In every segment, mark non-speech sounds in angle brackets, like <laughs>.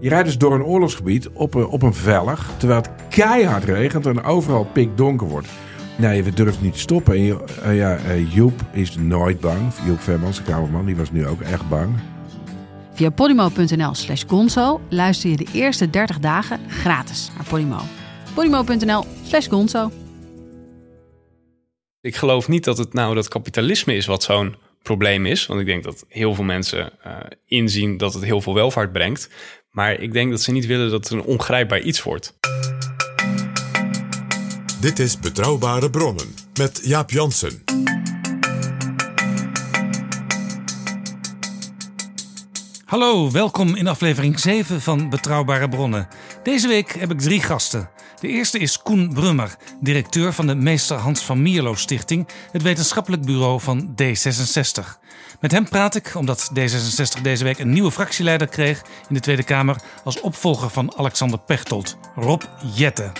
Je rijdt dus door een oorlogsgebied op een, op een vellig, terwijl het keihard regent en overal pikdonker wordt. Nee, we durven niet te stoppen. En je- eh, ja, eh, Joep is nooit bang. Joep Vermans, de kamerman, die was nu ook echt bang. Via podimo.nl slash gonzo luister je de eerste 30 dagen gratis naar Podimo. podimo.nl slash gonzo. Ik geloof niet dat het nou dat kapitalisme is wat zo'n probleem is. Want ik denk dat heel veel mensen eh, inzien dat het heel veel welvaart brengt. Maar ik denk dat ze niet willen dat het een ongrijpbaar iets wordt. Dit is Betrouwbare Bronnen met Jaap Jansen. Hallo, welkom in aflevering 7 van Betrouwbare Bronnen. Deze week heb ik drie gasten. De eerste is Koen Brummer, directeur van de Meester Hans van Mierlo Stichting, het wetenschappelijk bureau van D66. Met hem praat ik omdat D66 deze week een nieuwe fractieleider kreeg in de Tweede Kamer als opvolger van Alexander Pechtold, Rob Jette.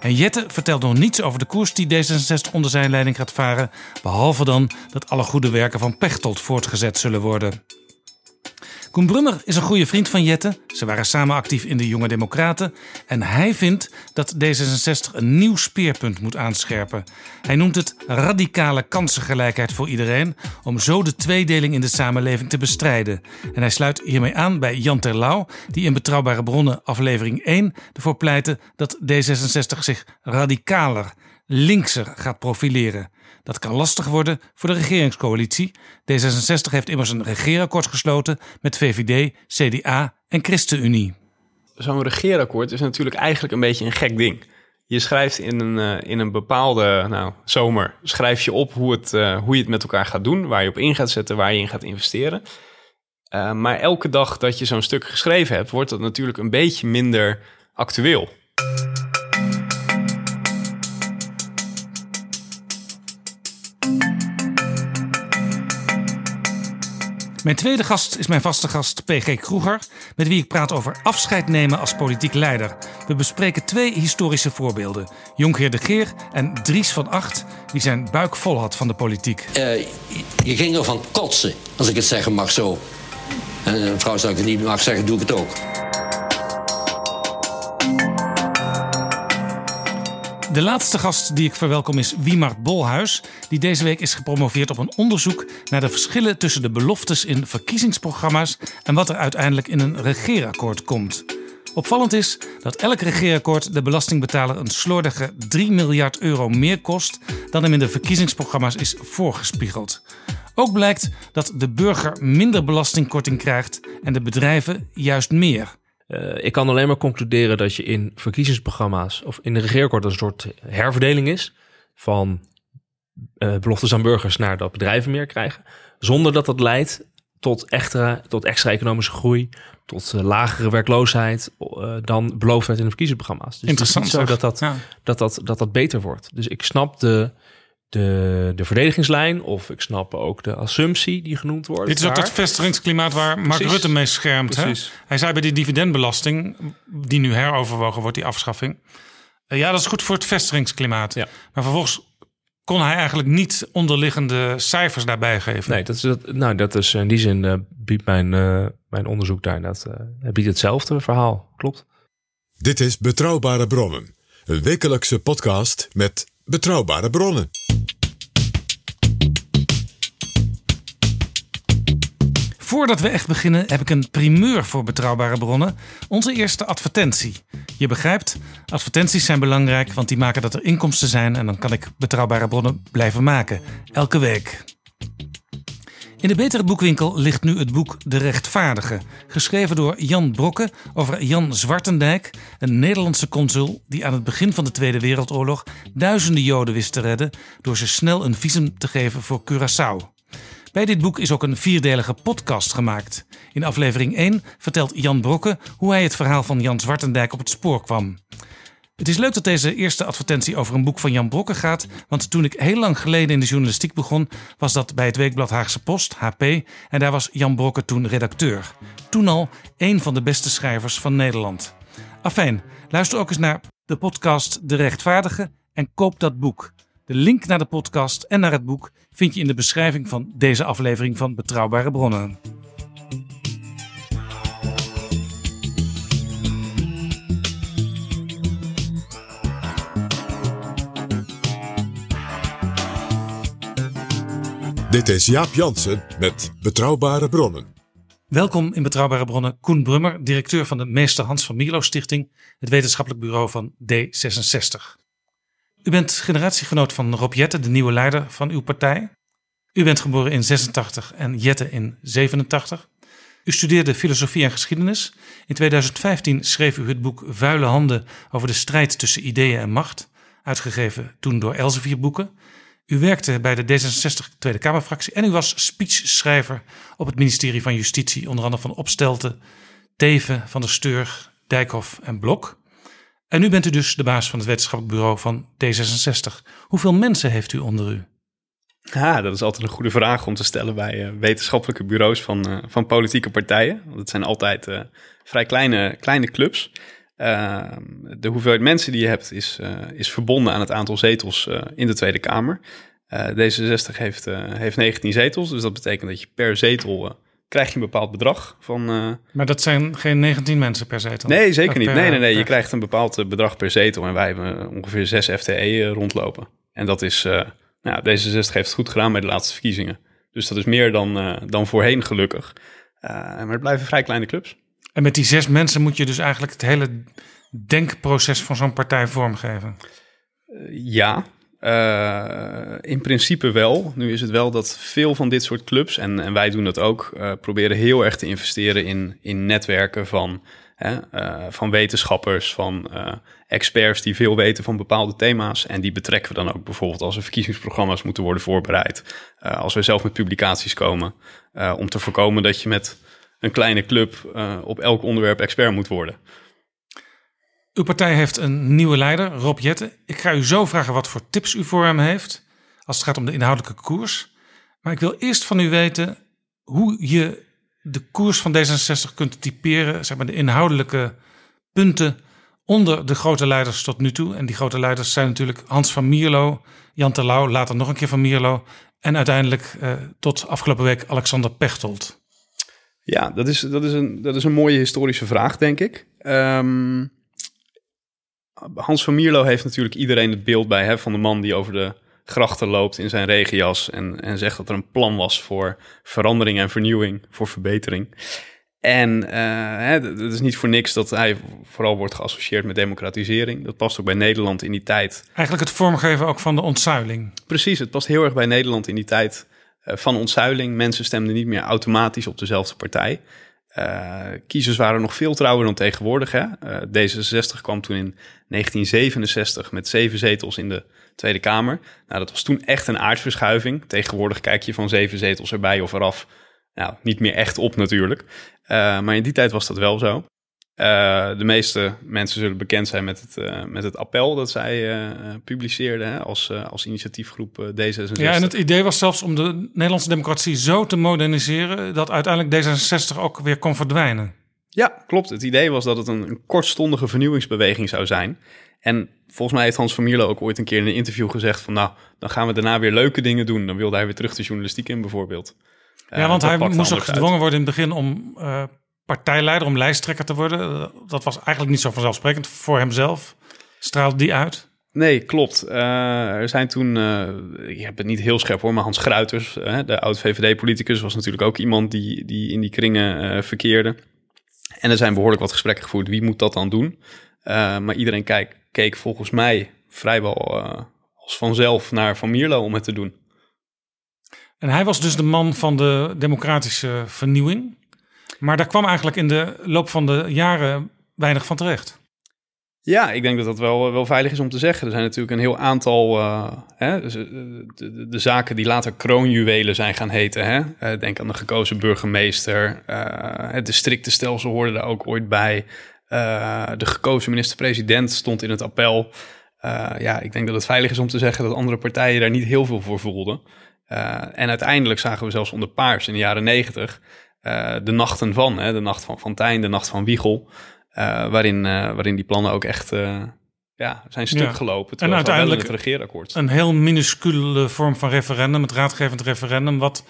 En Jette vertelt nog niets over de koers die D66 onder zijn leiding gaat varen, behalve dan dat alle goede werken van Pechtold voortgezet zullen worden. Koen Brummer is een goede vriend van Jette. Ze waren samen actief in de Jonge Democraten. En hij vindt dat D66 een nieuw speerpunt moet aanscherpen. Hij noemt het radicale kansengelijkheid voor iedereen. Om zo de tweedeling in de samenleving te bestrijden. En hij sluit hiermee aan bij Jan Terlouw, die in Betrouwbare Bronnen aflevering 1 ervoor pleitte dat D66 zich radicaler, linkser gaat profileren. Dat kan lastig worden voor de regeringscoalitie. D66 heeft immers een regeerakkoord gesloten met VVD, CDA en ChristenUnie. Zo'n regeerakkoord is natuurlijk eigenlijk een beetje een gek ding. Je schrijft in een, eh, in een bepaalde nou, zomer schrijf je op hoe, het, eh, hoe je het met elkaar gaat doen, waar je op in gaat zetten, waar je in gaat investeren. Eh, maar elke dag dat je zo'n stuk geschreven hebt, wordt dat natuurlijk een beetje minder actueel. Mijn tweede gast is mijn vaste gast PG Kroeger, met wie ik praat over afscheid nemen als politiek leider. We bespreken twee historische voorbeelden: Jonkheer de Geer en Dries van Acht, die zijn buik vol had van de politiek. Eh, je ging ervan kotsen, als ik het zeggen mag zo. En een vrouw zou ik het niet mag zeggen, doe ik het ook. De laatste gast die ik verwelkom is Wiemart Bolhuis, die deze week is gepromoveerd op een onderzoek naar de verschillen tussen de beloftes in verkiezingsprogramma's en wat er uiteindelijk in een regeerakkoord komt. Opvallend is dat elk regeerakkoord de belastingbetaler een slordige 3 miljard euro meer kost dan hem in de verkiezingsprogramma's is voorgespiegeld. Ook blijkt dat de burger minder belastingkorting krijgt en de bedrijven juist meer. Eh, ik kan alleen maar concluderen dat je in verkiezingsprogramma's of in de regeerakkoord een soort herverdeling is van eh, beloftes aan burgers naar dat bedrijven meer krijgen, zonder dat dat leidt tot extra, tot extra economische groei, tot eh, lagere werkloosheid dan beloofd werd in de verkiezingsprogramma's. Dus Interessant, Het is niet zo zeg. dat dat, Ja. dat, dat, dat dat beter wordt. Dus ik snap de, de, de verdedigingslijn of ik snap ook de assumptie die genoemd wordt. Dit is ook dat vestigingsklimaat waar Mark Precies. Rutte mee schermt. Hè? Hij zei bij die dividendbelasting, die nu heroverwogen wordt, die afschaffing. eh, ja, dat is goed voor het vestigingsklimaat. Ja. Maar vervolgens kon hij eigenlijk niet onderliggende cijfers daarbij geven. Nee, dat is, dat, nou, dat is in die zin eh, biedt mijn, eh, mijn onderzoek daar dat eh, biedt hetzelfde verhaal. Klopt. Dit is Betrouwbare Bronnen. Een wekelijkse podcast met betrouwbare bronnen. Voordat we echt beginnen heb ik een primeur voor betrouwbare bronnen. Onze eerste advertentie. Je begrijpt, advertenties zijn belangrijk, want die maken dat er inkomsten zijn en dan kan ik betrouwbare bronnen blijven maken. Elke week. In de betere boekwinkel ligt nu het boek De Rechtvaardige, geschreven door Jan Brokke over Jan Zwartendijk, een Nederlandse consul die aan het begin van de Tweede Wereldoorlog duizenden Joden wist te redden door ze snel een visum te geven voor Curaçao. Bij dit boek is ook een vierdelige podcast gemaakt. In aflevering 1 vertelt Jan Brokke hoe hij het verhaal van Jan Zwartendijk op het spoor kwam. Het is leuk dat deze eerste advertentie over een boek van Jan Brokke gaat. Want toen ik heel lang geleden in de journalistiek begon, was dat bij het weekblad Haagse Post, HP. En daar was Jan Brokke toen redacteur. Toen al een van de beste schrijvers van Nederland. Afijn, luister ook eens naar de podcast De Rechtvaardige en koop dat boek. De link naar de podcast en naar het boek vind je in de beschrijving van deze aflevering van Betrouwbare Bronnen. Dit is Jaap Jansen met Betrouwbare Bronnen. Welkom in Betrouwbare Bronnen, Koen Brummer, directeur van de Meester Hans van Mierlo Stichting, het wetenschappelijk bureau van D66. U bent generatiegenoot van Rob Jette, de nieuwe leider van uw partij. U bent geboren in 86 en Jette in 87. U studeerde filosofie en geschiedenis. In 2015 schreef u het boek Vuile Handen over de strijd tussen ideeën en macht, uitgegeven toen door Elsevier Boeken. U werkte bij de D66 Tweede Kamerfractie en u was speechschrijver op het ministerie van Justitie, onder andere van Opstelten, Teven, Van der Steur, Dijkhoff en Blok. En nu bent u dus de baas van het wetenschappelijk bureau van D66. Hoeveel mensen heeft u onder u? Ja, dat is altijd een goede vraag om te stellen bij uh, wetenschappelijke bureaus van, uh, van politieke partijen. Want het zijn altijd uh, vrij kleine, kleine clubs. de hoeveelheid mensen die je hebt is, is verbonden aan het aantal zetels in de Tweede Kamer. D66 heeft, heeft 19 zetels, dus dat betekent dat je per zetel krijg je een bepaald bedrag van. Maar dat zijn geen 19 mensen per zetel? Nee, zeker niet. nee, nee, nee. Je krijgt een bepaald bedrag per zetel. En wij hebben ongeveer 6 FTE rondlopen. En dat is. Nou, D66 heeft het goed gedaan bij de laatste verkiezingen. Dus dat is meer dan, uh, dan voorheen gelukkig. Uh, maar het blijven vrij kleine clubs. En met die zes mensen moet je dus eigenlijk het hele denkproces van zo'n partij vormgeven? Ja, in principe wel. Nu is het wel dat veel van dit soort clubs, en, en wij doen dat ook, proberen heel erg te investeren in, in netwerken van Hè, uh, van wetenschappers, van experts die veel weten van bepaalde thema's. En die betrekken we dan ook bijvoorbeeld als er verkiezingsprogramma's moeten worden voorbereid. Als we zelf met publicaties komen. om te voorkomen dat je met een kleine club op elk onderwerp expert moet worden. Uw partij heeft een nieuwe leider, Rob Jette. Ik ga u zo vragen wat voor tips u voor hem heeft. Als het gaat om de inhoudelijke koers. Maar ik wil eerst van u weten hoe je de koers van D66 kunt typeren, zeg maar de inhoudelijke punten onder de grote leiders tot nu toe. En die grote leiders zijn natuurlijk Hans van Mierlo, Jan Terlouw, later nog een keer van Mierlo. En uiteindelijk uh, tot afgelopen week Alexander Pechtold. Ja, dat is, dat is, een, dat is een mooie historische vraag, denk ik. Um, Hans van Mierlo heeft natuurlijk iedereen het beeld bij hè, van de man die over de grachten loopt in zijn regenjas en, en zegt dat er een plan was voor verandering en vernieuwing, voor verbetering. En uh, het is niet voor niks dat hij vooral wordt geassocieerd met democratisering. Dat past ook bij Nederland in die tijd. Eigenlijk het vormgeven ook van de ontzuiling. Precies, het past heel erg bij Nederland in die tijd uh, van ontzuiling. Mensen stemden niet meer automatisch op dezelfde partij. Uh, kiezers waren nog veel trouwer dan tegenwoordig. Hè? D66 kwam toen in 1967 met zeven zetels in de Tweede Kamer. Nou, dat was toen echt een aardverschuiving. Tegenwoordig kijk je van zeven zetels erbij of eraf. Nou, niet meer echt op natuurlijk. Uh, maar in die tijd was dat wel zo. Uh, de meeste mensen zullen bekend zijn met het, uh, met het appel dat zij publiceerden hè, als, als initiatiefgroep D66. Ja, en het idee was zelfs om de Nederlandse democratie zo te moderniseren dat uiteindelijk D66 ook weer kon verdwijnen. Ja, klopt. Het idee was dat het een, een kortstondige vernieuwingsbeweging zou zijn. En volgens mij heeft Hans van Mierlo ook ooit een keer in een interview gezegd van... nou, dan gaan we daarna weer leuke dingen doen. Dan wilde hij weer terug de journalistiek in bijvoorbeeld. Ja, want hij moest ook gedwongen worden in het begin om partijleider, om lijsttrekker te worden. Dat was eigenlijk niet zo vanzelfsprekend voor hemzelf. Straalde die uit? Nee, klopt. Uh, er zijn toen, uh, ik heb het niet heel scherp hoor, maar Hans Gruiters, de oud-VVD-politicus, was natuurlijk ook iemand die, die in die kringen verkeerde. En er zijn behoorlijk wat gesprekken gevoerd. Wie moet dat dan doen? maar iedereen keek volgens mij vrijwel als vanzelf naar Van Mierlo om het te doen. En hij was dus de man van de democratische vernieuwing. Maar daar kwam eigenlijk in de loop van de jaren weinig van terecht. Ja, ik denk dat dat wel, wel veilig is om te zeggen. Er zijn natuurlijk een heel aantal uh, hè, dus, de, de, zaken die later kroonjuwelen zijn gaan heten. Hè? Uh, denk aan de gekozen burgemeester. Uh, het districtenstelsel hoorde daar ook ooit bij. de gekozen minister-president stond in het appel. ja, ik denk dat het veilig is om te zeggen dat andere partijen daar niet heel veel voor voelden. en uiteindelijk zagen we zelfs onder Paars in de jaren negentig de nachten van. Hè? De nacht van Fontijn, de nacht van Wiegel. Uh, waarin, uh, waarin die plannen ook echt ja, zijn stuk ja. gelopen. En uiteindelijk het regeerakkoord. Een heel minuscule vorm van referendum, het raadgevend referendum, wat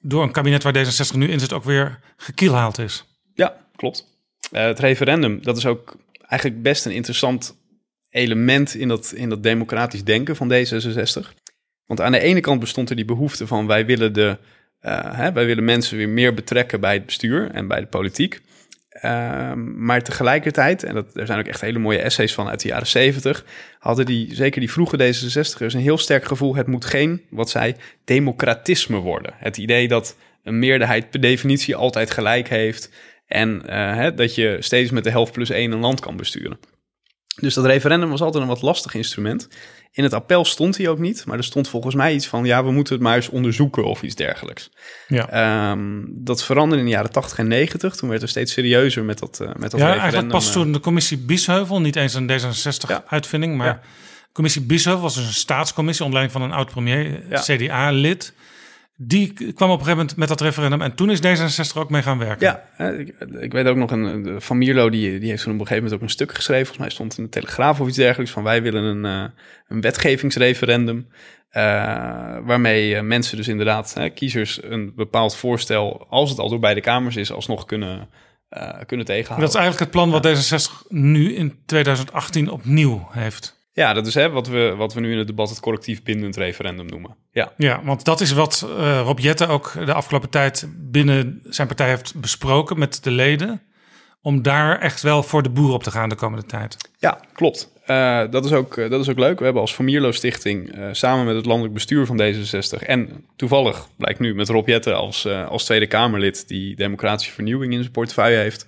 door een kabinet waar D66 nu in zit ook weer gekielhaald is. Ja, klopt. het referendum, dat is ook eigenlijk best een interessant element in dat, in dat democratisch denken van D66. Want aan de ene kant bestond er die behoefte van wij willen, de, hè, wij willen mensen weer meer betrekken bij het bestuur en bij de politiek. Um, maar tegelijkertijd, en dat, er zijn ook echt hele mooie essays van uit de jaren 70, hadden die, zeker die vroege D66'ers, een heel sterk gevoel: het moet geen, wat zij, democratisme worden. Het idee dat een meerderheid per definitie altijd gelijk heeft en uh, hè, dat je steeds met de helft plus één een land kan besturen. Dus dat referendum was altijd een wat lastig instrument. In het appel stond hij ook niet, maar er stond volgens mij iets van: ja, we moeten het maar eens onderzoeken of iets dergelijks. Ja. Um, dat veranderde in de jaren 80 en 90. Toen werd er steeds serieuzer met dat, uh, met dat ja. Eigenlijk pas toen de commissie Biesheuvel, niet eens een D66-uitvinding, maar. Ja. Commissie Biesheuvel was dus een staatscommissie onder leiding van een oud-premier, CDA-lid. Die kwam op een gegeven moment met dat referendum en toen is D66 ook mee gaan werken. Ja, ik, ik weet ook nog, een, Van Mierlo die, die heeft toen op een gegeven moment ook een stuk geschreven. Volgens mij stond in de Telegraaf of iets dergelijks van wij willen een, uh, een wetgevingsreferendum. Uh, waarmee uh, mensen dus inderdaad, kiezers, een bepaald voorstel, als het al door beide kamers is, alsnog kunnen, kunnen tegenhouden. Dat is eigenlijk het plan wat D66 nu in 2018 opnieuw heeft. Ja, dat is hè, wat, we, wat we nu in het debat het collectief bindend referendum noemen. Ja, ja want dat is wat uh, Rob Jette ook de afgelopen tijd binnen zijn partij heeft besproken met de leden. Om daar echt wel voor de boer op te gaan de komende tijd. Ja, klopt. Uh, dat, is ook, dat is ook leuk. We hebben als Famierlo Stichting uh, samen met het landelijk bestuur van D66... en toevallig blijkt nu met Rob Jette als, als Tweede Kamerlid... die democratische vernieuwing in zijn portefeuille heeft...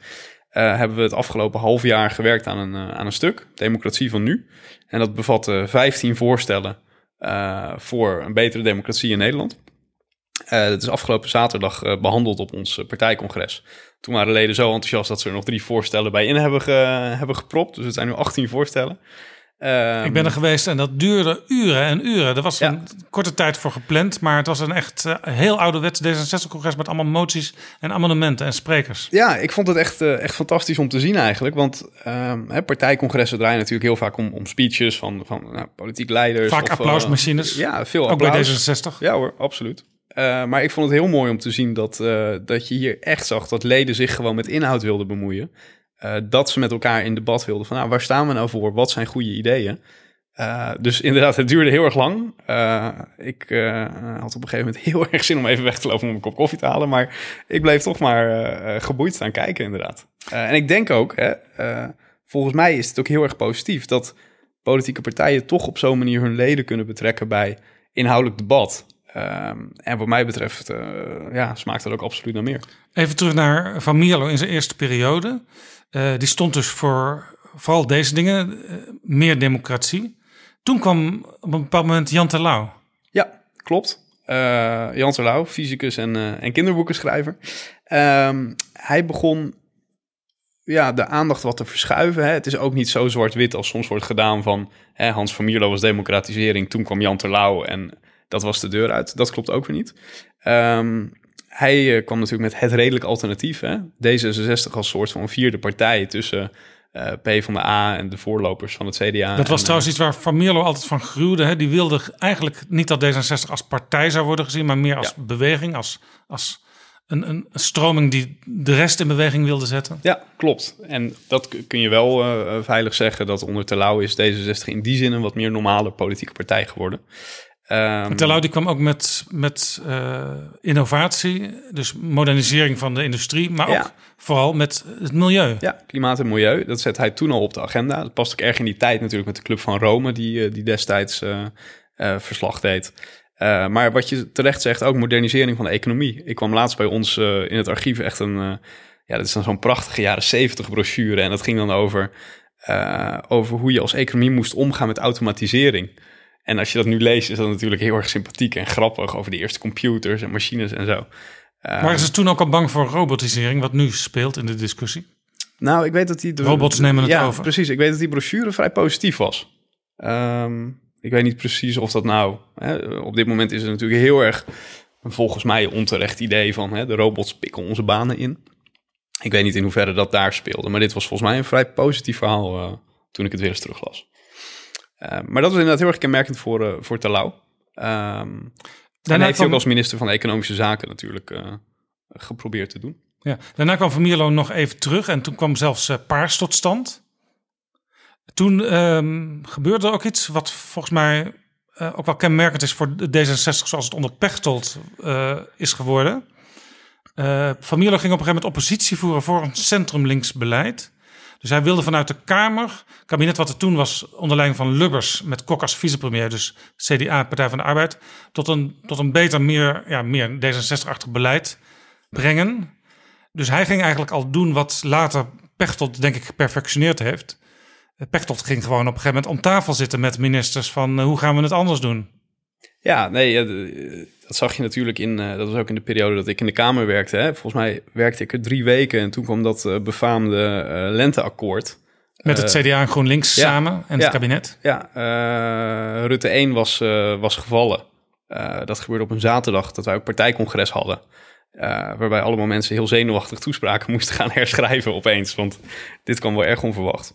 hebben we het afgelopen half jaar gewerkt aan een, aan een stuk, Democratie van Nu... En dat bevatte 15 voorstellen uh, voor een betere democratie in Nederland. Uh, dat is afgelopen zaterdag uh, behandeld op ons partijcongres. Toen waren leden zo enthousiast dat ze er nog drie voorstellen bij in hebben, hebben gepropt. Dus het zijn nu 18 voorstellen. Um, ik ben er geweest en dat duurde uren en uren. Er was ja. een korte tijd voor gepland, maar het was een echt uh, heel ouderwets D66-congres met allemaal moties en amendementen en sprekers. Ja, ik vond het echt, uh, echt fantastisch om te zien eigenlijk. Want hè, partijcongressen draaien natuurlijk heel vaak om, om speeches van, van nou, politiek leiders. Vaak of, applausmachines. Ja, veel Ook applaus. bij D66. Ja hoor, absoluut. maar ik vond het heel mooi om te zien dat, dat je hier echt zag dat leden zich gewoon met inhoud wilden bemoeien. Uh, dat ze met elkaar in debat wilden van nou, waar staan we nou voor? Wat zijn goede ideeën? Uh, dus <laughs> inderdaad, het duurde heel erg lang. Uh, ik had op een gegeven moment <laughs> heel erg zin om even weg te lopen om een kop koffie te halen. Maar ik bleef toch maar geboeid staan kijken, inderdaad. en ik denk ook, hè, volgens mij is het ook heel erg positief dat politieke partijen toch op zo'n manier hun leden kunnen betrekken bij inhoudelijk debat. Um, en wat mij betreft ja, smaakt dat ook absoluut naar meer. Even terug naar Van Mierlo in zijn eerste periode. Uh, die stond dus voor vooral deze dingen, uh, meer democratie. Toen kwam op een bepaald moment Jan Terlouw. Ja, klopt. Jan Terlouw, fysicus en, en kinderboekenschrijver. Um, hij begon ja, de aandacht wat te verschuiven. Hè. Het is ook niet zo zwart-wit als soms wordt gedaan van... Hè, Hans van Mierlo was democratisering, toen kwam Jan Terlouw... en dat was de deur uit. Dat klopt ook weer niet. Um, hij uh, kwam natuurlijk met het redelijk alternatief. Hè? D66 als soort van vierde partij tussen uh, P van de A en de voorlopers van het CDA. Dat was en, trouwens iets waar Van Mierlo altijd van gruwde. Hè? Die wilde eigenlijk niet dat D66 als partij zou worden gezien, maar meer als ja. beweging, als, als een, een stroming die de rest in beweging wilde zetten. Ja, klopt. En dat kun je wel uh, veilig zeggen dat onder Terlouw is D66 in die zin een wat meer normale politieke partij geworden. Um, Terlouw die kwam ook met, met uh, innovatie, dus modernisering van de industrie, maar ja. ook vooral met het milieu. Ja, klimaat en milieu, dat zet hij toen al op de agenda. Dat past ook erg in die tijd natuurlijk met de Club van Rome, die, die destijds uh, uh, verslag deed. maar wat je terecht zegt, ook modernisering van de economie. Ik kwam laatst bij ons in het archief echt een, ja, dat is dan zo'n prachtige jaren zeventig brochure en dat ging dan over eh, over hoe je als economie moest omgaan met automatisering. En als je dat nu leest, is dat natuurlijk heel erg sympathiek en grappig over de eerste computers en machines en zo. Uh, Waren ze toen ook al bang voor robotisering, wat nu speelt in de discussie? Nou, ik weet dat die... Robots nemen het ja, over. precies. Ik weet dat die brochure vrij positief was. Ehm, ik weet niet precies of dat nou... Hè, op dit moment is het natuurlijk heel erg... volgens mij onterecht idee van... Hè, de robots pikken onze banen in. Ik weet niet in hoeverre dat daar speelde. Maar dit was volgens mij een vrij positief verhaal... Uh, toen ik het weer eens teruglas. Uh, maar dat was inderdaad heel erg kenmerkend voor, uh, voor Terlouw. Um, en heeft hij ook als minister van Economische Zaken natuurlijk uh, geprobeerd te doen. Ja. Daarna kwam Van Mierlo nog even terug en toen kwam zelfs eh, Paars tot stand. Toen ehm, gebeurde er ook iets wat volgens mij eh, ook wel kenmerkend is voor de D66 zoals het onder Pechtold eh, is geworden. Eh Van Mierlo ging op een gegeven moment oppositie voeren voor een centrumlinks beleid. Dus hij wilde vanuit de Kamer, kabinet wat er toen was onder leiding van Lubbers met Kok als vicepremier, dus CDA, Partij van de Arbeid, tot een, tot een beter, meer, ja, meer D66-achtig beleid brengen. Dus hij ging eigenlijk al doen wat later Pechtold, denk ik, geperfectioneerd heeft. Pechtold ging gewoon op een gegeven moment om tafel zitten met ministers van eh, hoe gaan we het anders doen. Ja, nee, dat zag je natuurlijk in, eh, dat was ook in de periode dat ik in de Kamer werkte. Hè. Volgens mij werkte ik er drie weken en toen kwam dat eh, befaamde eh, lenteakkoord. Met het CDA en GroenLinks ja, samen en het ja. kabinet. Ja, Rutte 1 was, was gevallen. Dat gebeurde op een zaterdag dat wij ook partijcongres hadden. Waarbij allemaal mensen heel zenuwachtig toespraken <laughs> moesten gaan herschrijven opeens. Want dit kwam wel erg onverwacht.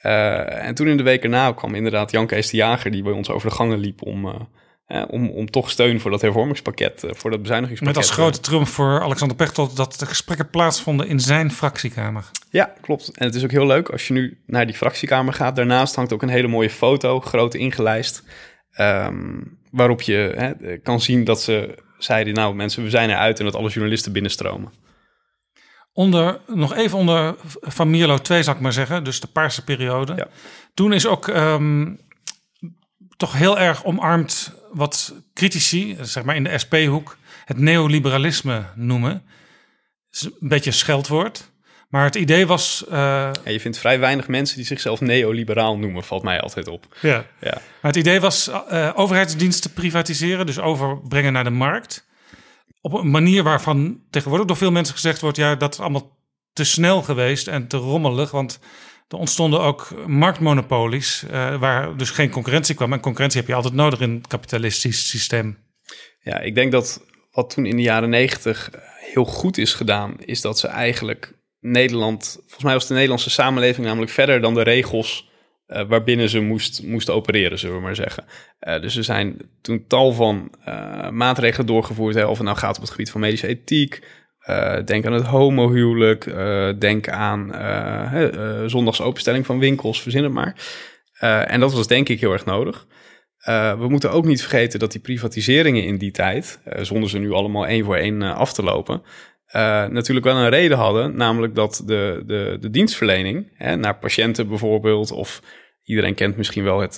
En toen in de week erna kwam inderdaad Jan Kees de Jager... die bij ons over de gangen liep om, eh, eh, om, om toch steun voor dat hervormingspakket... eh, voor dat bezuinigingspakket. Met als grote trump voor Alexander Pechtold dat de gesprekken plaatsvonden in zijn fractiekamer. Ja, klopt. En het is ook heel leuk als je nu naar die fractiekamer gaat. Daarnaast hangt ook een hele mooie foto, groot ingelijst. ehm, waarop je hè, kan zien dat ze zeiden... nou mensen, we zijn eruit en dat alle journalisten binnenstromen. Onder, nog even onder Van Mierlo 2 zou ik maar zeggen, dus de paarse periode. Ja. Toen is ook ehm, toch heel erg omarmd wat critici, zeg maar in de SP-hoek, het neoliberalisme noemen. Is een beetje een scheldwoord. Maar het idee was, eh, je vindt vrij weinig mensen die zichzelf neoliberaal noemen, valt mij altijd op. ja. Ja, Maar het idee was eh, overheidsdiensten privatiseren, dus overbrengen naar de markt. Op een manier waarvan tegenwoordig door veel mensen gezegd wordt: ja, dat is allemaal te snel geweest en te rommelig. Want er ontstonden ook marktmonopolies, eh, waar dus geen concurrentie kwam. En concurrentie heb je altijd nodig in het kapitalistisch systeem. ja ik denk dat wat toen in de jaren negentig heel goed is gedaan... is dat ze eigenlijk Nederland... Volgens mij was de Nederlandse samenleving namelijk verder dan de regels... eh, waarbinnen ze moest, moest opereren, zullen we maar zeggen. Eh, dus er zijn toen tal van maatregelen doorgevoerd. Hè, of het nou gaat op het gebied van medische ethiek. Eh, denk aan het homohuwelijk. eh, denk aan eh, zondags openstelling van winkels. Verzin het maar. En dat was denk ik heel erg nodig. We moeten ook niet vergeten dat die privatiseringen in die tijd, zonder ze nu allemaal één voor één af te lopen, natuurlijk wel een reden hadden. Namelijk dat de, de, de dienstverlening hè, naar patiënten bijvoorbeeld, of iedereen kent misschien wel het,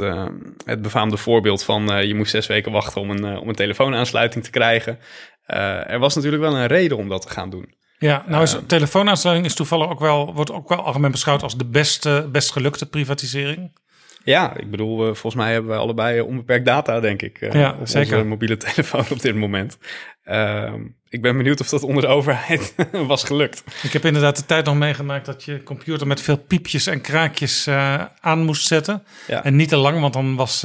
het befaamde voorbeeld van je moest zes weken wachten om een, om een telefoonaansluiting te krijgen. Eh, er was natuurlijk wel een reden om dat te gaan doen. Ja, nou is telefoonaansluiting is toevallig ook wel, wordt ook wel algemeen beschouwd als de beste, best gelukte privatisering. Ja, ik bedoel, volgens mij hebben we allebei onbeperkt data, denk ik. eh, Ja, op zeker. onze mobiele <laughs> telefoon op dit moment. Ehm, ik ben benieuwd of dat onder de overheid <laughs> was gelukt. Ik heb inderdaad de tijd nog meegemaakt dat je computer met veel piepjes en kraakjes aan moest zetten. Ja. En niet te lang, want dan was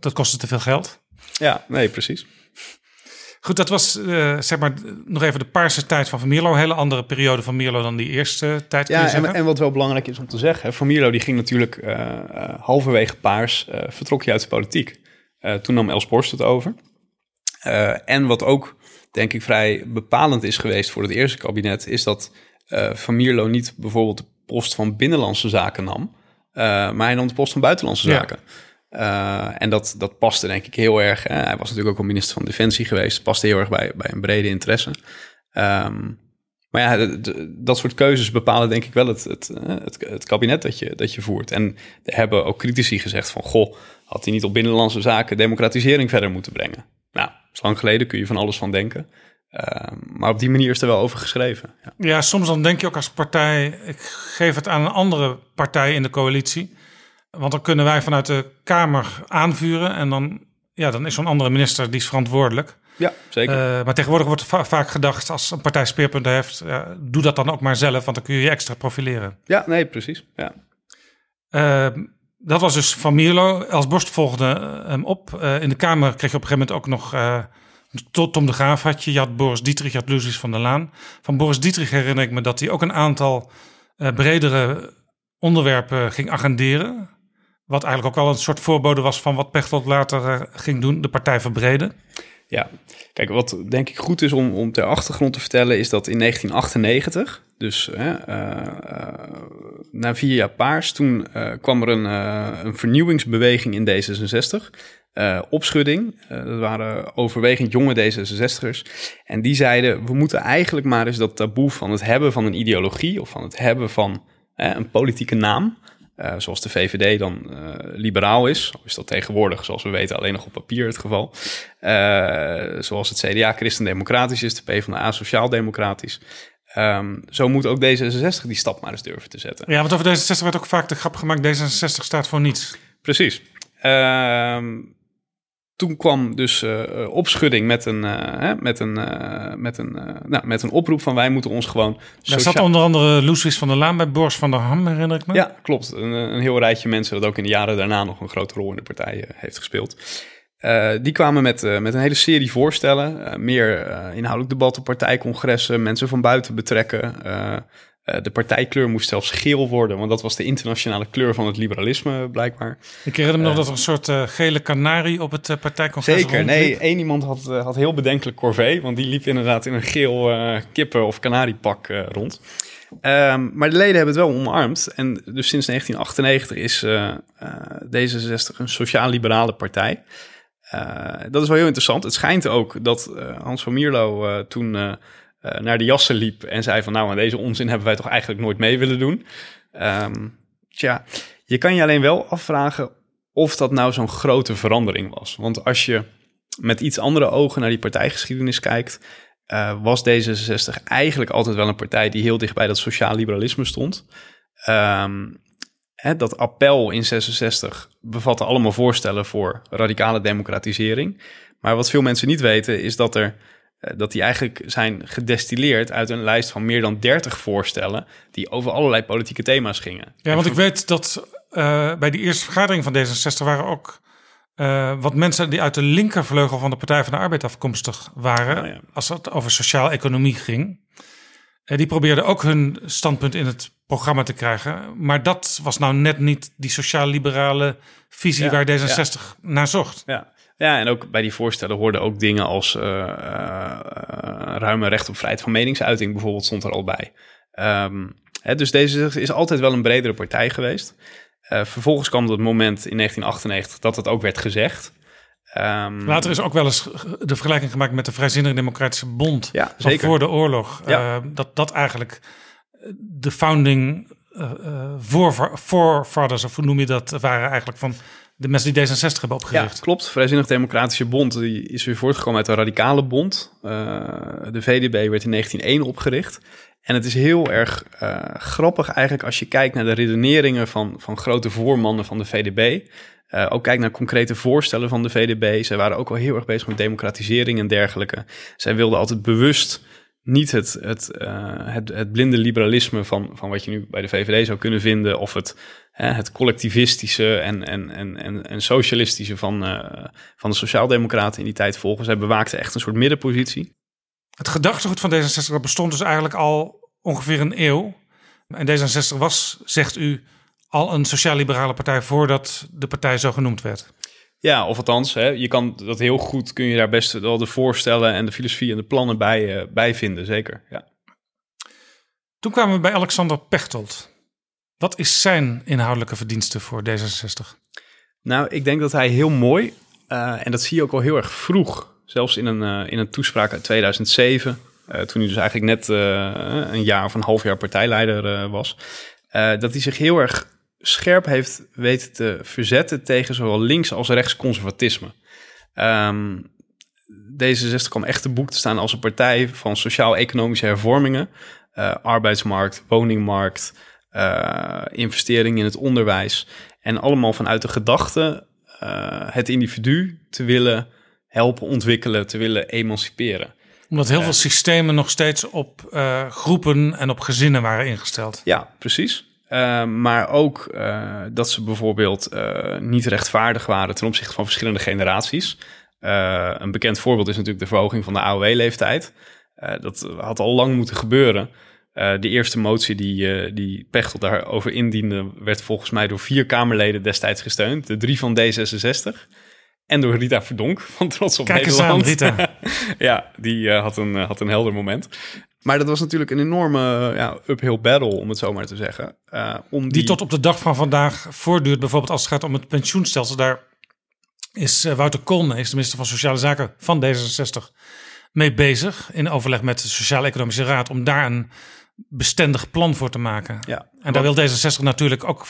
dat kostte te veel geld. Ja, nee, precies. Goed, dat was eh, zeg maar nog even de paarse tijd van Van Mierlo. Een hele andere periode van Mierlo dan die eerste tijd, je Ja, en, en wat wel belangrijk is om te zeggen, Van Mierlo die ging natuurlijk eh, eh, halverwege paars, vertrok hij uit de politiek. Toen nam Els Borst het over. En wat ook, denk ik, vrij bepalend is geweest voor het eerste kabinet, is dat Van Mierlo niet bijvoorbeeld de post van Binnenlandse Zaken nam, maar hij nam de post van Buitenlandse Ja. Eh, en dat, dat paste denk ik heel erg. Hij was natuurlijk ook al minister van Defensie geweest. Paste heel erg bij, bij een brede interesse. Ehm, maar ja, dat soort keuzes bepalen denk ik wel het, het, eh, het, het kabinet dat je, dat je voert. En er hebben ook critici gezegd van... goh, had hij niet op binnenlandse zaken democratisering verder moeten brengen? Nou, dat is lang geleden, kun je van alles van denken. Ehm, maar op die manier is er wel over geschreven. Ja. Ja, soms dan denk je ook als partij, ik geef het aan een andere partij in de coalitie. Want dan kunnen wij vanuit de Kamer aanvuren en dan, ja, dan is zo'n andere minister die is verantwoordelijk. Ja, zeker. Uh, maar tegenwoordig wordt va vaak gedacht, als een partij speerpunten heeft, doe dat dan ook maar zelf, want dan kun je je extra profileren. Ja, nee, precies. Ja. Uh, dat was dus Van Mierlo. Els Borst volgde hem op. in de Kamer kreeg je op een gegeven moment ook nog tot Tom de Graaf had je. Je had Boris Dietrich, je had van der Laan. Van Boris Dietrich herinner ik me dat hij ook een aantal bredere onderwerpen ging agenderen. Wat eigenlijk ook al een soort voorbode was van wat Pechtold later ging doen, de partij verbreden. Ja, kijk, wat denk ik goed is om, om ter achtergrond te vertellen, is dat in 1998, dus uh, uh, na vier jaar paars, toen kwam er een, een vernieuwingsbeweging in D66. opschudding, dat waren overwegend jonge D66'ers. En die zeiden, we moeten eigenlijk maar eens dat taboe van het hebben van een ideologie of van het hebben van een politieke naam, uh, zoals de VVD dan uh, liberaal is, is dat tegenwoordig, zoals we weten, alleen nog op papier het geval. Uh, zoals het CDA christendemocratisch is, de PvdA sociaal-democratisch. Um, zo moet ook D66 die stap maar eens durven te zetten. Ja, want over D66 werd ook vaak de grap gemaakt, D66 staat voor niets. Precies. Um, toen kwam dus uh, opschudding met een, uh, met, een, uh, met, een, nou, met een oproep van wij moeten ons gewoon... Daar zat onder andere Loeswis van der Laan bij Bors van der Ham, herinner ik me. Ja, klopt. Een, een, heel rijtje mensen dat ook in de jaren daarna nog een grote rol in de partij heeft gespeeld. die kwamen met, met een hele serie voorstellen. meer inhoudelijk debatten, partijcongressen, mensen van buiten betrekken... Uh, de partijkleur moest zelfs geel worden, want dat was de internationale kleur van het liberalisme, blijkbaar. Ik herinner me uh, nog dat er een soort uh, gele kanarie op het partijcongres Zeker, nee, één iemand had, had heel bedenkelijk corvée, want die liep inderdaad in een geel kippen- of kanariepak rond. Um, maar de leden hebben het wel omarmd. En dus sinds 1998 is D66 een sociaal-liberale partij. dat is wel heel interessant. Het schijnt ook dat Hans van Mierlo toen uh, naar de jassen liep en zei van nou, aan deze onzin hebben wij toch eigenlijk nooit mee willen doen. Um, tja, je kan je alleen wel afvragen of dat nou zo'n grote verandering was. Want als je met iets andere ogen naar die partijgeschiedenis kijkt, uh, was D66 eigenlijk altijd wel een partij die heel dicht bij dat sociaal liberalisme stond. Um, hè, dat appel in 66 bevatte allemaal voorstellen voor radicale democratisering. Maar wat veel mensen niet weten is dat er eh, dat die eigenlijk zijn gedestilleerd uit een lijst van meer dan 30 voorstellen die over allerlei politieke thema's gingen. Ja, want ik weet dat uh, bij die eerste vergadering van D66 waren ook uh, wat mensen die uit de linkervleugel van de Partij van de Arbeid afkomstig waren, oh ja. als het over sociaal-economie ging. Uh, die probeerden ook hun standpunt in het programma te krijgen. Maar dat was nou net niet die sociaal-liberale visie ja, waar D66 ja. naar zocht. Ja. Ja, en ook bij die voorstellen hoorden ook dingen als uh, uh, ruime recht op vrijheid van meningsuiting bijvoorbeeld stond er al bij. Um, hè, dus deze is altijd wel een bredere partij geweest. Uh, vervolgens kwam het moment in 1998 dat het ook werd gezegd. Um, Later is ook wel eens de vergelijking gemaakt met de Vrijzinnige Democratische Bond ja, van voor de oorlog. Ja. dat dat eigenlijk de founding voorvaders, of hoe noem je dat, waren eigenlijk van de mensen die D66 hebben opgericht. Ja, klopt. Vrijzinnig Democratische Bond die is weer voortgekomen uit de Radicale Bond. Uh, de VDB werd in 1901 opgericht. En het is heel erg uh, grappig eigenlijk als je kijkt naar de redeneringen van, van grote voormannen van de VDB. Uh, ook kijk naar concrete voorstellen van de VDB. Zij waren ook al heel erg bezig met democratisering en dergelijke. Zij wilden altijd bewust niet het, het, uh, het, het, blinde liberalisme van, van wat je nu bij de VVD zou kunnen vinden, of het, het collectivistische en, en, en, en, en socialistische van, uh, van de Sociaaldemocraten in die tijd volgen. Zij bewaakten echt een soort middenpositie. Het gedachtegoed van D66 bestond dus eigenlijk al ongeveer een eeuw. En D66 was, zegt u, al een sociaal-liberale partij voordat de partij zo genoemd werd. Ja, of althans, hè, je kan dat heel goed, kun je daar best wel de voorstellen en de filosofie en de plannen bij, uh, bij vinden, zeker. Ja. Toen kwamen we bij Alexander Pechtold. Wat is zijn inhoudelijke verdienste voor D66? Nou, ik denk dat hij heel mooi, uh, en dat zie je ook al heel erg vroeg, zelfs in een, uh, in een toespraak uit 2007, toen hij dus eigenlijk net een jaar of een half jaar partijleider was, dat hij zich heel erg scherp heeft weten te verzetten tegen zowel links als rechts conservatisme. Um, D66 kwam echt te boek te staan als een partij van sociaal-economische hervormingen. Uh, arbeidsmarkt, woningmarkt, uh, investering in het onderwijs. En allemaal vanuit de gedachte uh, het individu te willen helpen ontwikkelen, te willen emanciperen. Omdat heel veel systemen nog steeds op groepen en op gezinnen waren ingesteld. Ja, precies. Uh, maar ook uh, dat ze bijvoorbeeld uh, niet rechtvaardig waren ten opzichte van verschillende generaties. een bekend voorbeeld is natuurlijk de verhoging van de AOW-leeftijd. dat had al lang moeten gebeuren. de eerste motie die, die Pechtel daarover indiende, werd volgens mij door vier Kamerleden destijds gesteund. De drie van D66. En door Rita Verdonk van Trots op Kijk Nederland. Eens aan, Rita. <laughs> ja, die had, een, had een helder moment. Maar dat was natuurlijk een enorme ja, uphill battle, om het zo maar te zeggen. Uh, om die... die... tot op de dag van vandaag voortduurt. Bijvoorbeeld als het gaat om het pensioenstelsel. Daar is uh, Wouter Koolmees, de minister van Sociale Zaken van D66, mee bezig. In overleg met de Sociaal-Economische Raad. Om daar een bestendig plan voor te maken. Ja, en daar wil D66 natuurlijk ook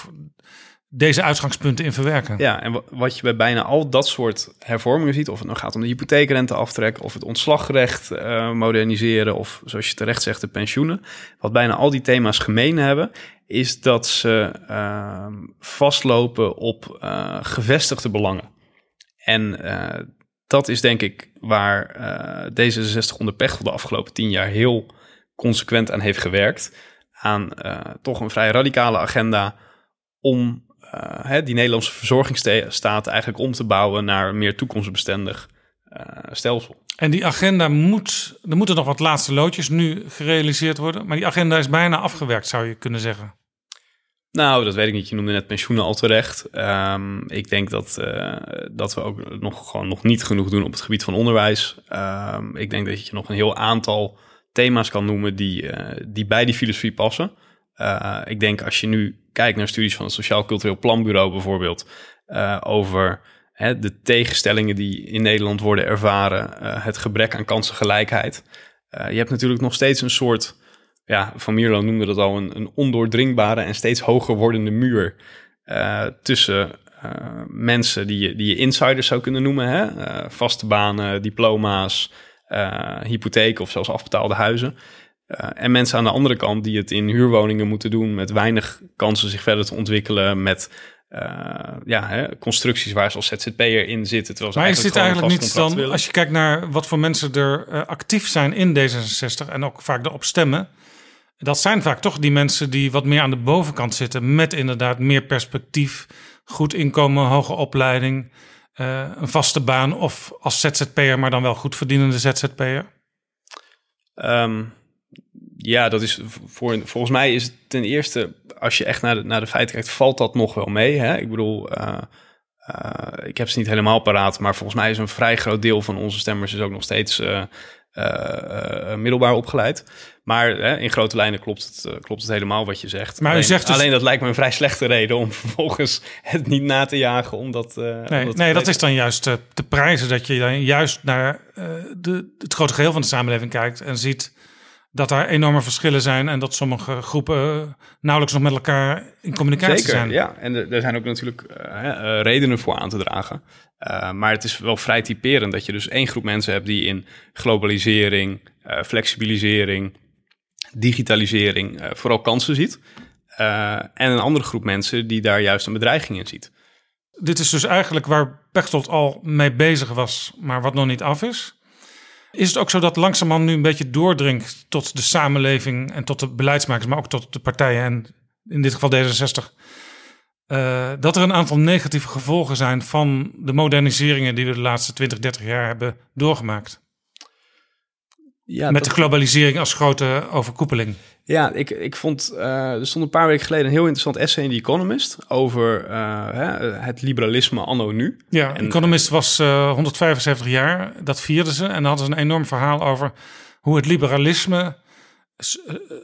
deze uitgangspunten in verwerken. Ja, en wat je bij bijna al dat soort hervormingen ziet, of het nou gaat om de hypotheekrenteaftrek of het ontslagrecht uh, moderniseren, of zoals je terecht zegt, de pensioenen. Wat bijna al die thema's gemeen hebben, is dat ze uh, vastlopen op uh, gevestigde belangen. En dat is denk ik waar D66 onder Pechtel de afgelopen tien jaar heel consequent aan heeft gewerkt. Aan toch een vrij radicale agenda om hè, die Nederlandse verzorgingsstaat eigenlijk om te bouwen naar een meer toekomstbestendig uh, stelsel. En die agenda moet, er moeten nog wat laatste loodjes nu gerealiseerd worden, maar die agenda is bijna afgewerkt, zou je kunnen zeggen. Nou, dat weet ik niet. Je noemde net pensioenen al terecht. Um, ik denk dat, uh, dat we ook nog, gewoon nog niet genoeg doen op het gebied van onderwijs. Um, ik denk dat je nog een heel aantal thema's kan noemen die, die bij die filosofie passen. Uh, ik denk als je nu kijkt naar studies van het Sociaal Cultureel Planbureau bijvoorbeeld, uh, over hè, de tegenstellingen die in Nederland worden ervaren, uh, het gebrek aan kansengelijkheid. je hebt natuurlijk nog steeds een soort, ja, Van Mierlo noemde dat al, een, een ondoordringbare en steeds hoger wordende muur tussen mensen die je, die je insiders zou kunnen noemen, hè? vaste banen, diploma's, hypotheken of zelfs afbetaalde huizen. Uh, en mensen aan de andere kant die het in huurwoningen moeten doen met weinig kansen zich verder te ontwikkelen, met uh, ja, hè, constructies waar ze als ZZP'er in zitten. Terwijl ze maar is dit eigenlijk niet dan, willen. als je kijkt naar wat voor mensen er uh, actief zijn in D66 en ook vaak erop stemmen, dat zijn vaak toch die mensen die wat meer aan de bovenkant zitten, met inderdaad meer perspectief, goed inkomen, hoge opleiding, een vaste baan of als ZZP'er, maar dan wel goed verdienende ZZP'er? Um, ja, dat is voor, volgens mij is het ten eerste, als je echt naar de, naar de feiten kijkt, valt dat nog wel mee. Hè? Ik bedoel, uh, uh, ik heb ze niet helemaal paraat, maar volgens mij is een vrij groot deel van onze stemmers is ook nog steeds uh, middelbaar opgeleid. Maar in grote lijnen klopt het, klopt het helemaal wat je zegt. Maar alleen, u zegt dus... alleen dat lijkt me een vrij slechte reden om <laughs> vervolgens het niet na te jagen. Omdat, nee, omdat nee dat is dan juist te prijzen dat je dan juist naar de, het grote geheel van de samenleving kijkt en ziet dat er enorme verschillen zijn en dat sommige groepen uh, nauwelijks nog met elkaar in communicatie Zeker, zijn. Ja, en er, zijn ook natuurlijk uh, uh, redenen voor aan te dragen. maar het is wel vrij typerend dat je dus één groep mensen hebt die in globalisering, flexibilisering, digitalisering vooral kansen ziet. en een andere groep mensen die daar juist een bedreiging in ziet. Dit is dus eigenlijk waar Pechtold al mee bezig was, maar wat nog niet af is. Is het ook zo dat langzamerhand nu een beetje doordringt tot de samenleving en tot de beleidsmakers, maar ook tot de partijen en in dit geval D66, uh, dat er een aantal negatieve gevolgen zijn van de moderniseringen die we de laatste 20, 30 jaar hebben doorgemaakt? Ja, Met de globalisering als grote overkoepeling. Ja, ik, ik vond, uh, er stond een paar weken geleden een heel interessant essay in The Economist over uh, hè, het liberalisme anno nu. Ja, en, Economist was uh, 175 jaar, dat vierden ze. En dan hadden ze een enorm verhaal over hoe het liberalisme, een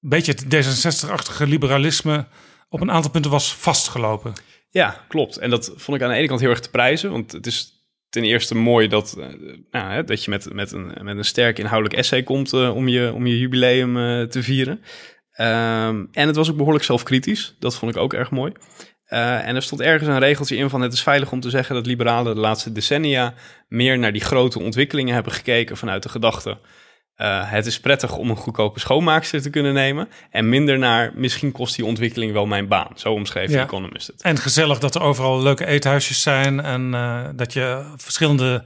beetje het D66-achtige liberalisme, op een aantal punten was vastgelopen. Ja, klopt. En dat vond ik aan de ene kant heel erg te prijzen, want het is ten eerste mooi dat, uh, nou, hè, dat je met, met, een, met een sterk inhoudelijk essay komt uh, om, je, om je jubileum uh, te vieren. Um, en het was ook behoorlijk zelfkritisch. Dat vond ik ook erg mooi. En er stond ergens een regeltje in van het is veilig om te zeggen dat liberalen de laatste decennia meer naar die grote ontwikkelingen hebben gekeken vanuit de gedachte. Uh, het is prettig om een goedkope schoonmaakster te kunnen nemen. En minder naar misschien kost die ontwikkeling wel mijn baan. Zo omschreef ja. Economist het. En gezellig dat er overal leuke eethuisjes zijn. En uh, dat je verschillende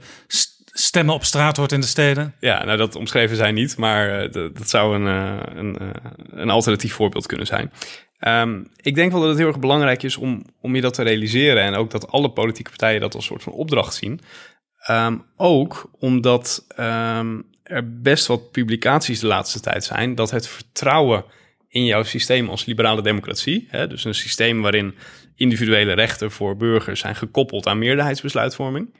stemmen op straat hoort in de steden. Ja, nou dat omschreven zij niet. Maar dat, dat zou een, een, een alternatief voorbeeld kunnen zijn. Um, ik denk wel dat het heel erg belangrijk is om, om je dat te realiseren. En ook dat alle politieke partijen dat als soort van opdracht zien. Um, ook omdat um, er best wat publicaties de laatste tijd zijn. dat het vertrouwen in jouw systeem als liberale democratie. Hè, dus een systeem waarin individuele rechten voor burgers zijn gekoppeld aan meerderheidsbesluitvorming.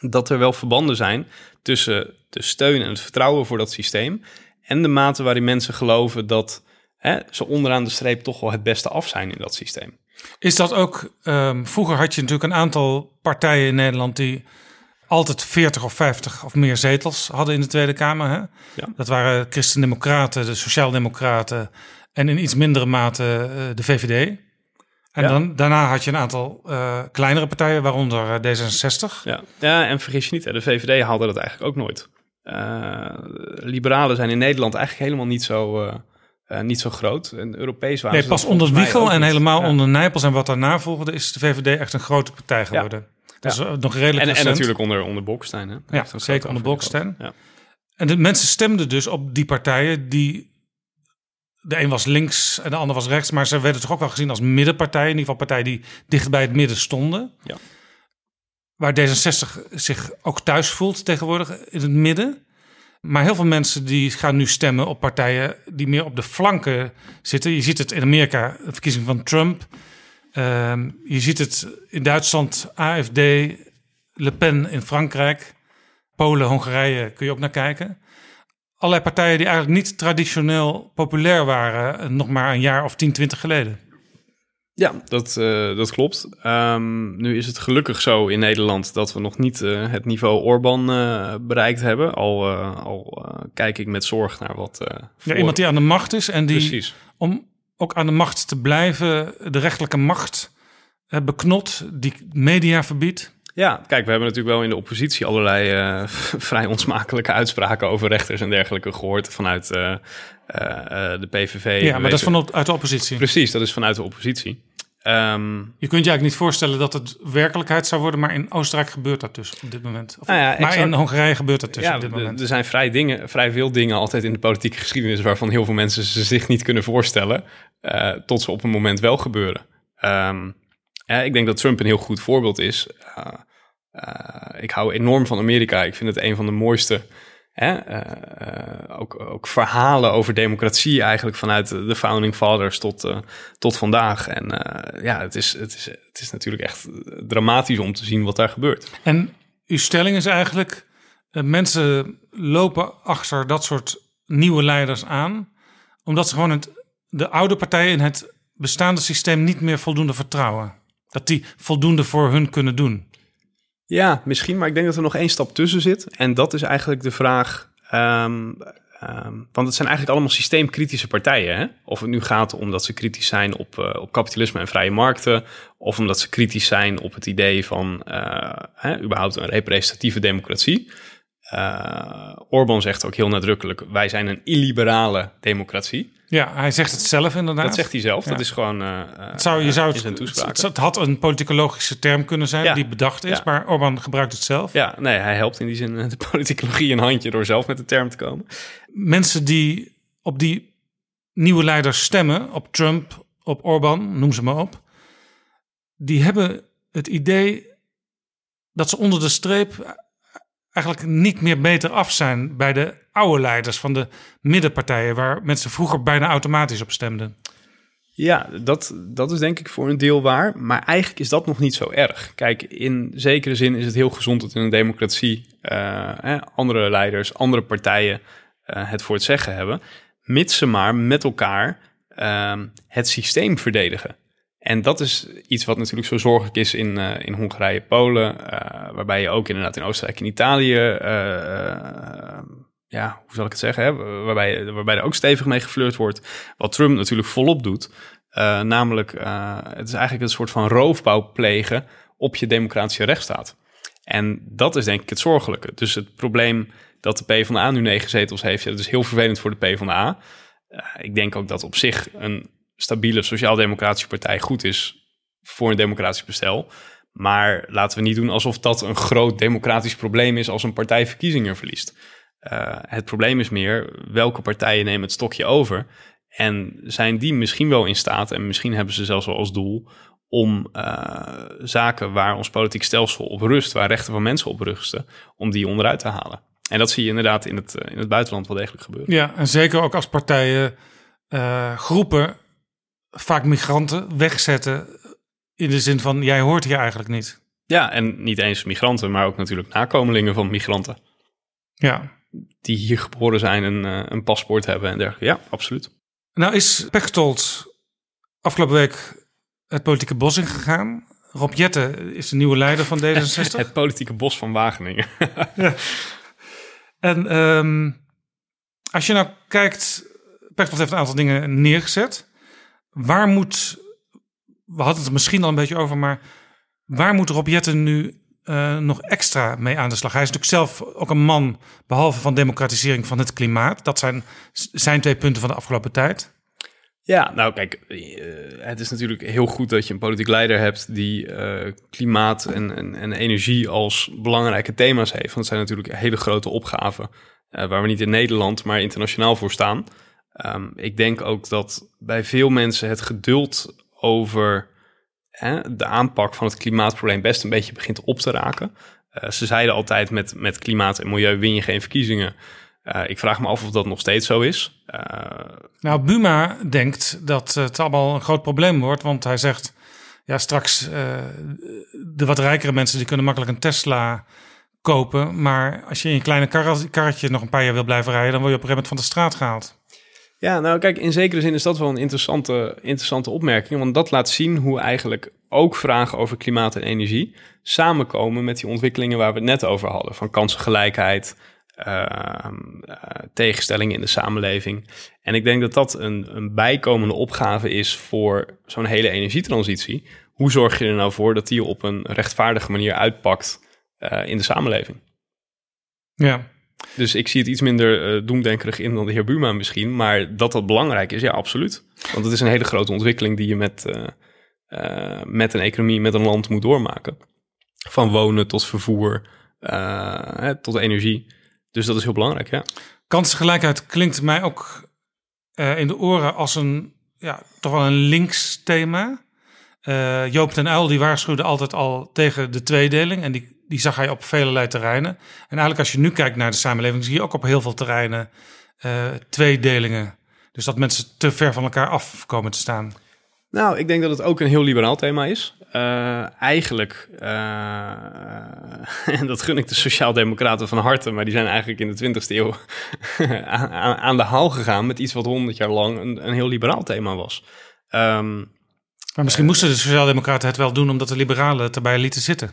Dat er wel verbanden zijn tussen de steun en het vertrouwen voor dat systeem. en de mate waarin mensen geloven dat hè, ze onderaan de streep toch wel het beste af zijn in dat systeem. Is dat ook, um, vroeger had je natuurlijk een aantal partijen in Nederland die altijd 40 of 50 of meer zetels hadden in de Tweede Kamer. Hè? Ja. Dat waren Christen-Democraten, de Sociaaldemocraten en in iets mindere mate uh, de VVD. En Ja. dan, daarna had je een aantal uh, kleinere partijen, waaronder uh, D66. Ja. ja, en vergis je niet, de VVD haalde dat eigenlijk ook nooit. Uh, liberalen zijn in Nederland eigenlijk helemaal niet zo, uh, niet zo groot. En Europees waren Nee, pas onder Wiegel en helemaal Ja. onder Nijpels en wat daarna volgde, is de VVD echt een grote partij geworden. Dat Ja. is uh, nog redelijk En, en natuurlijk onder, onder. Hè? Ja, zeker onder. Ja. En de mensen stemden dus op die partijen die. De een was links en de ander was rechts, maar ze werden toch ook wel gezien als middenpartijen. In ieder geval partijen die dicht bij het midden stonden. Ja. Waar D66 zich ook thuis voelt tegenwoordig in het midden. Maar heel veel mensen die gaan nu stemmen op partijen die meer op de flanken zitten. Je ziet het in Amerika, de verkiezing van Trump. Ehm, je ziet het in Duitsland, AFD, Le Pen in Frankrijk. Polen, Hongarije kun je ook naar kijken. Allerlei partijen die eigenlijk niet traditioneel populair waren, eh, nog maar een jaar of 10, 20 geleden. Ja, dat, eh, dat klopt. Ehm, nu is het gelukkig zo in Nederland dat we nog niet eh, het niveau Orbán bereikt hebben. Al, al kijk ik met zorg naar wat. Ja, iemand die aan de macht is en die, Precies. om ook aan de macht te blijven, de rechterlijke macht eh, beknot, die media verbiedt. Ja, kijk, we hebben natuurlijk wel in de oppositie allerlei eh, <laughs> vrij onsmakelijke uitspraken over rechters en dergelijke gehoord vanuit eh, de PVV. Ja, maar dat is vanuit uit de oppositie. Precies, dat is vanuit de oppositie. Ehm, Je kunt je eigenlijk niet voorstellen dat het werkelijkheid zou worden, maar in Oostenrijk gebeurt dat dus op dit moment. Of- Nou ja, maar exact. in Hongarije gebeurt dat dus ja, op dit moment. er zijn vrij, dingen, vrij veel dingen altijd in de politieke geschiedenis waarvan heel veel mensen ze zich niet kunnen voorstellen, eh, tot ze op een moment wel gebeuren. Ehm, ik denk dat Trump een heel goed voorbeeld is. Eh, eh, ik hou enorm van Amerika. Ik vind het een van de mooiste. Eh, eh, ook, ook verhalen over democratie eigenlijk vanuit de founding fathers tot, eh, tot vandaag. En ja, het is, het, is, het is natuurlijk echt dramatisch om te zien wat daar gebeurt. En uw stelling is eigenlijk, mensen lopen achter dat soort nieuwe leiders aan, omdat ze gewoon het, de oude partijen in het bestaande systeem niet meer voldoende vertrouwen. Dat die voldoende voor hun kunnen doen. Ja, misschien, maar ik denk dat er nog één stap tussen zit. En dat is eigenlijk de vraag. ehm, ehm, want het zijn eigenlijk allemaal systeemkritische partijen. Hè? Of het nu gaat omdat ze kritisch zijn op, eh, op kapitalisme en vrije markten. Of omdat ze kritisch zijn op het idee van eh, hè, überhaupt een representatieve democratie. Eh Orbán zegt ook heel nadrukkelijk: wij zijn een illiberale democratie. Ja, hij zegt het zelf inderdaad. Dat zegt hij zelf. Ja. Dat is gewoon. eh, Het, zou, je zou in het, zijn het, had een politicologische term kunnen zijn Ja. die bedacht is, Ja. maar Orbán gebruikt het zelf. Ja, nee, hij helpt in die zin eh, de politicologie een handje door zelf met de term te komen. Mensen die op die nieuwe leiders stemmen, op Trump, op Orbán, noem ze maar op, die hebben het idee dat ze onder de streep eigenlijk niet meer beter af zijn bij de oude leiders van de middenpartijen, waar mensen vroeger bijna automatisch op stemden. Ja, dat, dat is denk ik voor een deel waar. Maar eigenlijk is dat nog niet zo erg. Kijk, in zekere zin is het heel gezond dat in een democratie eh, andere leiders, andere partijen eh, het voor het zeggen hebben. Mits ze maar met elkaar ehm, het systeem verdedigen. En dat is iets wat natuurlijk zo zorgelijk is in, eh, in Hongarije, Polen, eh, waarbij je ook inderdaad in Oostenrijk en Italië, eh, ja, hoe zal ik het zeggen, hè? Waarbij, waarbij er ook stevig mee geflirt wordt. Wat Trump natuurlijk volop doet. Namelijk, het is eigenlijk een soort van roofbouw plegen op je democratische rechtsstaat. En dat is denk ik het zorgelijke. Dus het probleem dat de PvdA nu negen zetels heeft, ja, dat is heel vervelend voor de PvdA. Uh, ik denk ook dat op zich een stabiele sociaal-democratische partij goed is voor een democratisch bestel. Maar laten we niet doen alsof dat een groot democratisch probleem is als een partij verkiezingen verliest. Uh, het probleem is meer welke partijen nemen het stokje over. En zijn die misschien wel in staat, en misschien hebben ze zelfs wel als doel, om uh, zaken waar ons politiek stelsel op rust, waar rechten van mensen op rusten, om die onderuit te halen. En dat zie je inderdaad in het, in het buitenland wel degelijk gebeuren. Ja, en zeker ook als partijen groepen, vaak migranten, wegzetten in de zin van jij hoort hier eigenlijk niet. Ja, en niet eens migranten, maar ook natuurlijk nakomelingen van migranten. Ja. Die hier geboren zijn en uh, een paspoort hebben en dergelijke. Ja, absoluut. Nou is Pechtold afgelopen week het politieke bos ingegaan. Rob Jette is de nieuwe leider van D66. <laughs> het politieke bos van Wageningen. <laughs> ja. En um, als je nou kijkt, Pechtold heeft een aantal dingen neergezet. Waar moet, we hadden het misschien al een beetje over, maar waar moet Rob Jette nu uh, nog extra mee aan de slag? Hij is natuurlijk zelf ook een man, behalve van democratisering van het klimaat. Dat zijn zijn twee punten van de afgelopen tijd. Ja, nou kijk, uh, het is natuurlijk heel goed dat je een politiek leider hebt die uh, klimaat en, en, en, energie als belangrijke thema's heeft. Want het zijn natuurlijk hele grote opgaven waar we niet in Nederland, maar internationaal voor staan. Um, ik denk ook dat bij veel mensen het geduld over hè, de aanpak van het klimaatprobleem best een beetje begint op te raken. ze zeiden altijd met, met klimaat en milieu win je geen verkiezingen. Uh, ik vraag me af of dat nog steeds zo is. Uh, nou, Buma denkt dat het allemaal een groot probleem wordt, want hij zegt: ja, straks de wat rijkere mensen die kunnen makkelijk een Tesla kopen, maar als je in een kleine kar karretje nog een paar jaar wil blijven rijden, dan word je op een gegeven moment van de straat gehaald. Ja, nou kijk, in zekere zin is dat wel een interessante, interessante opmerking, want dat laat zien hoe eigenlijk ook vragen over klimaat en energie samenkomen met die ontwikkelingen waar we het net over hadden, van kansengelijkheid, uh, tegenstellingen in de samenleving. En ik denk dat dat een, een bijkomende opgave is voor zo'n hele energietransitie. Hoe zorg je er nou voor dat die op een rechtvaardige manier uitpakt uh, in de samenleving? Ja. Dus ik zie het iets minder uh, doemdenkerig in dan de heer Buma misschien. Maar dat dat belangrijk is, ja, absoluut. Want het is een hele grote ontwikkeling die je met, uh, met een economie, met een land moet doormaken. Van wonen tot vervoer, tot energie. Dus dat is heel belangrijk, ja. Kansengelijkheid klinkt mij ook in de oren als een, ja, toch wel een links thema. Joop ten Uyl die waarschuwde altijd al tegen de tweedeling en die, die zag hij op vele terreinen. En eigenlijk als je nu kijkt naar de samenleving zie je ook op heel veel terreinen uh, tweedelingen. Dus dat mensen te ver van elkaar af komen te staan. Nou, ik denk dat het ook een heel liberaal thema is. Uh, eigenlijk, uh, <laughs> en dat gun ik de Sociaaldemocraten van harte, maar die zijn eigenlijk in de 20e eeuw <laughs> aan, aan, de haal gegaan met iets wat 100 jaar lang een, een heel liberaal thema was. Um, maar misschien moesten de Sociaaldemocraten het wel doen omdat de liberalen het erbij lieten zitten.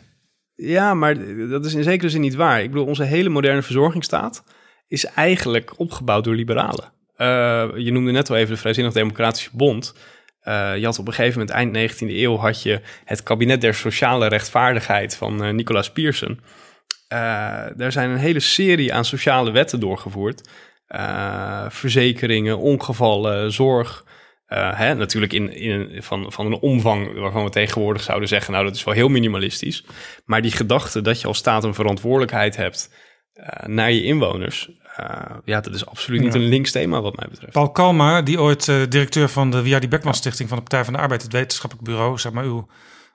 Ja, maar dat is in zekere zin niet waar. Ik bedoel, onze hele moderne verzorgingsstaat is eigenlijk opgebouwd door liberalen. je noemde net al even de Vrijzinnig Democratische Bond. Uh, je had op een gegeven moment, eind 19e eeuw, had je het kabinet der sociale rechtvaardigheid van uh, Nicolaas Pierson. Daar zijn een hele serie aan sociale wetten doorgevoerd. verzekeringen, ongevallen, zorg. Hè, natuurlijk in, in, van, van een omvang waarvan we tegenwoordig zouden zeggen, nou dat is wel heel minimalistisch. Maar die gedachte dat je als staat een verantwoordelijkheid hebt naar je inwoners, uh, ja, dat is absoluut niet ja. een links thema wat mij betreft. Paul Kalma, die ooit uh, directeur van de Wiardi Beckman Stichting van de Partij van de Arbeid, het wetenschappelijk bureau, zeg maar uw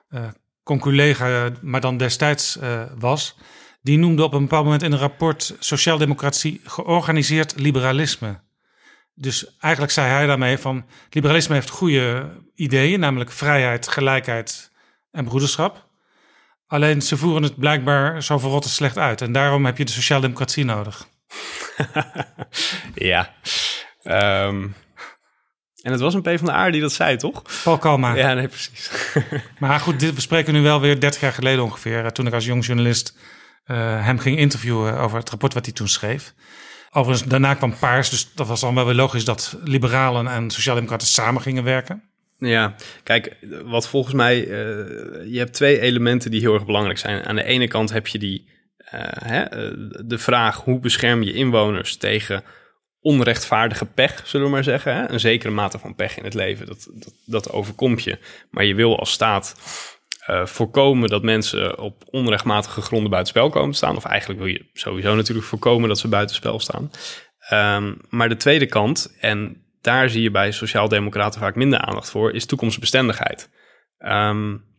uh, conculega, maar dan destijds was, die noemde op een bepaald moment in een rapport sociaaldemocratie georganiseerd liberalisme. Dus eigenlijk zei hij daarmee van liberalisme heeft goede ideeën, namelijk vrijheid, gelijkheid en broederschap. Alleen ze voeren het blijkbaar zo verrotte slecht uit. En daarom heb je de sociaaldemocratie nodig. <laughs> ja. Um, en het was een P van de die dat zei, toch? Paul Kalma. Ja, nee, precies. <laughs> maar goed, dit bespreken nu wel weer 30 jaar geleden ongeveer. Toen ik als jong journalist uh, hem ging interviewen over het rapport wat hij toen schreef. Overigens, daarna kwam Paars, dus dat was dan wel weer logisch dat liberalen en sociaaldemocraten samen gingen werken. Ja, kijk, wat volgens mij, uh, je hebt twee elementen die heel erg belangrijk zijn. Aan de ene kant heb je die, uh, hè, de vraag hoe bescherm je inwoners tegen onrechtvaardige pech, zullen we maar zeggen. Hè? Een zekere mate van pech in het leven, dat, dat, dat overkomt je. Maar je wil als staat uh, voorkomen dat mensen op onrechtmatige gronden buitenspel komen te staan. Of eigenlijk wil je sowieso natuurlijk voorkomen dat ze buitenspel staan. Um, maar de tweede kant, en daar zie je bij sociaaldemocraten vaak minder aandacht voor, is toekomstbestendigheid. Um,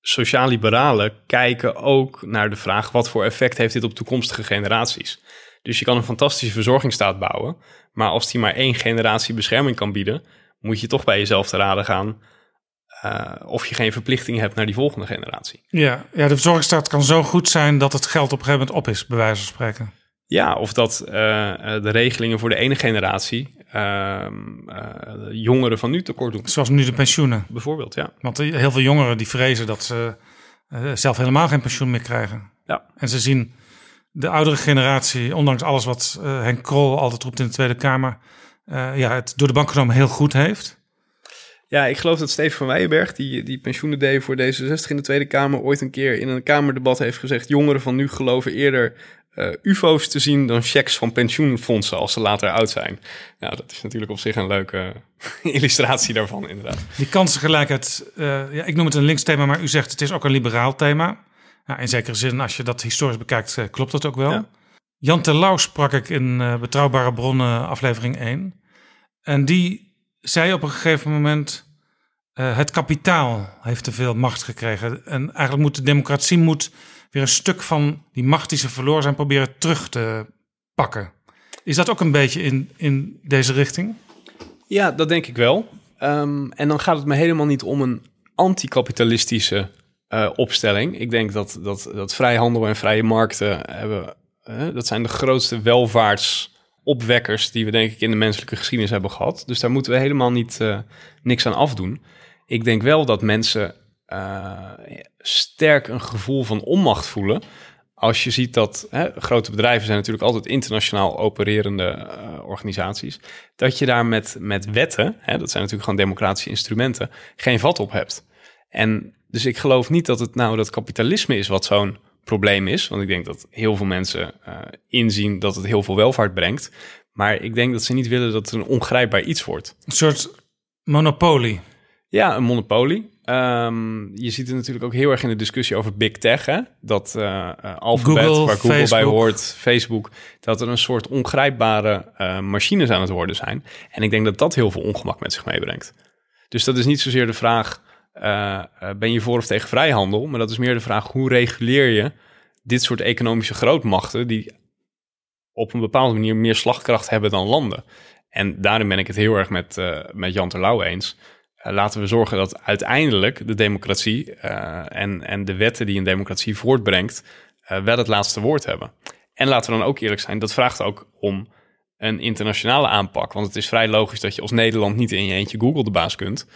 Sociaal-liberalen kijken ook naar de vraag: wat voor effect heeft dit op toekomstige generaties? Dus je kan een fantastische verzorgingsstaat bouwen, maar als die maar één generatie bescherming kan bieden, moet je toch bij jezelf te raden gaan uh, of je geen verplichting hebt naar die volgende generatie. Ja, ja, de verzorgingsstaat kan zo goed zijn dat het geld op een gegeven moment op is, bij wijze van spreken. Ja, of dat uh, de regelingen voor de ene generatie uh, jongeren van nu tekort doen. Zoals nu de pensioenen. Bijvoorbeeld, ja. Want heel veel jongeren die vrezen dat ze zelf helemaal geen pensioen meer krijgen. Ja. En ze zien de oudere generatie, ondanks alles wat Henk Krol altijd roept in de Tweede Kamer, ja, het door de bank genomen heel goed heeft. Ja, ik geloof dat Steven van Weijenberg, die, die pensioenen deed voor D66 in de Tweede Kamer, ooit een keer in een Kamerdebat heeft gezegd: jongeren van nu geloven eerder uh, UFO's te zien dan checks van pensioenfondsen als ze later oud zijn. Nou, dat is natuurlijk op zich een leuke <laughs> illustratie daarvan, inderdaad. Die kansengelijkheid, uh, ja, ik noem het een links thema, maar u zegt het is ook een liberaal thema. Nou, in zekere zin, als je dat historisch bekijkt, uh, klopt dat ook wel. Ja. Jan Terlouw sprak ik in Betrouwbare Bronnen aflevering 1. En die zei op een gegeven moment... Uh, het kapitaal heeft te veel macht gekregen. En eigenlijk moet de democratie moet weer een stuk van die macht die ze verloren zijn... proberen terug te pakken. Is dat ook een beetje in, in deze richting? Ja, dat denk ik wel. Um, en dan gaat het me helemaal niet om een anticapitalistische uh, opstelling. Ik denk dat, dat, dat vrijhandel en vrije markten hebben... Uh, dat zijn de grootste welvaarts opwekkers die we denk ik in de menselijke geschiedenis hebben gehad. Dus daar moeten we helemaal niet uh, niks aan afdoen. Ik denk wel dat mensen uh, sterk een gevoel van onmacht voelen. Als je ziet dat hè, grote bedrijven zijn natuurlijk altijd internationaal opererende uh, organisaties. Dat je daar met, met wetten, hè, dat zijn natuurlijk gewoon democratische instrumenten, geen vat op hebt. En dus ik geloof niet dat het nou dat kapitalisme is wat zo'n probleem is. Want ik denk dat heel veel mensen uh, inzien dat het heel veel welvaart brengt. Maar ik denk dat ze niet willen dat het een ongrijpbaar iets wordt. Een soort monopolie. Ja, een monopolie. Um, je ziet het natuurlijk ook heel erg in de discussie over big tech. Hè? Dat uh, Alphabet, Google, waar Google Facebook. bij hoort, Facebook... dat er een soort ongrijpbare uh, machines aan het worden zijn. En ik denk dat dat heel veel ongemak met zich meebrengt. Dus dat is niet zozeer de vraag uh, ben je voor of tegen vrijhandel? Maar dat is meer de vraag, hoe reguleer je dit soort economische grootmachten... die op een bepaalde manier meer slagkracht hebben dan landen? En daarin ben ik het heel erg met, uh, met Jan Terlouw eens. Laten we zorgen dat uiteindelijk de democratie en, en de wetten die een democratie voortbrengt... wel het laatste woord hebben. En laten we dan ook eerlijk zijn, dat vraagt ook om een internationale aanpak. Want het is vrij logisch dat je als Nederland niet in je eentje Google de baas kunt...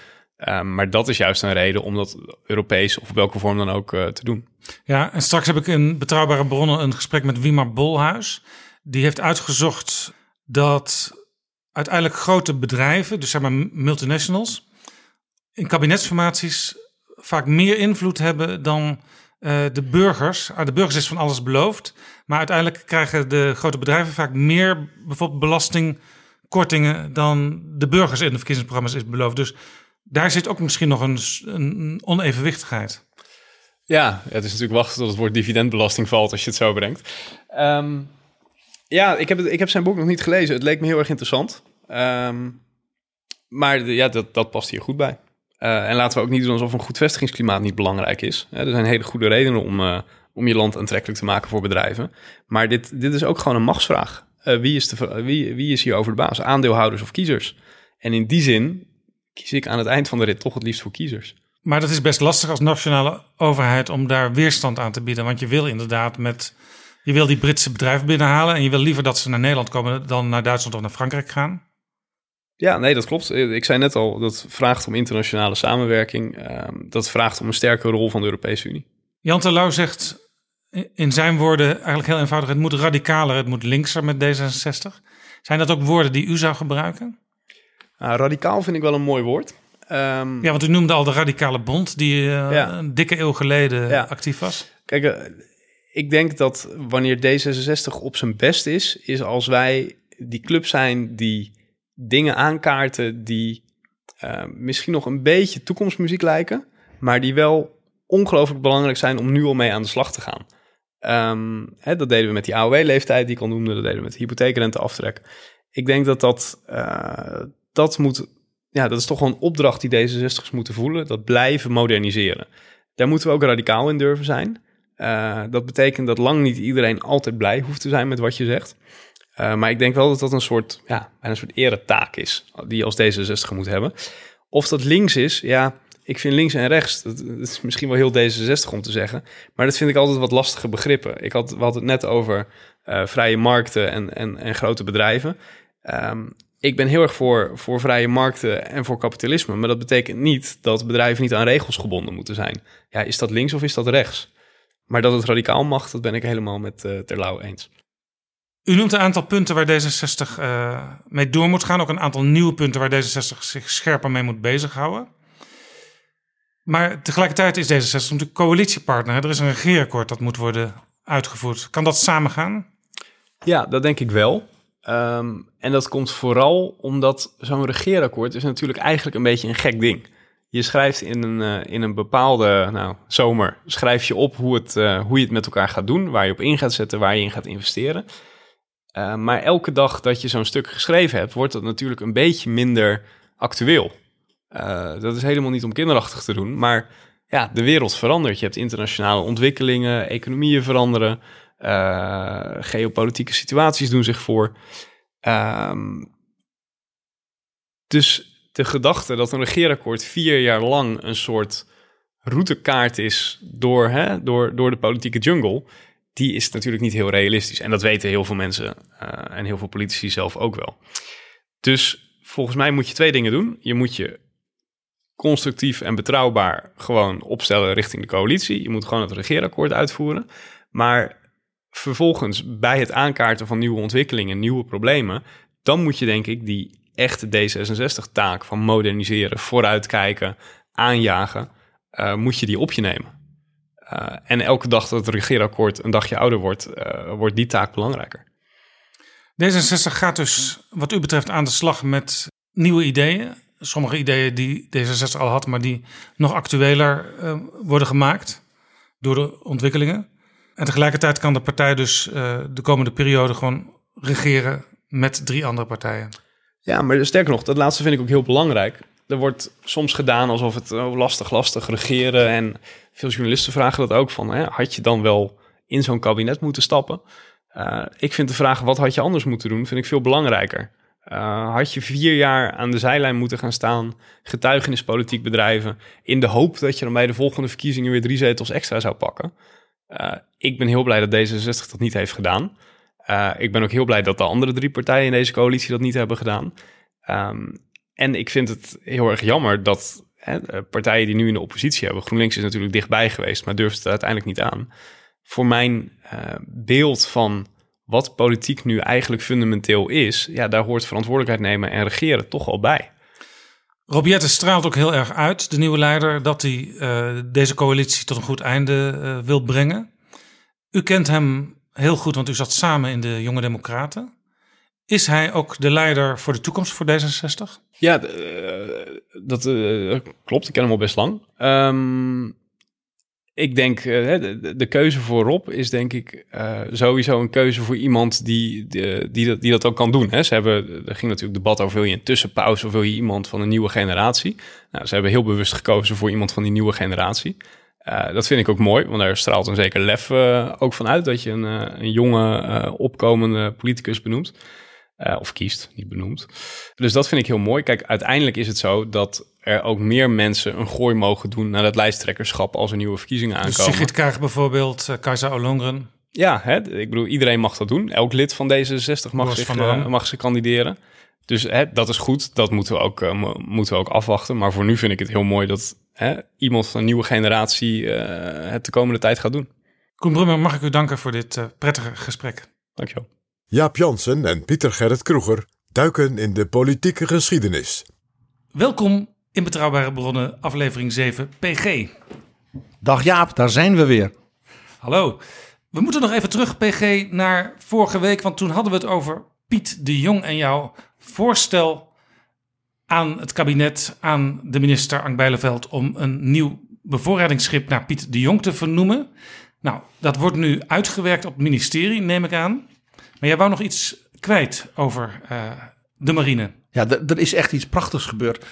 Um, maar dat is juist een reden om dat Europees of op welke vorm dan ook uh, te doen. Ja, en straks heb ik in Betrouwbare Bronnen een gesprek met Wimar Bolhuis. Die heeft uitgezocht dat uiteindelijk grote bedrijven, dus zeg maar multinationals, in kabinetsformaties vaak meer invloed hebben dan uh, de burgers. Ah, de burgers is van alles beloofd, maar uiteindelijk krijgen de grote bedrijven vaak meer bijvoorbeeld belastingkortingen dan de burgers in de verkiezingsprogramma's is beloofd. Dus daar zit ook misschien nog een, een onevenwichtigheid. Ja, het is natuurlijk wachten tot het woord dividendbelasting valt als je het zo brengt. Um, ja, ik heb, ik heb zijn boek nog niet gelezen. Het leek me heel erg interessant. Um, maar de, ja, dat, dat past hier goed bij. Uh, en laten we ook niet doen alsof een goed vestigingsklimaat niet belangrijk is. er zijn hele goede redenen om, uh, om je land aantrekkelijk te maken voor bedrijven. Maar dit, dit is ook gewoon een machtsvraag. Uh, wie, is de, wie, wie is hier over de baas? Aandeelhouders of kiezers? En in die zin kies ik aan het eind van de rit toch het liefst voor kiezers. Maar dat is best lastig als nationale overheid om daar weerstand aan te bieden. Want je wil inderdaad met. Je wil die Britse bedrijven binnenhalen. En je wil liever dat ze naar Nederland komen dan naar Duitsland of naar Frankrijk gaan. Ja, nee, dat klopt. Ik zei net al, dat vraagt om internationale samenwerking. Ehm, dat vraagt om een sterke rol van de Europese Unie. Jan Terlouw zegt in zijn woorden eigenlijk heel eenvoudig: het moet radicaler, het moet linkser met D66. Zijn dat ook woorden die u zou gebruiken? Nou, radicaal vind ik wel een mooi woord. Ehm, Ja, want u noemde al de Radicale Bond, die eh, Ja. een dikke eeuw geleden Ja. actief was. Kijk, eh, ik denk dat wanneer D66 op zijn best is, is als wij die club zijn die dingen aankaarten die eh, misschien nog een beetje toekomstmuziek lijken, maar die wel ongelooflijk belangrijk zijn om nu al mee aan de slag te gaan. Ehm, hè, dat deden we met die AOW-leeftijd die ik al noemde, dat deden we met de hypotheekrenteaftrek. Ik denk dat dat, eh, dat moet, ja, dat is toch wel een opdracht die D66'ers moeten voelen, dat blijven moderniseren. Daar moeten we ook radicaal in durven zijn. Eh, dat betekent dat lang niet iedereen altijd blij hoeft te zijn met wat je zegt. Eh, maar ik denk wel dat dat een soort, ja, een soort eretaak is die je als D66 moet hebben. Of dat links is, ja, ik vind links en rechts, dat, is misschien wel heel D66 om te zeggen. Maar dat vind ik altijd wat lastige begrippen. Ik had, we het net over eh, vrije markten en, en, en grote bedrijven. Ehm, ik ben heel erg voor, voor vrije markten en voor kapitalisme. Maar dat betekent niet dat bedrijven niet aan regels gebonden moeten zijn. Ja, is dat links of is dat rechts? Maar dat het radicaal mag, dat ben ik helemaal met eh Terlouw eens. U noemt een aantal punten waar D66 eh, mee door moet gaan. Ook een aantal nieuwe punten waar D66 zich scherper mee moet bezighouden. Maar tegelijkertijd is D66 natuurlijk coalitiepartner. Er is een regeerakkoord dat moet worden uitgevoerd. Kan dat samen gaan? Ja, dat denk ik wel. Ehm, en dat komt vooral omdat zo'n regeerakkoord is natuurlijk eigenlijk een beetje een gek ding. Je schrijft in een, eh, in een bepaalde nou, zomer, schrijf je op hoe, het, eh, hoe je het met elkaar gaat doen, waar je op in gaat zetten, waar je in gaat investeren. Eh, maar elke dag dat je zo'n stuk geschreven hebt, wordt dat natuurlijk een beetje minder actueel. Eh, dat is helemaal niet om kinderachtig te doen, maar ja, de wereld verandert. Je hebt internationale ontwikkelingen, economieën veranderen, geopolitieke situaties doen zich voor. Ehm, dus de gedachte dat een regeerakkoord vier jaar lang een soort routekaart is door, hè, door, door de politieke jungle, die is natuurlijk niet heel realistisch. En dat weten heel veel mensen eh, en heel veel politici zelf ook wel. Dus volgens mij moet je twee dingen doen. Je moet je constructief en betrouwbaar gewoon opstellen richting de coalitie. Je moet gewoon het regeerakkoord uitvoeren. Maar vervolgens bij het aankaarten van nieuwe ontwikkelingen, nieuwe problemen, dan moet je denk ik die echte D66-taak van moderniseren, vooruitkijken, aanjagen, eh, moet je die op je nemen. Uh, en elke dag dat het regeerakkoord een dagje ouder wordt, uh, wordt die taak belangrijker. D66 gaat dus wat u betreft aan de slag met nieuwe ideeën. Sommige ideeën die D66 al had, maar die nog actueler worden gemaakt door de ontwikkelingen. En tegelijkertijd kan de partij dus de komende periode gewoon regeren met drie andere partijen. Ja, maar sterker nog, dat laatste vind ik ook heel belangrijk. Er wordt soms gedaan alsof het oh, lastig, lastig regeren. En veel journalisten vragen dat ook van, hè, had je dan wel in zo'n kabinet moeten stappen? Uh, ik vind de vraag, wat had je anders moeten doen, vind ik veel belangrijker. Uh, had je vier jaar aan de zijlijn moeten gaan staan, getuigenispolitiek bedrijven, in de hoop dat je dan bij de volgende verkiezingen weer drie zetels extra zou pakken? Uh, ik ben heel blij dat D66 dat niet heeft gedaan. Uh, ik ben ook heel blij dat de andere drie partijen in deze coalitie dat niet hebben gedaan. Um, en ik vind het heel erg jammer dat hè, partijen die nu in de oppositie hebben, GroenLinks is natuurlijk dichtbij geweest, maar durft het uiteindelijk niet aan. Voor mijn uh, beeld van wat politiek nu eigenlijk fundamenteel is, ja, daar hoort verantwoordelijkheid nemen en regeren toch al bij. Robiette straalt ook heel erg uit, de nieuwe leider, dat hij uh, deze coalitie tot een goed einde uh, wil brengen. U kent hem heel goed, want u zat samen in de Jonge Democraten. Is hij ook de leider voor de toekomst voor D66? Ja, uh, dat klopt. Ik ken hem al best lang. Um, ik denk, uh, de, keuze voor Rob is denk ik sowieso een keuze voor iemand die, die, dat, die dat ook kan doen. Hè. Ze hebben, er ging natuurlijk debat over, wil je een tussenpauze of wil je iemand van een nieuwe generatie? Nou, ze hebben heel bewust gekozen voor iemand van die nieuwe generatie. Uh, dat vind ik ook mooi, want daar straalt een zeker lef ook van uit dat je een, een jonge, opkomende politicus benoemt. of kiest, niet benoemt. Dus dat vind ik heel mooi. Kijk, uiteindelijk is het zo dat er ook meer mensen een gooi mogen doen naar het lijsttrekkerschap als er nieuwe verkiezingen aankomen. Dus Sigrid Kaag bijvoorbeeld, uh, Kajsa Ollongren. Ja, hè, ik bedoel, iedereen mag dat doen. Elk lid van D66 mag, zich, uh, mag zich kandideren. Dus hè, dat is goed, dat moeten we, ook, uh, moeten we ook afwachten. Maar voor nu vind ik het heel mooi dat hè, iemand van een nieuwe generatie uh, het de komende tijd gaat doen. Koen Brummer, mag ik u danken voor dit uh, prettige gesprek. Dankjewel. Jaap Jansen en Pieter Gerrit Kroeger duiken in de politieke geschiedenis. Welkom in Betrouwbare Bronnen, aflevering 7 PG. Dag Jaap, daar zijn we weer. Hallo. We moeten nog even terug, PG, naar vorige week. Want toen hadden we het over Piet de Jong en jouw voorstel aan het kabinet, aan de minister Ank Bijleveld... om een nieuw bevoorradingsschip naar Piet de Jong te vernoemen. Nou, dat wordt nu uitgewerkt op het ministerie, neem ik aan. Maar jij wou nog iets kwijt over uh, de marine. Ja, er is echt iets prachtigs gebeurd.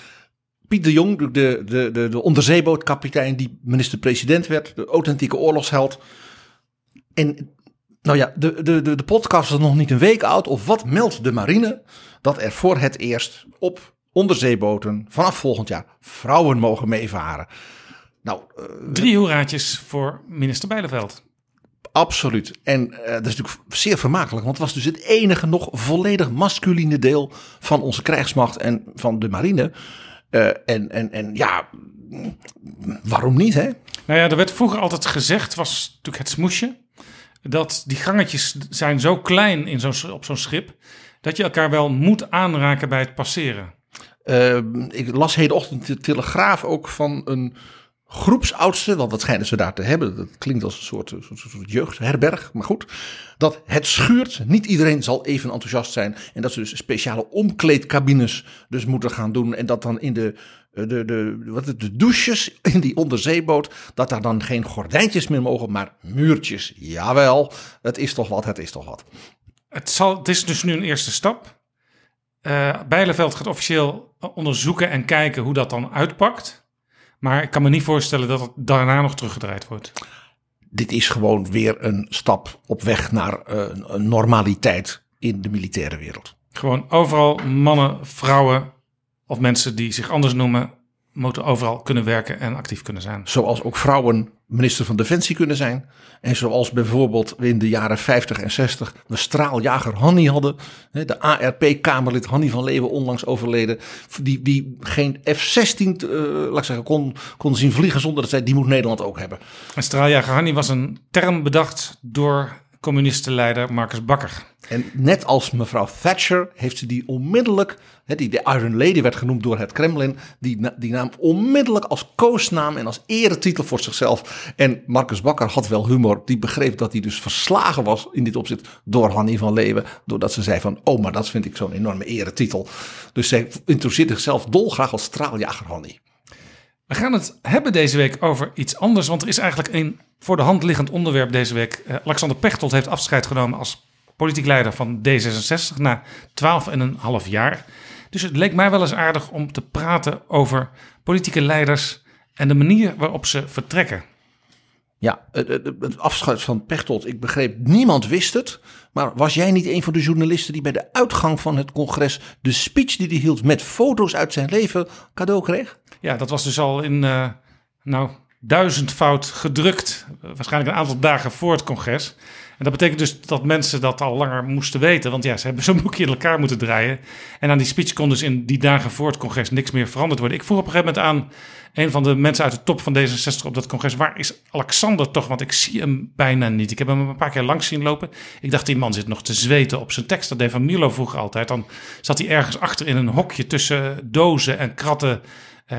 Piet de Jong, de, de, de, de onderzeebootkapitein die minister-president werd, de authentieke oorlogsheld. En nou ja, de, de, de, de podcast is nog niet een week oud. Of wat meldt de marine? Dat er voor het eerst op onderzeeboten vanaf volgend jaar vrouwen mogen meevaren. Nou, uh, Drie hoeraatjes voor minister Bijleveld. Absoluut. En uh, dat is natuurlijk zeer vermakelijk, want het was dus het enige nog volledig masculine deel van onze krijgsmacht en van de marine. Uh, en, en, en ja, waarom niet, hè? Nou ja, er werd vroeger altijd gezegd, was natuurlijk het smoesje, dat die gangetjes zijn zo klein in zo'n op zo'n schip, dat je elkaar wel moet aanraken bij het passeren. Uh, ik las hedenochtend de Telegraaf ook van een groepsoudste, want wat schijnen ze daar te hebben? Dat klinkt als een soort, soort, jeugdherberg, maar goed. Dat het schuurt, niet iedereen zal even enthousiast zijn. En dat ze dus speciale omkleedcabines dus moeten gaan doen. En dat dan in de, de, de, wat, de douches in die onderzeeboot, dat daar dan geen gordijntjes meer mogen, maar muurtjes. Jawel, het is toch wat, het is toch wat. Het, zal, het is dus nu een eerste stap. Uh, gaat officieel onderzoeken en kijken hoe dat dan uitpakt. Maar ik kan me niet voorstellen dat het daarna nog teruggedraaid wordt. Dit is gewoon weer een stap op weg naar uh, een normaliteit in de militaire wereld. Gewoon overal mannen, vrouwen of mensen die zich anders noemen, moeten overal kunnen werken en actief kunnen zijn. Zoals ook vrouwen minister van Defensie kunnen zijn. En zoals bijvoorbeeld in de jaren 50 en 60 de straaljager Hanny hadden. De ARP-Kamerlid Hanny van Leeuwen onlangs overleden. Die, die geen F-16 uh, laat zeggen, kon, kon zien vliegen zonder dat zij die moet Nederland ook hebben. En straaljager Hanny was een term bedacht door communistenleider Marcus Bakker. En net als mevrouw Thatcher heeft ze die onmiddellijk, die de Iron Lady werd genoemd door het Kremlin, die, die naam onmiddellijk als koosnaam en als eretitel voor zichzelf. En Marcus Bakker had wel humor, die begreep dat hij dus verslagen was in dit opzicht door Hannie van Leeuwen, doordat ze zei van, oh maar dat vind ik zo'n enorme eretitel. Dus zij introduceerde zichzelf dolgraag als straaljager Hannie. We gaan het hebben deze week over iets anders, want er is eigenlijk een voor de hand liggend onderwerp deze week. Uh, Alexander Pechtold heeft afscheid genomen als politiek leider van D66 na 12,5 jaar. Dus het leek mij wel eens aardig om te praten over politieke leiders en de manier waarop ze vertrekken. Ja, het, het, afscheid van Pechtold, ik begreep, niemand wist het. Maar was jij niet een van de journalisten die bij de uitgang van het congres de speech die hij hield met foto's uit zijn leven cadeau kreeg? Ja, dat was dus al in, uh, nou, duizendvoud gedrukt. Waarschijnlijk een aantal dagen voor het congres. En dat betekent dus dat mensen dat al langer moesten weten. Want ja, ze hebben zo'n boekje in elkaar moeten draaien. En aan die speech kon dus in die dagen voor het congres niks meer veranderd worden. Ik vroeg op een gegeven moment aan een van de mensen uit de top van D66 op dat congres. Waar is Alexander toch? Want ik zie hem bijna niet. Ik heb hem een paar keer langs zien lopen. Ik dacht, die man zit nog te zweten op zijn tekst. Dat deed Van Milo vroeger altijd. Dan zat hij ergens achter in een hokje tussen dozen en kratten uh,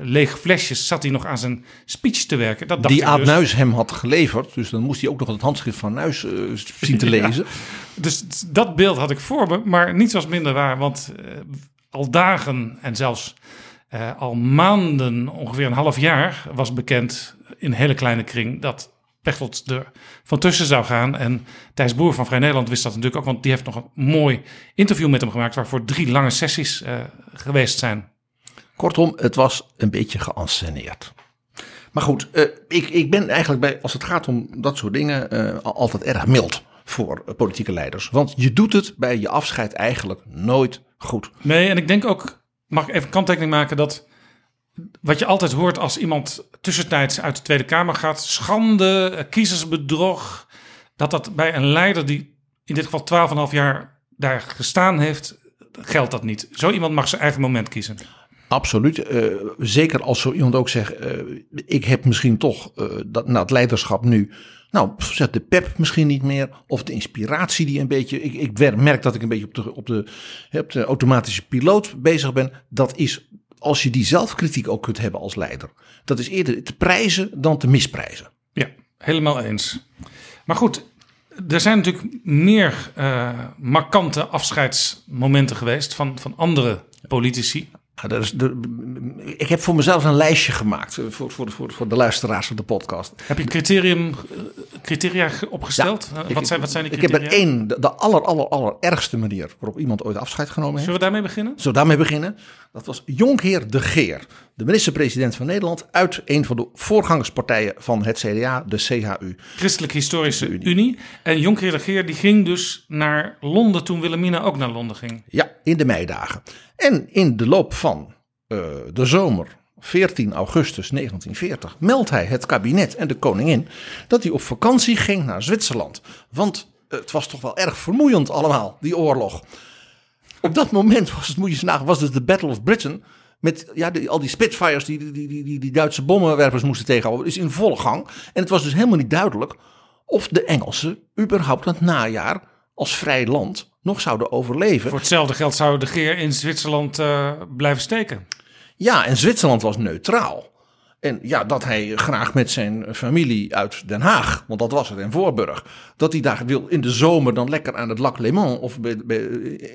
lege flesjes zat hij nog aan zijn speech te werken. Dat die Aad dus. Nuis hem had geleverd. Dus dan moest hij ook nog het handschrift van Nuis uh, zien te <laughs> lezen. dus dat beeld had ik voor me. Maar niets was minder waar. Want uh, al dagen en zelfs al maanden, ongeveer een half jaar... was bekend in een hele kleine kring dat Pechtold er van tussen zou gaan. En Thijs Boer van Vrij Nederland wist dat natuurlijk ook. Want die heeft nog een mooi interview met hem gemaakt... waarvoor drie lange sessies geweest zijn. Kortom, het was een beetje geanceneerd. Maar goed, uh, ik, ik ben eigenlijk bij, als het gaat om dat soort dingen, uh, altijd erg mild voor politieke leiders. Want je doet het bij je afscheid eigenlijk nooit goed. Nee, en ik denk ook, mag ik even kanttekening maken, dat wat je altijd hoort als iemand tussentijds uit de Tweede Kamer gaat, schande, kiezersbedrog, dat dat bij een leider die in dit geval 12,5 jaar daar gestaan heeft, geldt dat niet. Zo iemand mag zijn eigen moment kiezen. Absoluut. Uh, zeker als zo iemand ook zegt: uh, Ik heb misschien toch uh, dat, nou, het leiderschap nu. Nou, zet de pep misschien niet meer. Of de inspiratie die een beetje. Ik, ik merk dat ik een beetje op de, op, de, automatische piloot bezig ben. Dat is als je die zelfkritiek ook kunt hebben als leider. Dat is eerder te prijzen dan te misprijzen. Ja, helemaal eens. Maar goed, er zijn natuurlijk meer markante afscheidsmomenten geweest van, van andere politici. Ja, dat is de, ik heb voor mezelf een lijstje gemaakt eh, voor, voor, voor, voor de luisteraars van de podcast. Heb je criterium, criteria opgesteld? Ja, wat, zijn, wat zijn die ik criteria? heb er één, de, de aller, aller, aller ergste manier waarop iemand ooit afscheid genomen heeft. Zullen we daarmee beginnen? Zullen we daarmee beginnen? Dat was Jonkheer de Geer, de minister-president van Nederland uit een van de voorgangerspartijen van het CDA, de CHU. Christelijk Historische Unie. En Jonkheer de Geer die ging dus naar Londen toen Wilhelmina ook naar Londen ging. Ja, in de meidagen. En in de loop van uh, de zomer 14 augustus 1940 meldt hij het kabinet en de koningin dat hij op vakantie ging naar Zwitserland. Want het was toch wel erg vermoeiend allemaal, die oorlog. Op dat moment was het, moet je eens was dus de Battle of Britain. Met ja, al die Spitfires die die, die, die die Duitse bommenwerpers moesten tegenhouden. Is in volle gang. En het was dus helemaal niet duidelijk of de Engelsen überhaupt het najaar als vrij land nog zouden overleven. Voor hetzelfde geld zou de Geer in Zwitserland uh, blijven steken. Ja, en Zwitserland was neutraal. En ja, dat hij graag met zijn familie uit Den Haag, want dat was het in Voorburg, dat hij daar wil in de zomer dan lekker aan het Lac Léman of bij, bij,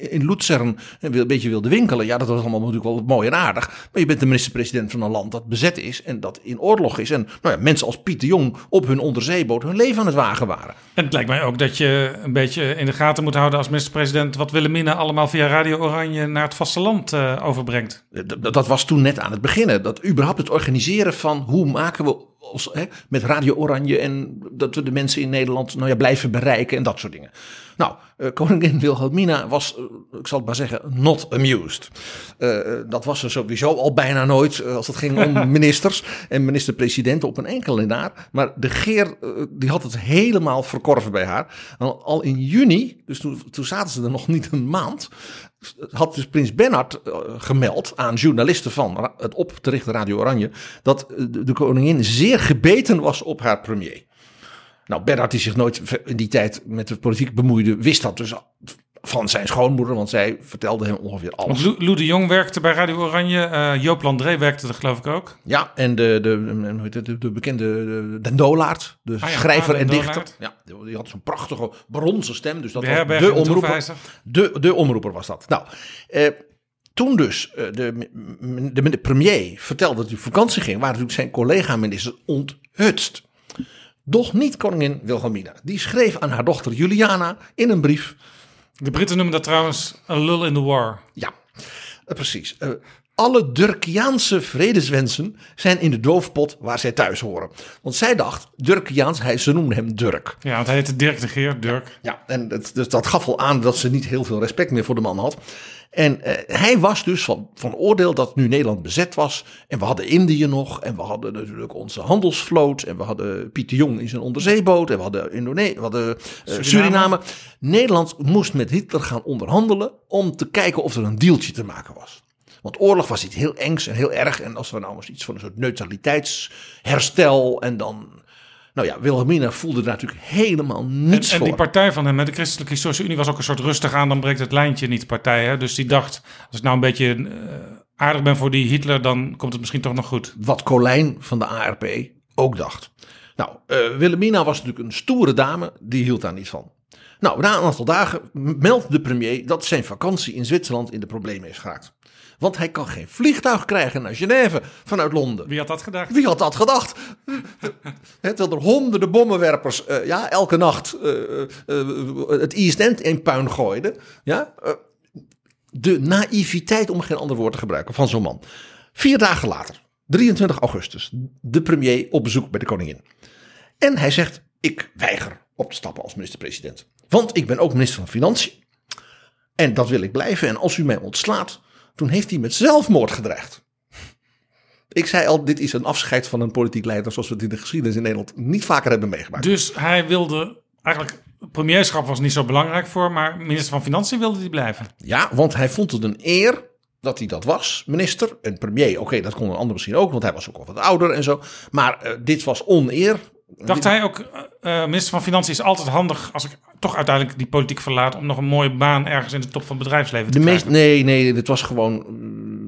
in Luzern een beetje wilde winkelen. Ja, dat was allemaal natuurlijk wel mooi en aardig. Maar je bent de minister-president van een land dat bezet is en dat in oorlog is. En nou ja, mensen als Piet de Jong op hun onderzeeboot hun leven aan het wagen waren. En het lijkt mij ook dat je een beetje in de gaten moet houden als minister-president wat Wilhelmina allemaal via Radio Oranje naar het vasteland uh, overbrengt. Dat, dat was toen net aan het beginnen. Dat überhaupt het organiseren van hoe maken we ons, hè, met Radio Oranje en dat we de mensen in Nederland nou ja, blijven bereiken en dat soort dingen. Nou, uh, koningin Wilhelmina was, uh, ik zal het maar zeggen, not amused. Uh, dat was ze sowieso al bijna nooit als het ging om <laughs> ministers en minister-presidenten op een enkele naar. Maar de Geer, die had het helemaal verkorven bij haar. Al, al in juni, dus toen, toen zaten ze er nog niet een maand, had dus prins Bernhard uh, gemeld aan journalisten van het op te richten Radio Oranje dat de, de koningin zeer gebeten was op haar premier. Nou, Bernhard die zich nooit in die tijd met de politiek bemoeide, wist dat dus van zijn schoonmoeder, want zij vertelde hem ongeveer alles. Want Lou de Jong werkte bij Radio Oranje, uh, Joop Landré werkte er geloof ik ook. Ja, en de, de, de, de, de bekende de, Den Dolaert, de ah, ja, schrijver en dichter. Ja, die had zo'n prachtige bronzen stem, dus dat de was de omroeper. De, de omroeper was dat. Nou, eh, toen dus uh, de, de, de premier vertelde dat hij op vakantie ging, waren natuurlijk zijn collega-ministers onthutst. Doch niet koningin Wilhelmina. Die schreef aan haar dochter Juliana in een brief. De Britten noemen dat trouwens a lull in the war. Ja, uh, precies. Uh, alle Durkiaanse vredeswensen zijn in de doofpot waar zij thuis horen. Want zij dacht, Durkiaans, hij, ze noemden hem Durk. Ja, want hij heette Dirk de Geer, Durk. Ja, en het, dus dat gaf al aan dat ze niet heel veel respect meer voor de man had. En uh, hij was dus van, van oordeel dat nu Nederland bezet was. En we hadden Indië nog. En we hadden natuurlijk onze handelsvloot. En we hadden Pieter Jong in zijn onderzeeboot. En we hadden, Indone we hadden uh, Suriname. Suriname. Nederland moest met Hitler gaan onderhandelen. Om te kijken of er een deeltje te maken was. Want oorlog was iets heel engs en heel erg. En als we nou eens iets van een soort neutraliteitsherstel. En dan nou ja, Wilhelmina voelde daar natuurlijk helemaal niets en, en voor. die partij van hem, de Christelijke Historische Unie, was ook een soort rustig aan, dan breekt het lijntje niet partij. Hè? Dus die dacht, als ik nou een beetje uh, aardig ben voor die Hitler, dan komt het misschien toch nog goed. Wat Colijn van de ARP ook dacht. Nou, uh, Wilhelmina was natuurlijk een stoere dame, die hield daar niet van. Nou, na een aantal dagen meldt de premier dat zijn vakantie in Zwitserland in de problemen is geraakt. Want hij kan geen vliegtuig krijgen naar Genève vanuit Londen. Wie had dat gedacht? Wie had dat gedacht? Terwijl er honderden bommenwerpers uh, ja, elke nacht uh, uh, het East End in puin gooiden. Ja? de naïviteit, om geen ander woord te gebruiken, van zo'n man. Vier dagen later, 23 augustus, de premier op bezoek bij de koningin. En hij zegt, ik weiger op te stappen als minister-president. Want ik ben ook minister van Financiën. En dat wil ik blijven. En als u mij ontslaat, toen heeft hij met zelfmoord gedreigd. Ik zei al, dit is een afscheid van een politiek leider zoals we het in de geschiedenis in Nederland niet vaker hebben meegemaakt. Dus hij wilde eigenlijk, premierschap was niet zo belangrijk voor, maar minister van Financiën wilde hij blijven. Ja, want hij vond het een eer dat hij dat was, minister. En premier, oké, okay, dat kon een ander misschien ook, want hij was ook al wat ouder en zo. Maar uh, dit was oneer. Dacht hij ook, uh, minister van Financiën is altijd handig als ik toch uiteindelijk die politiek verlaat om nog een mooie baan ergens in de top van het bedrijfsleven te de krijgen? meest, nee, nee, dit was gewoon.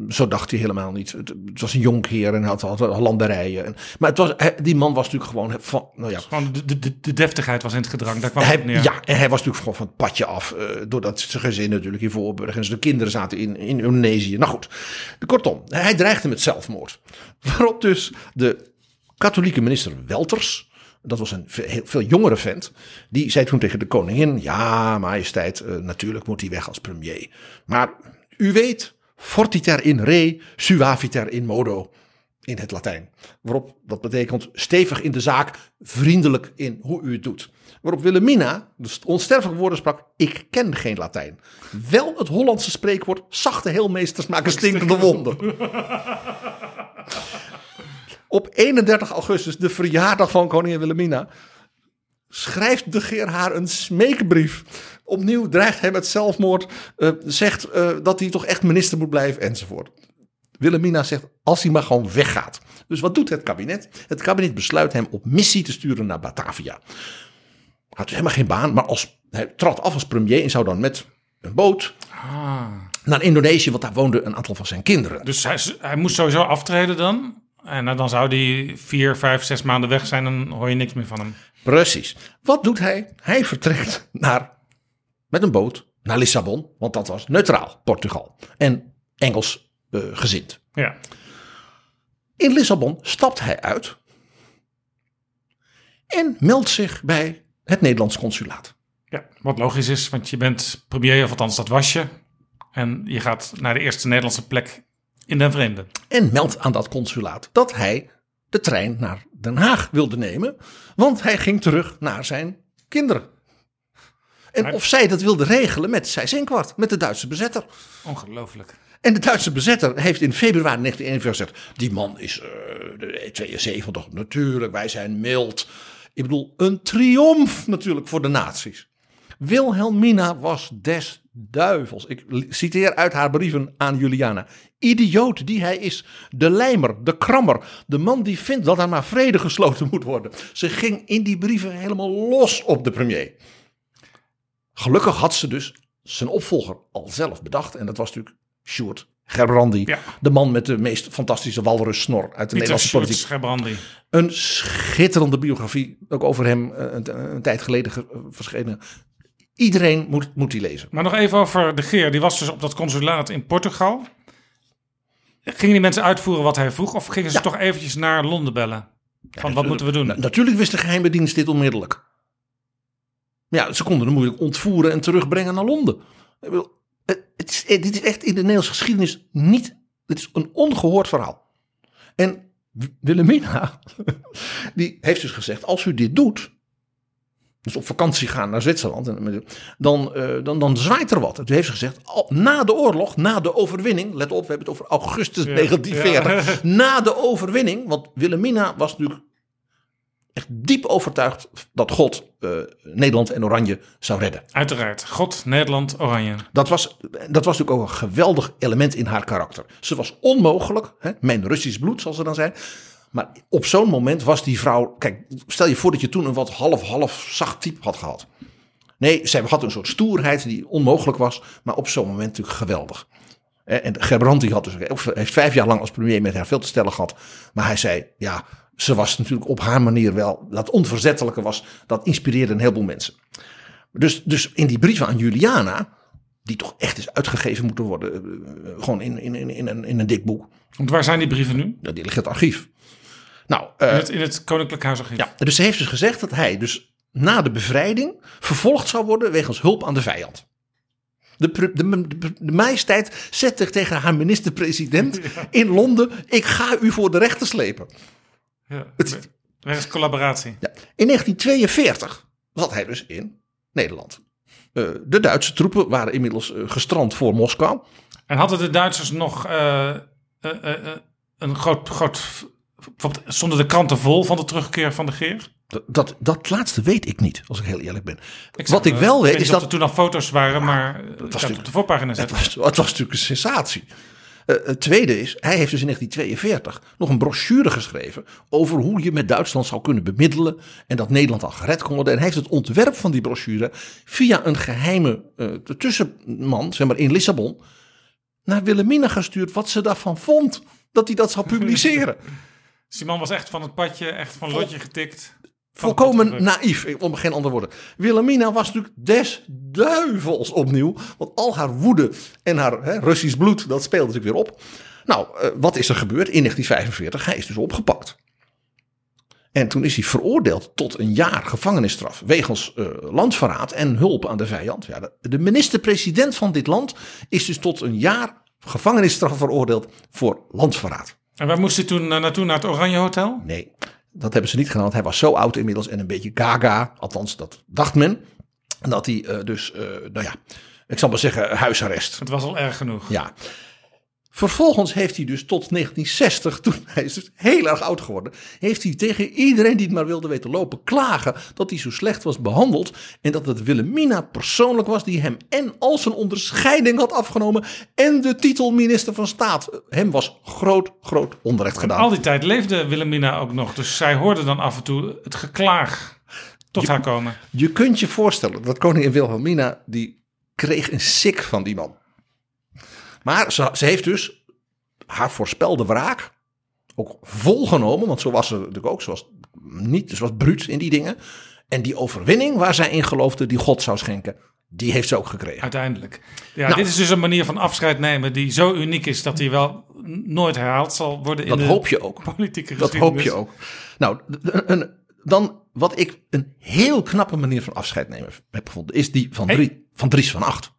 zo dacht hij helemaal niet. Het, het was een jonkheer en had, had landerijen. En, maar het was, die man was natuurlijk gewoon van, nou ja, Gewoon de, de, de, de deftigheid was in het gedrang. Daar kwam hij, het neer. ja, en hij was natuurlijk gewoon van het padje af. eh, doordat zijn gezin natuurlijk in Voorburg en zijn kinderen zaten in, in Indonesië. Nou goed, kortom, hij dreigde met zelfmoord. <laughs> Waarop dus de katholieke minister Welters, dat was een heel veel jongere vent, die zei toen tegen de koningin: Ja, majesteit, eh, natuurlijk moet hij weg als premier. Maar u weet, fortiter in re, suaviter in modo in het Latijn. Waarop dat betekent stevig in de zaak, vriendelijk in hoe u het doet. Waarop Wilhelmina, de onsterfelijke woorden sprak, ik ken geen Latijn. Wel het Hollandse spreekwoord, zachte heelmeesters maken stinkende wonden. <laughs> Op 31 augustus, de verjaardag van koningin Wilhelmina, schrijft de Geer haar een smeekbrief. Opnieuw dreigt hij met zelfmoord, eh, zegt eh, dat hij toch echt minister moet blijven enzovoort. Wilhelmina zegt als hij maar gewoon weggaat. Dus wat doet het kabinet? Het kabinet besluit hem op missie te sturen naar Batavia. Had dus helemaal geen baan, maar als, hij trad af als premier en zou dan met een boot Ah. naar Indonesië, want daar woonden een aantal van zijn kinderen. Dus hij, hij moest sowieso aftreden dan. En nou, dan zou hij vier, vijf, zes maanden weg zijn. Dan hoor je niks meer van hem. Precies. Wat doet hij? Hij vertrekt naar, met een boot naar Lissabon, want dat was neutraal, Portugal. En Engels eh, gezind. Ja. In Lissabon stapt hij uit en meldt zich bij het Nederlands consulaat. ja. Wat logisch is, want je bent premier, of althans dat was je. En je gaat naar de eerste Nederlandse plek in den vreemde. En meldt aan dat consulaat dat hij de trein naar Den Haag wilde nemen, want hij ging terug naar zijn kinderen. En Maar- of zij dat wilde regelen met Seyss-Inquart, met de Duitse bezetter. Ongelooflijk. En de Duitse bezetter heeft in februari 1941 gezegd: die man is eh, de 72, natuurlijk, wij zijn mild. Ik bedoel, een triomf natuurlijk voor de naties. Wilhelmina was des duivels. Ik citeer uit haar brieven aan Juliana. Idioot die hij is. De lijmer, de krammer. De man die vindt dat er maar vrede gesloten moet worden. Ze ging in die brieven helemaal los op de premier. Gelukkig had ze dus zijn opvolger al zelf bedacht. En dat was natuurlijk Sjoerd Gerbrandi. Ja. De man met de meest fantastische walrussnor uit de Pieter Nederlandse Sjoerd politiek. Gebrandi. Een schitterende biografie, ook over hem eh, een, een tijd geleden ge- verschenen. Iedereen moet, moet die lezen. Maar nog even over de Geer. Die was dus op dat consulaat in Portugal. Gingen die mensen uitvoeren wat hij vroeg? Of gingen ze Ja. toch eventjes naar Londen bellen? Van wat moeten we doen? Na- natuurlijk wist de geheime dienst dit onmiddellijk. Ja, ze konden hem moeilijk ontvoeren en terugbrengen naar Londen. Het, is, dit is echt in de Nederlandse geschiedenis niet. Dit is een ongehoord verhaal. En W- Wilhelmina, <laughs> die heeft dus gezegd: als u dit doet. Dus op vakantie gaan naar Zwitserland. Dan, eh, dan, dan zwaait er wat. Toen heeft ze gezegd: na de oorlog, na de overwinning. Let op, we hebben het over augustus 1940. <laughs> Na de overwinning. Want Wilhelmina was natuurlijk echt diep overtuigd dat God eh, Nederland en Oranje zou redden. Uiteraard. God, Nederland, Oranje. Dat was, dat was natuurlijk ook een geweldig element in haar karakter. Ze was onmogelijk, hè, mijn Russisch bloed zal ze dan zijn. Maar op zo'n moment was die vrouw. Kijk, stel je voor dat je toen een wat half-half zacht type had gehad. Nee, zij had een soort stoerheid die onmogelijk was. Maar op zo'n moment natuurlijk geweldig. En Gerbrandy had dus, heeft vijf jaar lang als premier met haar veel te stellen gehad. Maar hij zei, ja, ze was natuurlijk op haar manier wel. Dat onverzettelijke was, dat inspireerde een heleboel mensen. Dus, dus in die brieven aan Juliana, die toch echt is uitgegeven moeten worden, eh, eh, gewoon in, in, in, in, een, in een dik boek. Want waar zijn die brieven nu? Die ligt in het archief. Nou, eh, In het, in het Koninklijk Huisarchief. ja, dus ze heeft dus gezegd dat hij dus na de bevrijding vervolgd zou worden wegens hulp aan de vijand. De, de, de, de majesteit zet zich tegen haar minister-president <laughs> in Londen: ik ga u voor de rechter slepen. Ja. Het- Wegens collaboratie. Ja. In 1942 zat hij dus in Nederland. Eh, de Duitse troepen waren inmiddels eh, gestrand voor Moskou. En hadden de Duitsers nog eh, eh, eh, eh, een groot, groot... bijvoorbeeld Stonden de kranten vol van de terugkeer van de Geer? Dat, dat, dat laatste weet ik niet, als ik heel eerlijk ben. Wat ik eh, wel weet is dat er toen al foto's waren, maar het was natuurlijk- op de voorpagina Het was, het was natuurlijk een sensatie. Eh, het tweede is, hij heeft dus in 1942 nog een brochure geschreven over hoe je met Duitsland zou kunnen bemiddelen en dat Nederland al gered kon worden. En hij heeft het ontwerp van die brochure via een geheime eh, tussenman, zeg maar in Lissabon, naar Wilhelmina gestuurd wat ze daarvan vond dat hij dat zou <laughs> publiceren. Man was echt van het padje, echt van lotje getikt. Van Volkomen naïef, om geen andere woorden. Wilhelmina was natuurlijk des duivels opnieuw. Want al haar woede en haar hè, Russisch bloed, dat speelde natuurlijk weer op. Nou, eh, wat is er gebeurd in 1945? Hij is dus opgepakt. En toen is hij veroordeeld tot een jaar gevangenisstraf. wegens eh, landverraad en hulp aan de vijand. Ja, de, de minister-president van dit land is dus tot een jaar gevangenisstraf veroordeeld voor landverraad. En waar moest hij toen eh, naartoe? Naar het Oranje Hotel? Nee, dat hebben ze niet gedaan. want Hij was zo oud inmiddels en een beetje gaga. Althans, dat dacht men. Dat hij eh, dus, eh, nou ja, ik zal maar zeggen, huisarrest. Het was al erg genoeg. Ja. Vervolgens heeft hij dus tot 1960, toen hij is dus heel erg oud geworden, heeft hij tegen iedereen die het maar wilde weten lopen klagen dat hij zo slecht was behandeld en dat het Wilhelmina persoonlijk was die hem en al zijn onderscheiding had afgenomen en de titel minister van staat. Hem was groot, groot onrecht gedaan. Al die tijd leefde Wilhelmina ook nog. Dus zij hoorde dan af en toe het geklaag tot haar komen. Je kunt je voorstellen dat koningin Wilhelmina, die kreeg een sik van die man. Maar ze, ze heeft dus haar voorspelde wraak ook volgenomen. Want zo was ze natuurlijk ook. Ze was, niet, ze was bruut in die dingen. En die overwinning waar zij in geloofde, die God zou schenken, die heeft ze ook gekregen. Uiteindelijk. Ja, Nou. dit is dus een manier van afscheid nemen die zo uniek is dat die wel nooit herhaald zal worden in Dat de hoop je ook. politieke Dat geschiedenis. hoop je ook. Nou, een- dan wat ik een heel knappe manier van afscheid nemen heb gevonden, is die van, Hey. Drie, van Dries van Acht.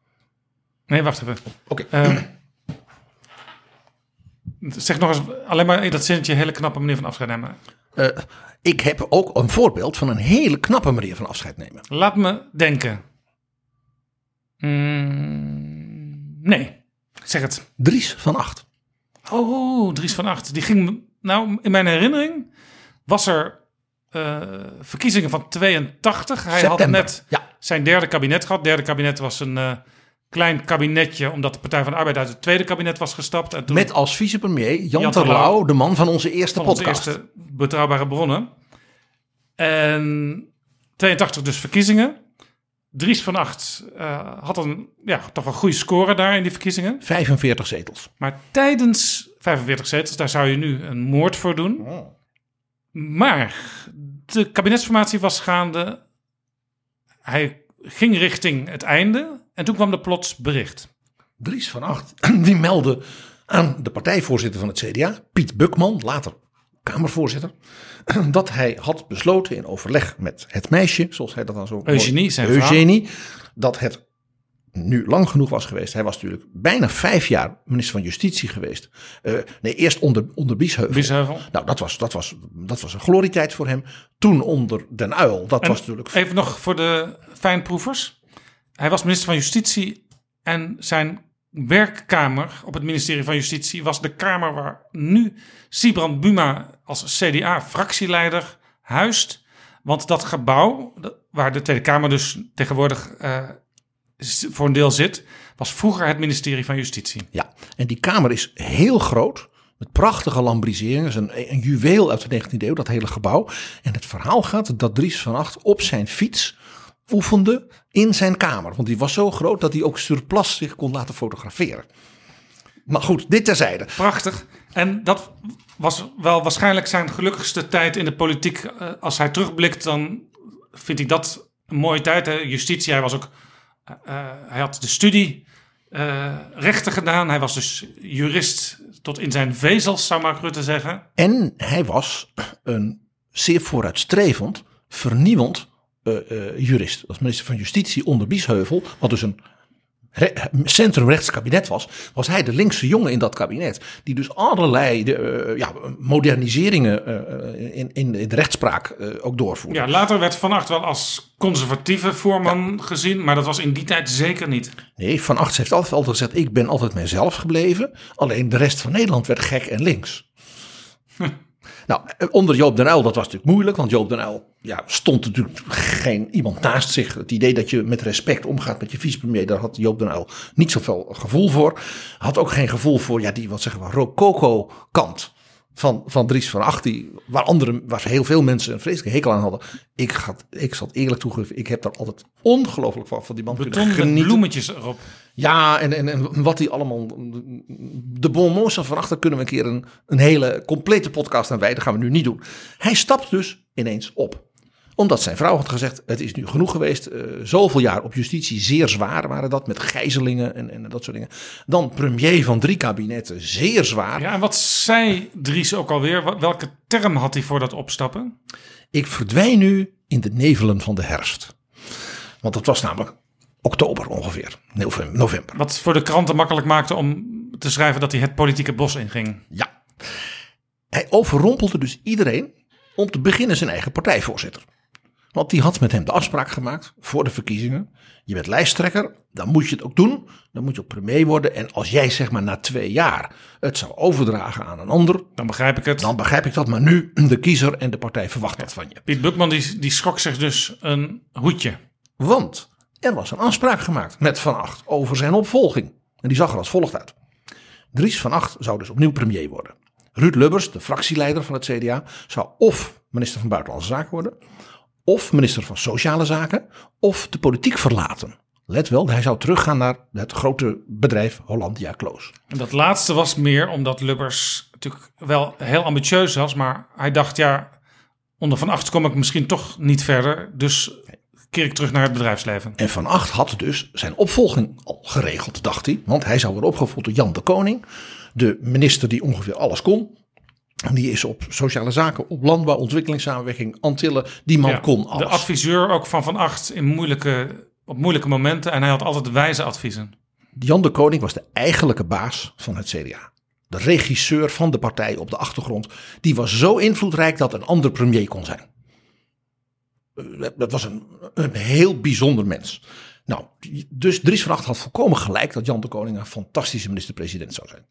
Nee, wacht even. Oké. Ehm, zeg nog eens alleen maar dat zinnetje hele knappe manier van afscheid nemen. Eh, ik heb ook een voorbeeld van een hele knappe manier van afscheid nemen. Laat me denken. Mm, nee, zeg het. Dries van Acht. Oh, Dries van Acht. Die ging. Nou, in mijn herinnering was er eh, verkiezingen van 82. Hij had net Ja. zijn derde kabinet gehad. Derde kabinet was een eh, klein kabinetje, omdat de Partij van de Arbeid uit het tweede kabinet was gestapt. En toen Met als vicepremier Jan, Jan Terlouw, de man van onze eerste van onze podcast. eerste betrouwbare bronnen. En 82 dus verkiezingen. Dries van Acht eh, had een ja, toch wel goede score daar in die verkiezingen. 45 zetels. Maar tijdens 45 zetels, daar zou je nu een moord voor doen. Maar de kabinetsformatie was gaande. Hij ging richting het einde. En toen kwam er plots bericht. Dries van Acht, <clears throat> die meldde aan de partijvoorzitter van het CDA, Piet Bukman, later Kamervoorzitter, <clears throat> dat hij had besloten in overleg met het meisje, zoals hij dat dan zo Eugenie, zijn vrouw. Eugenie, dat het nu lang genoeg was geweest. Hij was natuurlijk bijna vijf jaar minister van Justitie geweest. Eh, nee, eerst onder, onder Biesheuvel. Biesheuvel. Nou, dat was, dat, was, dat was een glorietijd voor hem. Toen onder Den Uil. Dat En was natuurlijk Even nog voor de fijnproevers. Hij was minister van Justitie en zijn werkkamer op het ministerie van Justitie was de kamer waar nu Sibrand Buma als CDA-fractieleider huist. Want dat gebouw, waar de Tweede Kamer dus tegenwoordig eh, voor een deel zit, was vroeger het ministerie van Justitie. Ja, en die kamer is heel groot. Met prachtige lambriseringen. Een, een juweel uit de 19e eeuw, dat hele gebouw. En het verhaal gaat dat Dries van Acht op zijn fiets oefende in zijn kamer. Want die was zo groot dat hij ook surplus zich kon laten fotograferen. Maar goed, dit terzijde. Prachtig. En dat was wel waarschijnlijk zijn gelukkigste tijd in de politiek. Eh, Als hij terugblikt, dan vindt hij dat een mooie tijd. Hè? Justitie, hij was ook. eh, eh, hij had de studie eh, rechten gedaan. Hij was dus jurist tot in zijn vezels, zou Mark Rutte zeggen. En hij was een zeer vooruitstrevend, vernieuwend jurist. Als minister van Justitie onder Biesheuvel, wat dus een re- centrumrechts kabinet was, was hij de linkse jongen in dat kabinet. Die dus allerlei de, eh, ja, moderniseringen eh, in, in de rechtspraak eh, ook doorvoerde. Ja, later werd Van Acht wel als conservatieve voorman gezien, maar dat was in die tijd zeker niet. Nee, Van Acht heeft altijd, altijd gezegd, ik ben altijd mijzelf gebleven. Alleen de rest van Nederland werd gek en links. <laughs> Nou, onder Joop den Uyl, dat was natuurlijk moeilijk. Want Joop den Uyl ja, stond natuurlijk geen iemand naast zich. Het idee dat je met respect omgaat met je vicepremier, daar had Joop den Uyl niet zoveel gevoel voor. Had ook geen gevoel voor ja, die, wat zeggen we, rococo kant van, van Dries van Acht. Die, waar, andere, waar heel veel mensen een vreselijke hekel aan hadden. Ik, ga, ik zal het eerlijk toegeven, ik heb daar altijd ongelooflijk van, van die man kunnen Beton met genieten. bloemetjes erop. Ja, en, en, en wat hij allemaal. De bon mots van Van Acht, daar kunnen we een keer een, een hele complete podcast aan wijden. Dat gaan we nu niet doen. Hij stapt dus ineens op omdat zijn vrouw had gezegd: Het is nu genoeg geweest. eh, zoveel jaar op justitie, zeer zwaar waren dat. Met gijzelingen en, en dat soort dingen. Dan premier van drie kabinetten, zeer zwaar. Ja, en wat zei Dries ook alweer? Welke term had hij voor dat opstappen? Ik verdwijn nu in de nevelen van de herfst. Want dat was namelijk oktober ongeveer, novem- november. Wat voor de kranten makkelijk maakte om te schrijven dat hij het politieke bos inging. Ja. Hij overrompelde dus iedereen om te beginnen zijn eigen partijvoorzitter. Want die had met hem de afspraak gemaakt voor de verkiezingen. Je bent lijsttrekker, dan moet je het ook doen. Dan moet je ook premier worden. En als jij zeg maar na twee jaar het zou overdragen aan een ander. Dan begrijp ik het. Dan begrijp ik dat. Maar nu, de kiezer en de partij verwacht dat van je. Piet Bukman die, die schrok zich dus een hoedje. Want er was een afspraak gemaakt met Van Acht over zijn opvolging. En die zag er als volgt uit. Dries van Acht zou dus opnieuw premier worden. Ruud Lubbers, de fractieleider van het CDA, zou of minister van Buitenlandse Zaken worden, of minister van Sociale Zaken, of de politiek verlaten. Let wel, hij zou teruggaan naar het grote bedrijf Hollandia Kloos. En dat laatste was meer omdat Lubbers natuurlijk wel heel ambitieus was. Maar hij dacht, ja, onder Van Acht kom ik misschien toch niet verder. Dus keer ik terug naar het bedrijfsleven. En Van Acht had dus zijn opvolging al geregeld, dacht hij. Want hij zou worden opgevolgd door Jan de Koning, de minister die ongeveer alles kon. En Die is op sociale zaken, op landbouw, ontwikkelingssamenwerking, Antillen. Die man Ja, kon De alles. adviseur ook van Van Acht in moeilijke, op moeilijke momenten. En hij had altijd wijze adviezen. Jan de Koning was de eigenlijke baas van het CDA. De regisseur van de partij op de achtergrond. Die was zo invloedrijk dat een ander premier kon zijn. Eh, Dat was een, een heel bijzonder mens. Nou, dus Dries van Acht had volkomen gelijk dat Jan de Koning een fantastische minister-president zou zijn.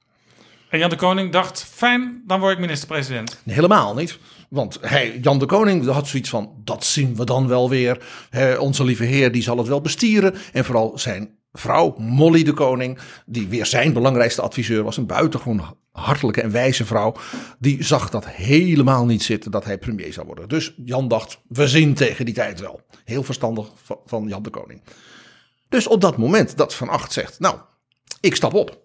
En Jan de Koning dacht, fijn, dan word ik minister-president. Nee, helemaal niet. Want hij, Jan de Koning had zoiets van, dat zien we dan wel weer. Onze lieve heer, die zal het wel bestieren. En vooral zijn vrouw, Molly de Koning, die weer zijn belangrijkste adviseur was. Een buitengewoon hartelijke en wijze vrouw. Die zag dat helemaal niet zitten dat hij premier zou worden. Dus Jan dacht, we zien tegen die tijd wel. Heel verstandig van- Jan de Koning. Dus op dat moment dat Van Acht zegt, nou, ik stap op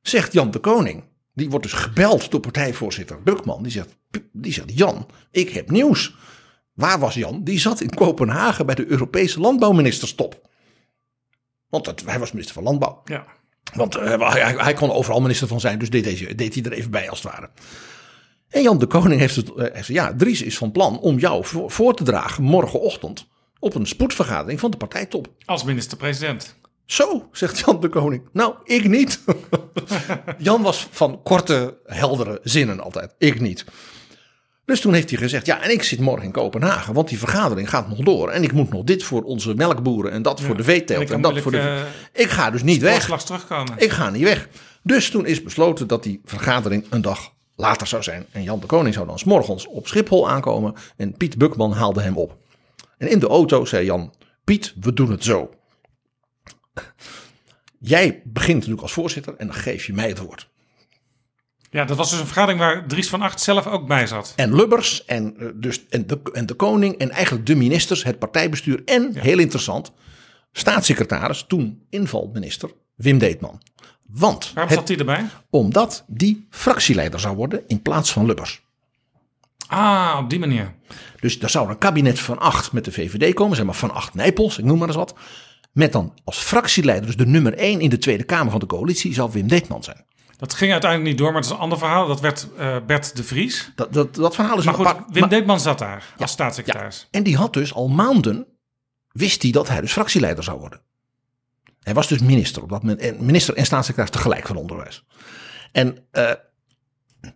zegt Jan de Koning. Die wordt dus gebeld door partijvoorzitter Bukman. Die zegt, die zegt Jan, ik heb nieuws. Waar was Jan? Die zat in Kopenhagen bij de Europese landbouwministerstop. Want dat, hij was minister van Landbouw. Ja. Want eh, hij, hij kon overal minister van zijn, dus deed, deze, deed hij er even bij als het ware. En Jan de Koning heeft het, eh, ja, Dries is van plan om jou voor, voor te dragen morgenochtend op een spoedvergadering van de partijtop. Als minister-president. Zo, zegt Jan de Koning. Nou, ik niet. <laughs> Jan was van korte, heldere zinnen altijd. Ik niet. Dus toen heeft hij gezegd: Ja, en ik zit morgen in Kopenhagen, want die vergadering gaat nog door. En ik moet nog dit voor onze melkboeren en dat voor de veeteelt en dat voor de. moeilijk, ik ga dus niet weg. Terugkomen. Ik ga niet weg. Dus toen is besloten dat die vergadering een dag later zou zijn. En Jan de Koning zou dan 's morgens op Schiphol aankomen. En Piet Bukman haalde hem op. En in de auto zei Jan: Piet, we doen het zo. Jij begint natuurlijk als voorzitter en dan geef je mij het woord. Ja, dat was dus een vergadering waar Dries van Acht zelf ook bij zat. En Lubbers en, eh, dus, en, de, en de koning en eigenlijk de ministers, het partijbestuur en, heel interessant, staatssecretaris, toen invalminister Wim Deetman. Want, Waarom zat hij erbij? omdat die fractieleider zou worden in plaats van Lubbers. Ah, op die manier. Dus er zou een kabinet van acht met de VVD komen, zeg maar van acht Nijpels, ik noem maar eens wat. Met dan als fractieleider, dus de nummer één in de Tweede Kamer van de coalitie, zou Wim Deetman zijn. Dat ging uiteindelijk niet door, maar dat is een ander verhaal. Dat werd eh, Bert de Vries. Dat, dat, dat verhaal is Maar een goed, apart- Wim maar- Deetman zat daar als staatssecretaris. En die had dus al maanden, wist hij dat hij dus fractieleider zou worden. Hij was dus minister op dat moment, en minister en staatssecretaris tegelijk van onderwijs. En eh,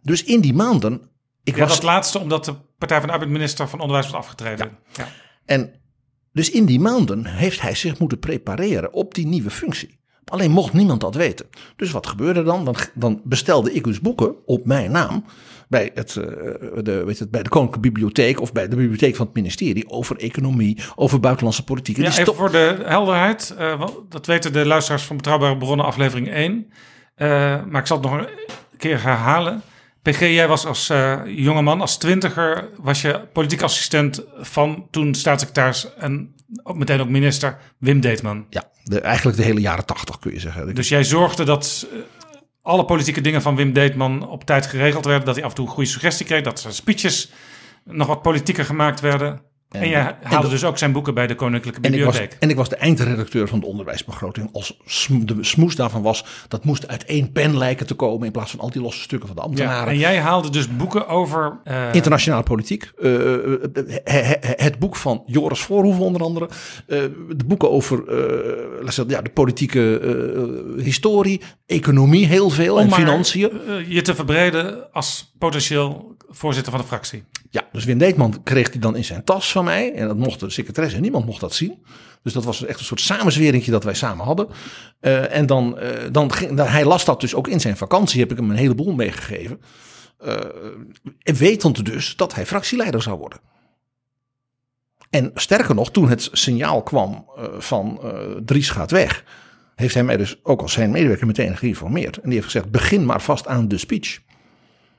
dus in die maanden, ik Ja, was, dat laatste omdat de Partij van de Arbeid minister van Onderwijs was afgetreden. Ja. en dus in die maanden heeft hij zich moeten prepareren op die nieuwe functie. Alleen mocht niemand dat weten. Dus wat gebeurde dan? Dan, dan bestelde ik dus boeken op mijn naam bij, het, eh, de, weet het, bij de Koninklijke Bibliotheek of bij de bibliotheek van het ministerie over economie, over buitenlandse politiek. Ja, even voor de helderheid. eh, dat weten de luisteraars van Betrouwbare Bronnen aflevering 1. Eh, maar ik zal het nog een keer herhalen. PG, jij was als jongeman, als twintiger, was je politiek assistent van toen staatssecretaris en ook meteen ook minister Wim Deetman. Ja, Eigenlijk de hele jaren tachtig kun je zeggen. Dus jij zorgde dat eh, alle politieke dingen van Wim Deetman op tijd geregeld werden. Dat hij af en toe een goede suggestie kreeg. Dat zijn speeches nog wat politieker gemaakt werden. En, jij haalde en- dus ook zijn boeken bij de Koninklijke En ik, was, Bibliotheek. en ik was de eindredacteur van de onderwijsbegroting. Als sm- de smoes daarvan was, dat moest uit één pen lijken te komen... in plaats van al die losse stukken van de Ja, ambtenaren. en jij haalde dus boeken over... eh, Internationale politiek. eh, he- he- het boek van Joris Voorhoeven onder andere. eh, de boeken over eh, zeggen, ja, de politieke eh, historie. Economie heel veel. om en maar, financiën. eh, je te verbreden als potentieel voorzitter van de fractie. Ja, dus Wim Deetman kreeg die dan in zijn tas van mij. En dat mocht de secretaresse, niemand mocht dat zien. Dus dat was echt een soort samenzweringje dat wij samen hadden. Eh, en dan, eh, dan ging, dan, hij las dat dus ook in zijn vakantie, heb ik hem een heleboel meegegeven. En wetend dus dat hij fractieleider zou worden. En sterker nog, toen het signaal kwam van Dries gaat weg, heeft hij mij dus ook als zijn medewerker meteen geïnformeerd. En die heeft gezegd, begin maar vast aan de speech.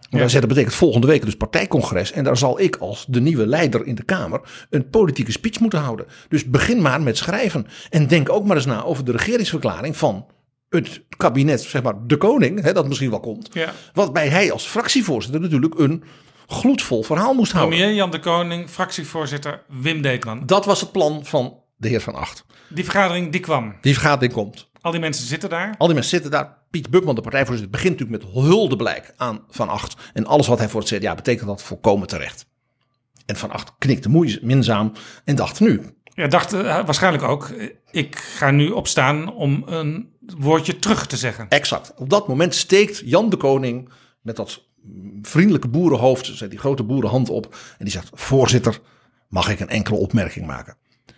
Dat betekent volgende week dus partijcongres. En daar zal ik als de nieuwe leider in de Kamer een politieke speech moeten houden. Dus begin maar met schrijven. En denk ook maar eens na over de regeringsverklaring van het kabinet, zeg maar de koning, hè, dat misschien wel komt. Ja. Waarbij hij als fractievoorzitter natuurlijk een gloedvol verhaal moest houden. Premier Jan de Koning, fractievoorzitter Wim Deetman. Dat was het plan van de heer Van Acht. Die vergadering die kwam. Die vergadering komt. Al die mensen zitten daar. Al die mensen zitten daar. Piet Bukman, de partijvoorzitter, begint natuurlijk met huldeblijk aan Van Acht. En alles wat hij voor het CDA betekent dat volkomen terecht. En Van Acht knikte moeis- minzaam en dacht nu, Ja, dacht eh, waarschijnlijk ook, ik ga nu opstaan om een woordje terug te zeggen. Exact. Op dat moment steekt Jan de Koning met dat vriendelijke boerenhoofd, die grote boerenhand op. En die zegt: Voorzitter, mag ik een enkele opmerking maken?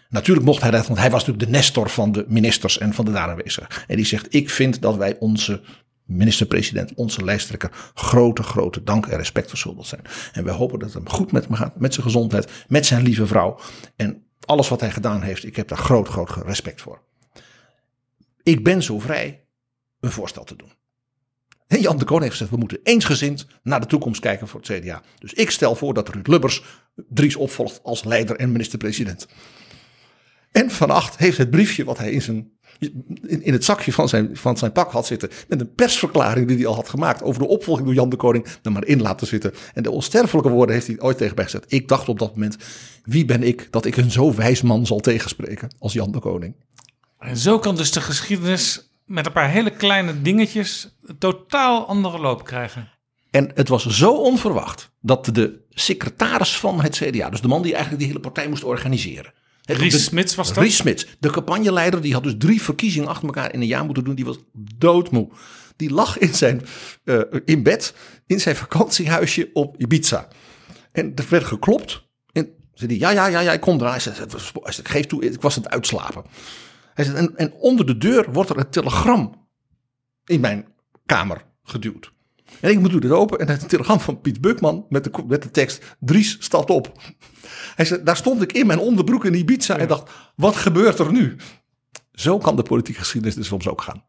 Natuurlijk mocht hij dat, want hij was natuurlijk de nestor van de ministers en van de daar. En die zegt: Ik vind dat wij onze minister-president, onze lijsttrekker, grote, grote dank en respect verschuldigd zijn. En wij hopen dat het hem goed met hem gaat, met zijn gezondheid, met zijn lieve vrouw. En alles wat hij gedaan heeft, ik heb daar groot, groot respect voor. Ik ben zo vrij een voorstel te doen. En Jan de Koning heeft gezegd, we moeten eensgezind naar de toekomst kijken voor het CDA. Dus ik stel voor dat Ruud Lubbers Dries opvolgt als leider en minister-president. En Van Acht heeft het briefje wat hij in, zijn, in, in het zakje van zijn, van zijn pak had zitten. Met een persverklaring die hij al had gemaakt over de opvolging door Jan de Koning. Er maar in laten zitten. En de onsterfelijke woorden heeft hij ooit tegen mij gezegd. Ik dacht op dat moment, wie ben ik dat ik een zo wijs man zal tegenspreken als Jan de Koning. En zo kan dus de geschiedenis met een paar hele kleine dingetjes een totaal andere loop krijgen. En het was zo onverwacht dat de secretaris van het CDA, dus de man die eigenlijk die hele partij moest organiseren. Ries de- Smits was dat? Ries Smits, de campagneleider, die had dus drie verkiezingen achter elkaar in een jaar moeten doen. Die was doodmoe. Die lag in, zijn, eh, in bed in zijn vakantiehuisje op Ibiza. En er werd geklopt. En zei hij, ja, ja, ja, ja, ik kom eraan. Hij zei, zei, geef toe, ik was aan het uitslapen. Hij zei, en, en onder de deur wordt er een telegram in mijn kamer geduwd. En ik moet het open en een telegram van Piet Bukman met de, met de tekst Dries staat op. Hij zei, daar stond ik in mijn onderbroek in Ibiza en dacht, wat gebeurt er nu? Zo kan de politieke geschiedenis dus soms ook gaan.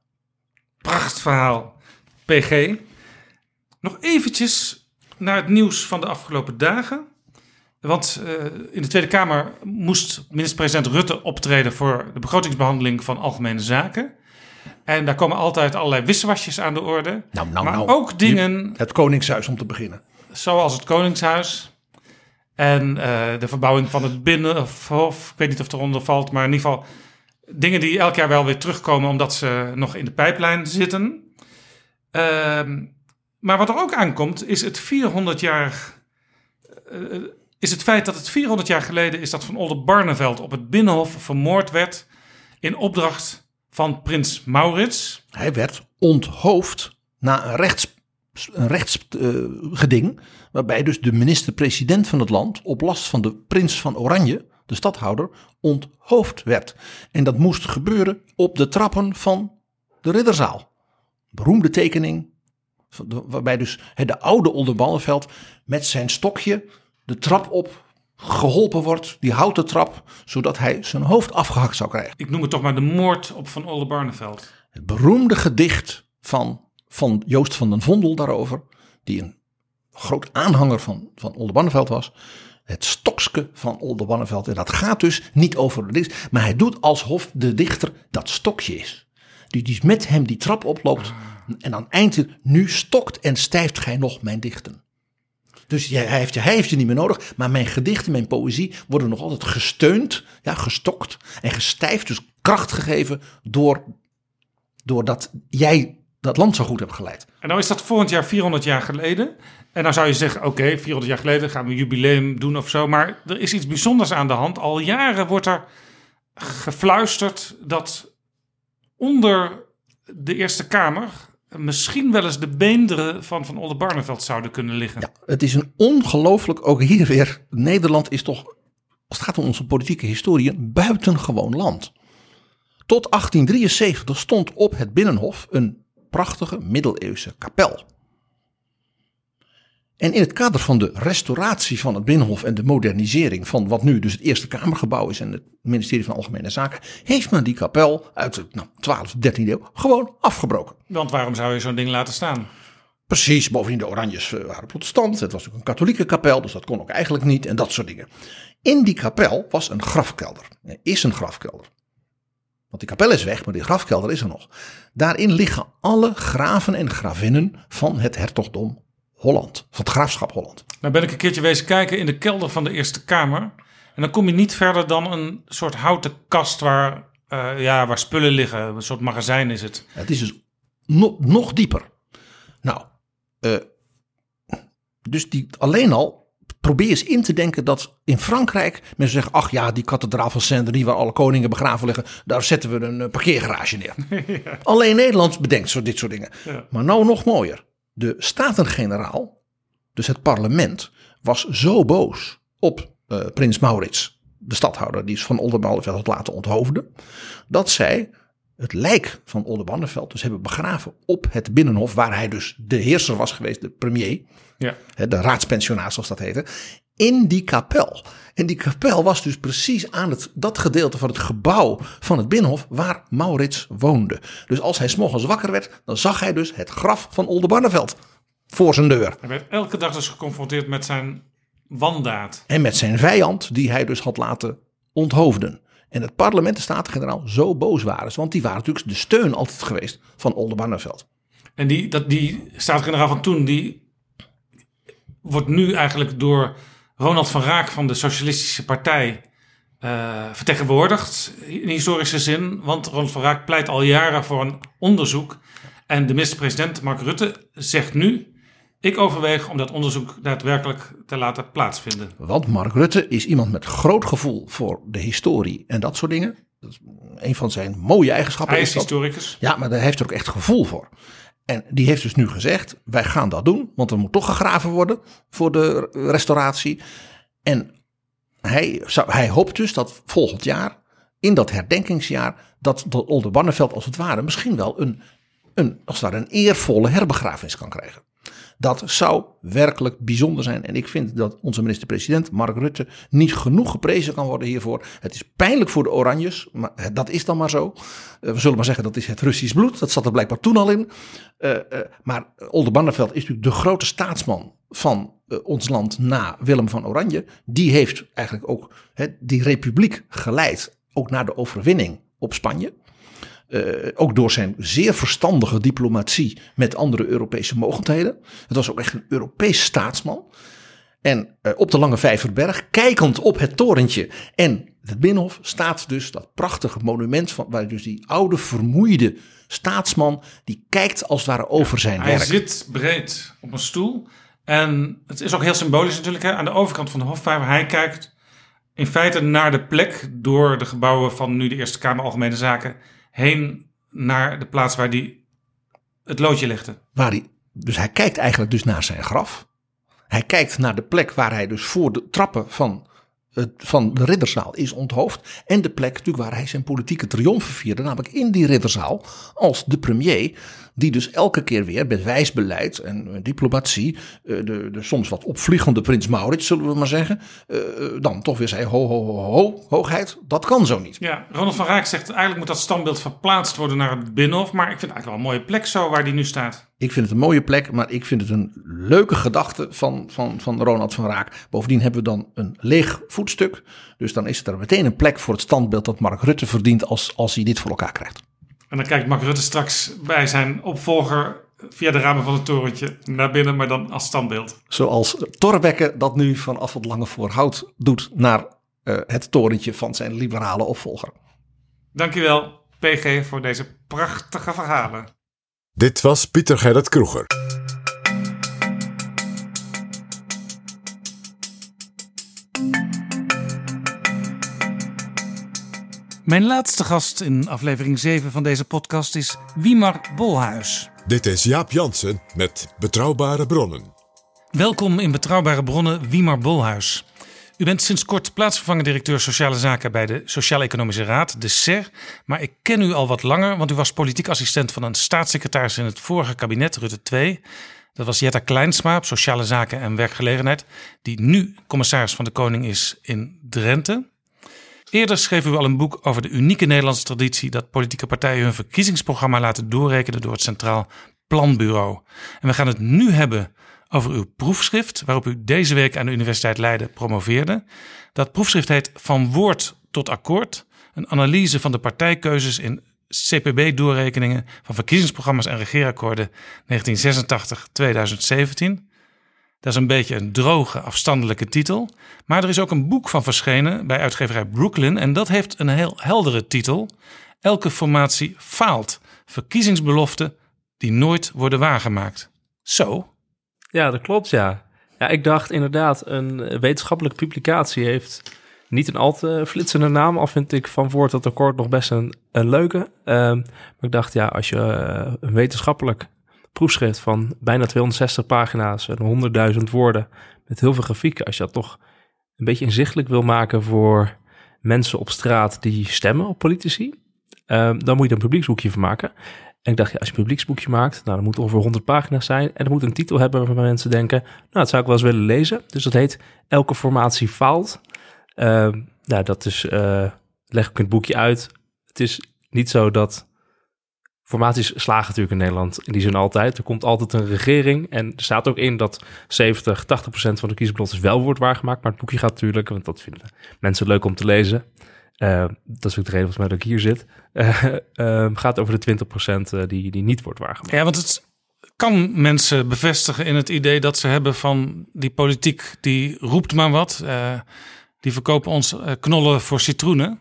Prachtverhaal. PG. Nog eventjes naar het nieuws van de afgelopen dagen. Want eh, in de Tweede Kamer moest minister-president Rutte optreden voor de begrotingsbehandeling van Algemene Zaken. En daar komen altijd allerlei wisselwasjes aan de orde. Nou, nou, maar nou. ook dingen Het Koningshuis om te beginnen. zoals het Koningshuis. En eh, de verbouwing van het Binnenhof. Ik weet niet of het eronder valt, maar in ieder geval dingen die elk jaar wel weer terugkomen omdat ze nog in de pijplijn zitten. Ehm, maar wat er ook aankomt is het 400 jaar. eh, is het feit dat het 400 jaar geleden is dat Van Oldenbarneveld op het Binnenhof vermoord werd in opdracht van prins Maurits. Hij werd onthoofd na een rechts rechtsgeding. waarbij dus de minister-president van het land. op last van de prins van Oranje, de stadhouder. onthoofd werd. En dat moest gebeuren op de trappen van de ridderzaal. Beroemde tekening. Waarbij dus de oude Oldenbarneveld met zijn stokje de trap op geholpen wordt, die houten trap, zodat hij zijn hoofd afgehakt zou krijgen. Ik noem het toch maar de moord op Van Oldenbarneveld. Het beroemde gedicht van, van Joost van den Vondel daarover, die een groot aanhanger van, van Oldenbarneveld was. het stokske van Oldenbarneveld. En dat gaat dus niet over de dichter, maar hij doet alsof de dichter dat stokje is. Die, die met hem die trap oploopt en dan eindigt nu stokt en stijft gij nog mijn dichten. Dus hij heeft, je, heeft je niet meer nodig, maar mijn gedichten, mijn poëzie worden nog altijd gesteund, ja, gestokt en gestijfd, dus kracht gegeven door, doordat jij dat land zo goed hebt geleid. En nou is dat volgend jaar 400 jaar geleden. En dan zou je zeggen, oké, 400 jaar geleden gaan we een jubileum doen of zo. Maar er is iets bijzonders aan de hand. Al jaren wordt er gefluisterd dat onder de Eerste Kamer misschien wel eens de beenderen van Van Oldenbarneveld zouden kunnen liggen. Ja, het is een ongelooflijk, ook hier weer, Nederland is toch, als het gaat om onze politieke historie, een buitengewoon land. Tot 1873 stond op het Binnenhof een prachtige middeleeuwse kapel. En in het kader van de restauratie van het Binnenhof en de modernisering van wat nu dus het Eerste Kamergebouw is en het ministerie van Algemene Zaken, heeft men die kapel uit de nou, 12e, 13e eeuw gewoon afgebroken. Want waarom zou je zo'n ding laten staan? Precies, bovendien de Oranjes eh, waren protestant, het was ook een katholieke kapel, dus dat kon ook eigenlijk niet en dat soort dingen. In die kapel was een grafkelder, er is een grafkelder. Want die kapel is weg, maar die grafkelder is er nog. Daarin liggen alle graven en gravinnen van het hertogdom Holland, van het graafschap Holland. Nou ben ik een keertje wezen kijken in de kelder van de Eerste Kamer. En dan kom je niet verder dan een soort houten kast waar, uh, ja, waar spullen liggen. Een soort magazijn is het. Het is dus nog, nog dieper. Nou, uh, dus die, alleen al probeer eens in te denken dat in Frankrijk mensen zeggen: ach ja, die kathedraal van Saint-Denis waar alle koningen begraven liggen, daar zetten we een parkeergarage neer. <laughs> ja. Alleen Nederland bedenkt zo dit soort dingen. Ja. Maar nou nog mooier. De Staten-Generaal, dus het parlement, was zo boos op uh, prins Maurits, de stadhouder die van Oldenbarneveld had laten onthoofden, dat zij het lijk van Oldenbarneveld dus hebben begraven op het Binnenhof, waar hij dus de heerser was geweest, de premier, ja. de raadspensionaris zoals dat heette, in die kapel. En die kapel was dus precies aan het, dat gedeelte van het gebouw van het Binnenhof waar Maurits woonde. Dus als hij s'morgens wakker werd, dan zag hij dus het graf van Oldenbarneveld voor zijn deur. Hij werd elke dag dus geconfronteerd met zijn wandaad. En met zijn vijand, die hij dus had laten onthoofden. En het parlement, de Staten-Generaal, zo boos waren. Want die waren natuurlijk de steun altijd geweest van Oldenbarneveld. En die, dat, die Staten-Generaal van toen, die wordt nu eigenlijk door Ronald van Raak van de Socialistische Partij uh, vertegenwoordigd. In historische zin. Want Ronald van Raak pleit al jaren voor een onderzoek. En de minister-president Mark Rutte zegt nu... Ik overweeg om dat onderzoek daadwerkelijk te laten plaatsvinden. Want Mark Rutte is iemand met groot gevoel voor de historie en dat soort dingen. Dat is een van zijn mooie eigenschappen. Hij is historicus. Ja, maar daar heeft er ook echt gevoel voor. En die heeft dus nu gezegd: wij gaan dat doen, want er moet toch gegraven worden voor de restauratie. En hij, hij hoopt dus dat volgend jaar, in dat herdenkingsjaar, dat, dat Oldenbarneveld als het ware misschien wel een, een, als het een eervolle herbegrafenis kan krijgen. Dat zou werkelijk bijzonder zijn. En ik vind dat onze minister-president Mark Rutte niet genoeg geprezen kan worden hiervoor. Het is pijnlijk voor de Oranjes, maar dat is dan maar zo. Uh, we zullen maar zeggen dat is het Russisch bloed. Dat zat er blijkbaar toen al in. Uh, uh, maar Oldenbarneveld is natuurlijk de grote staatsman van ons land na Willem van Oranje. Die heeft eigenlijk ook die republiek geleid. Ook naar de overwinning op Spanje. Uh, ook door zijn zeer verstandige diplomatie met andere Europese mogendheden. Het was ook echt een Europees staatsman. En uh, op de Lange Vijverberg, kijkend op het torentje en het Binnenhof, staat dus dat prachtige monument van waar dus die oude vermoeide staatsman die kijkt als het ware over zijn hij werk. Hij zit breed op een stoel en het is ook heel symbolisch natuurlijk. Hè? Aan de overkant van de Hofvijver, hij kijkt in feite naar de plek door de gebouwen van nu de Eerste Kamer Algemene Zaken heen naar de plaats waar hij het loodje legde. Waar hij, dus hij kijkt eigenlijk dus naar zijn graf. Hij kijkt naar de plek waar hij dus voor de trappen van, van de ridderzaal is onthoofd. En de plek natuurlijk waar hij zijn politieke triomfen vierde. Namelijk in die ridderzaal als de premier die dus elke keer weer met wijs beleid en eh, diplomatie, eh, de, de soms wat opvliegende prins Maurits, zullen we maar zeggen, eh, dan toch weer zei: ho, ho, ho, ho, hoogheid, dat kan zo niet. Ja, Ronald van Raak zegt eigenlijk moet dat standbeeld verplaatst worden naar het Binnenhof. Maar ik vind het eigenlijk wel een mooie plek zo waar die nu staat. Ik vind het een mooie plek, maar ik vind het een leuke gedachte van, van, van Ronald van Raak. Bovendien hebben we dan een leeg voetstuk. Dus dan is er meteen een plek voor het standbeeld dat Mark Rutte verdient als, als hij dit voor elkaar krijgt. En dan kijkt Mark Rutte straks bij zijn opvolger via de ramen van het torentje naar binnen, maar dan als standbeeld. Zoals Torbekke dat nu vanaf het Lange Voorhout doet naar eh, het torentje van zijn liberale opvolger. Dankjewel, PG, voor deze prachtige verhalen. Dit was Pieter Gerrit Kroeger. Mijn laatste gast in aflevering 7 van deze podcast is Wiemar Bolhuis. Dit is Jaap Jansen met Betrouwbare Bronnen. Welkom in Betrouwbare Bronnen, Wiemar Bolhuis. U bent sinds kort plaatsvervangend directeur Sociale Zaken bij de Sociaal-Economische Raad, de SER. Maar ik ken u al wat langer, want u was politiek assistent van een staatssecretaris in het vorige kabinet, Rutte 2. Dat was Jetta Kleinsma op Sociale Zaken en Werkgelegenheid, die nu commissaris van de Koning is in Drenthe. Eerder schreef u al een boek over de unieke Nederlandse traditie dat politieke partijen hun verkiezingsprogramma laten doorrekenen door het Centraal Planbureau. En we gaan het nu hebben over uw proefschrift, waarop u deze week aan de Universiteit Leiden promoveerde. Dat proefschrift heet Van Woord tot Akkoord, een analyse van de partijkeuzes in CPB-doorrekeningen van verkiezingsprogramma's en regeerakkoorden 1986-2017. Dat is een beetje een droge, afstandelijke titel. Maar er is ook een boek van verschenen bij uitgeverij Brooklyn. En dat heeft een heel heldere titel. Elke formatie faalt. Verkiezingsbeloften die nooit worden waargemaakt. Zo. Ja, dat klopt, ja. Ja, ik dacht inderdaad, een wetenschappelijke publicatie heeft niet een al te flitsende naam. Al vind ik van woord tot akkoord nog best een, een leuke. Ehm, maar ik dacht, ja, als je uh, een wetenschappelijk proefschrift van bijna 260 pagina's en 100.000 woorden met heel veel grafieken, als je dat toch een beetje inzichtelijk wil maken voor mensen op straat die stemmen op politici, um, dan moet je er een publieksboekje van maken. En ik dacht, ja, als je een publieksboekje maakt, nou, dan moet ongeveer 100 pagina's zijn. En dan moet een titel hebben waarvan mensen denken, nou, dat zou ik wel eens willen lezen. Dus dat heet Elke formatie faalt. Uh, nou, dat is, uh, leg ik het boekje uit. Het is niet zo dat formaties slagen natuurlijk in Nederland in die zin altijd. Er komt altijd een regering en er staat ook in dat 70, 80 procent van de kiesbeloftes wel wordt waargemaakt. Maar het boekje gaat natuurlijk, want dat vinden mensen leuk om te lezen. Uh, dat is ook de reden volgens mij dat ik hier zit. Uh, uh, gaat over de 20 procent die, die niet wordt waargemaakt. Ja, want het kan mensen bevestigen in het idee dat ze hebben van die politiek, die roept maar wat. die verkopen ons knollen voor citroenen.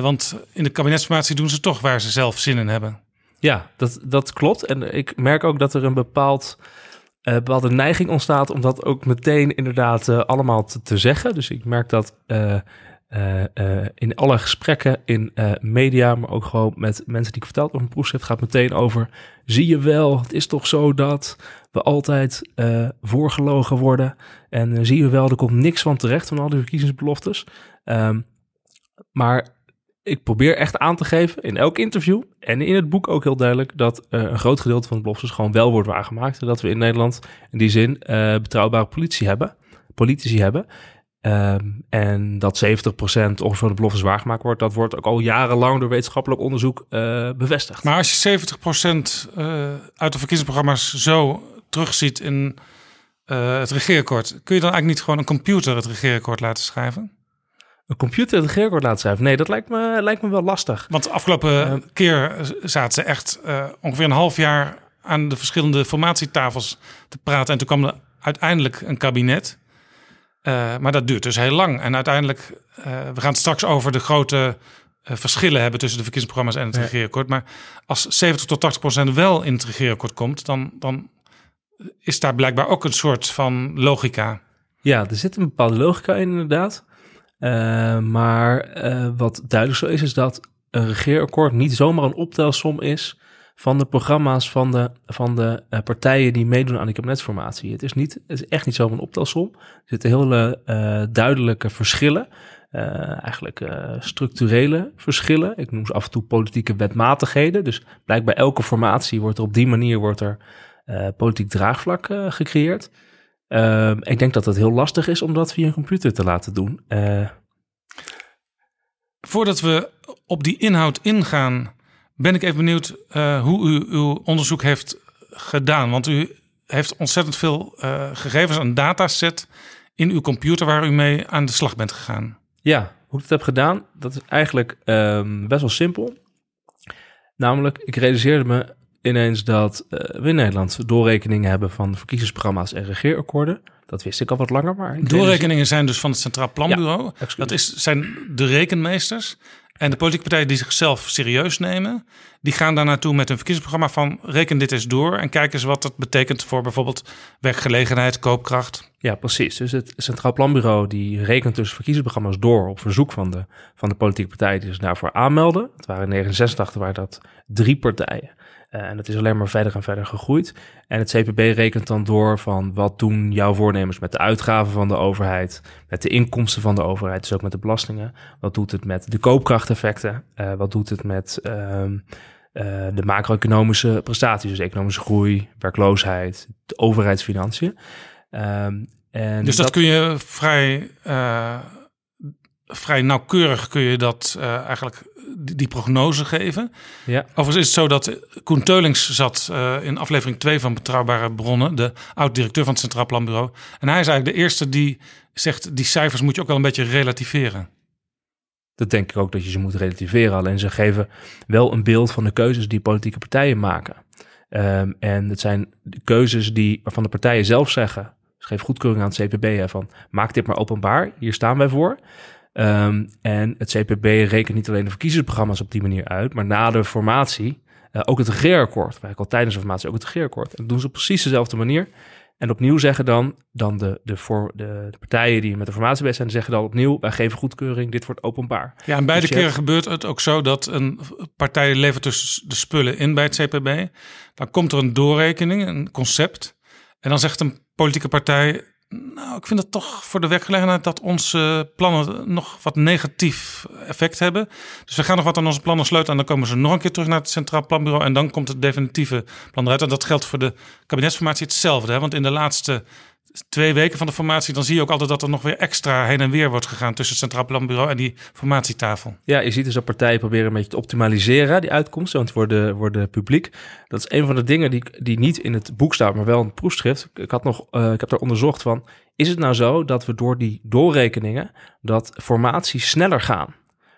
Want in de kabinetsformatie doen ze toch waar ze zelf zin in hebben. Ja, dat, dat klopt. En ik merk ook dat er een bepaald, uh, bepaalde neiging ontstaat om dat ook meteen inderdaad uh, allemaal te, te, zeggen. Dus ik merk dat in alle gesprekken in media, maar ook gewoon met mensen die ik verteld over een proefschrift, gaat meteen over, zie je wel, het is toch zo dat we altijd voorgelogen worden. En zie je wel, er komt niks van terecht van al die verkiezingsbeloftes. Um, maar ik probeer echt aan te geven in elk interview en in het boek ook heel duidelijk dat een groot gedeelte van de beloftes gewoon wel wordt waargemaakt. En dat we in Nederland in die zin betrouwbare politie hebben, politici hebben. Um, en dat 70% ongeveer de beloftes waargemaakt wordt, dat wordt ook al jarenlang door wetenschappelijk onderzoek uh, bevestigd. Maar als je 70% uit de verkiezingsprogramma's zo terugziet in het regeerakkoord, kun je dan eigenlijk niet gewoon een computer het regeerakkoord laten schrijven? een computer het regeerakkoord laten schrijven. Nee, dat lijkt me, lijkt me wel lastig. Want de afgelopen uh, keer zaten ze echt ongeveer een half jaar aan de verschillende formatietafels te praten. En toen kwam er uiteindelijk een kabinet. Uh, maar dat duurt dus heel lang. En uiteindelijk, we gaan het straks over de grote verschillen hebben tussen de verkiezingsprogramma's en het ja. regeerakkoord. Maar als 70 tot 80 procent wel in het regeerakkoord komt, dan, dan is daar blijkbaar ook een soort van logica. Ja, er zit een bepaalde logica in inderdaad. Maar wat duidelijk zo is, is dat een regeerakkoord niet zomaar een optelsom is van de programma's van de, van de uh, partijen die meedoen aan die kabinetsformatie. Het is, niet, het is echt niet een optelsom. Er zitten hele duidelijke verschillen. eh, eigenlijk eh, structurele verschillen. Ik noem ze af en toe politieke wetmatigheden. Dus blijkbaar elke formatie wordt er op die manier wordt er, eh, politiek draagvlak eh, gecreëerd. Ehm, ik denk dat het heel lastig is om dat via een computer te laten doen. Eh, Voordat we op die inhoud ingaan, ben ik even benieuwd eh, hoe u uw onderzoek heeft gedaan. Want u heeft ontzettend veel eh, gegevens, een dataset in uw computer waar u mee aan de slag bent gegaan. Ja, hoe ik het heb gedaan, dat is eigenlijk ehm, best wel simpel. Namelijk, ik realiseerde me ineens dat eh, we in Nederland doorrekeningen hebben van verkiezingsprogramma's en regeerakkoorden. Dat wist ik al wat langer, maar... Doorrekeningen zijn dus van het Centraal Planbureau. Ja, dat is, zijn de rekenmeesters. En de politieke partijen die zichzelf serieus nemen, die gaan daar naartoe met een verkiezingsprogramma van reken dit eens door en kijk eens wat dat betekent voor bijvoorbeeld werkgelegenheid, koopkracht. Ja, precies. Dus het Centraal Planbureau die rekent dus verkiezingsprogramma's door op verzoek van de, van de politieke partijen die zich daarvoor aanmelden. Het waren in 1986 waren dat drie partijen. Eh, en dat is alleen maar verder en verder gegroeid. En het CPB rekent dan door van wat doen jouw voornemens met de uitgaven van de overheid, met de inkomsten van de overheid, dus ook met de belastingen. Wat doet het met de koopkrachteffecten? Eh, wat doet het met ehm, eh, de macro-economische prestaties, dus economische groei, werkloosheid, de overheidsfinanciën. Ehm, en dus dat, kun je vrij, vrij nauwkeurig kun je dat eh, eigenlijk die, die prognose geven. Ja. Overigens is het zo dat Koen Teulings zat eh, in aflevering 2 van Betrouwbare Bronnen, de oud-directeur van het Centraal Planbureau. En hij is eigenlijk de eerste die zegt, die cijfers moet je ook wel een beetje relativeren. Dat denk ik ook dat je ze moet relativeren. Alleen ze geven wel een beeld van de keuzes die politieke partijen maken. Ehm, en het zijn de keuzes die, waarvan de partijen zelf zeggen... Ze geven goedkeuring aan het CPB hè, van maak dit maar openbaar. Hier staan wij voor. Ehm, en het CPB rekent niet alleen de verkiezingsprogramma's op die manier uit... maar na de formatie eh, ook het regeerakkoord. Eigenlijk al tijdens de formatie ook het regeerakkoord. En dat doen ze op precies dezelfde manier... En opnieuw zeggen dan, dan de, de, voor, de, de partijen die met de formatie bezig zijn, zeggen dan opnieuw, wij geven goedkeuring, dit wordt openbaar. Ja, en beide Dus keren gebeurt het ook zo dat een partij levert dus de spullen in bij het CPB. Dan komt er een doorrekening, een concept. En dan zegt een politieke partij, nou, ik vind het toch voor de werkgelegenheid dat onze plannen nog wat negatief effect hebben. Dus we gaan nog wat aan onze plannen sleutelen en dan komen ze nog een keer terug naar het Centraal Planbureau en dan komt het definitieve plan eruit. En dat geldt voor de kabinetsformatie hetzelfde, hè? want in de laatste twee weken van de formatie, dan zie je ook altijd dat er nog weer extra heen en weer wordt gegaan tussen het Centraal Planbureau en die formatietafel. Ja, je ziet dus dat partijen proberen een beetje te optimaliseren, die uitkomsten, want worden, worden publiek. Dat is een van de dingen die, die niet in het boek staat, maar wel in het proefschrift. Ik, had nog, eh, ik heb daar onderzocht van, is het nou zo dat we door die doorrekeningen, dat formaties sneller gaan?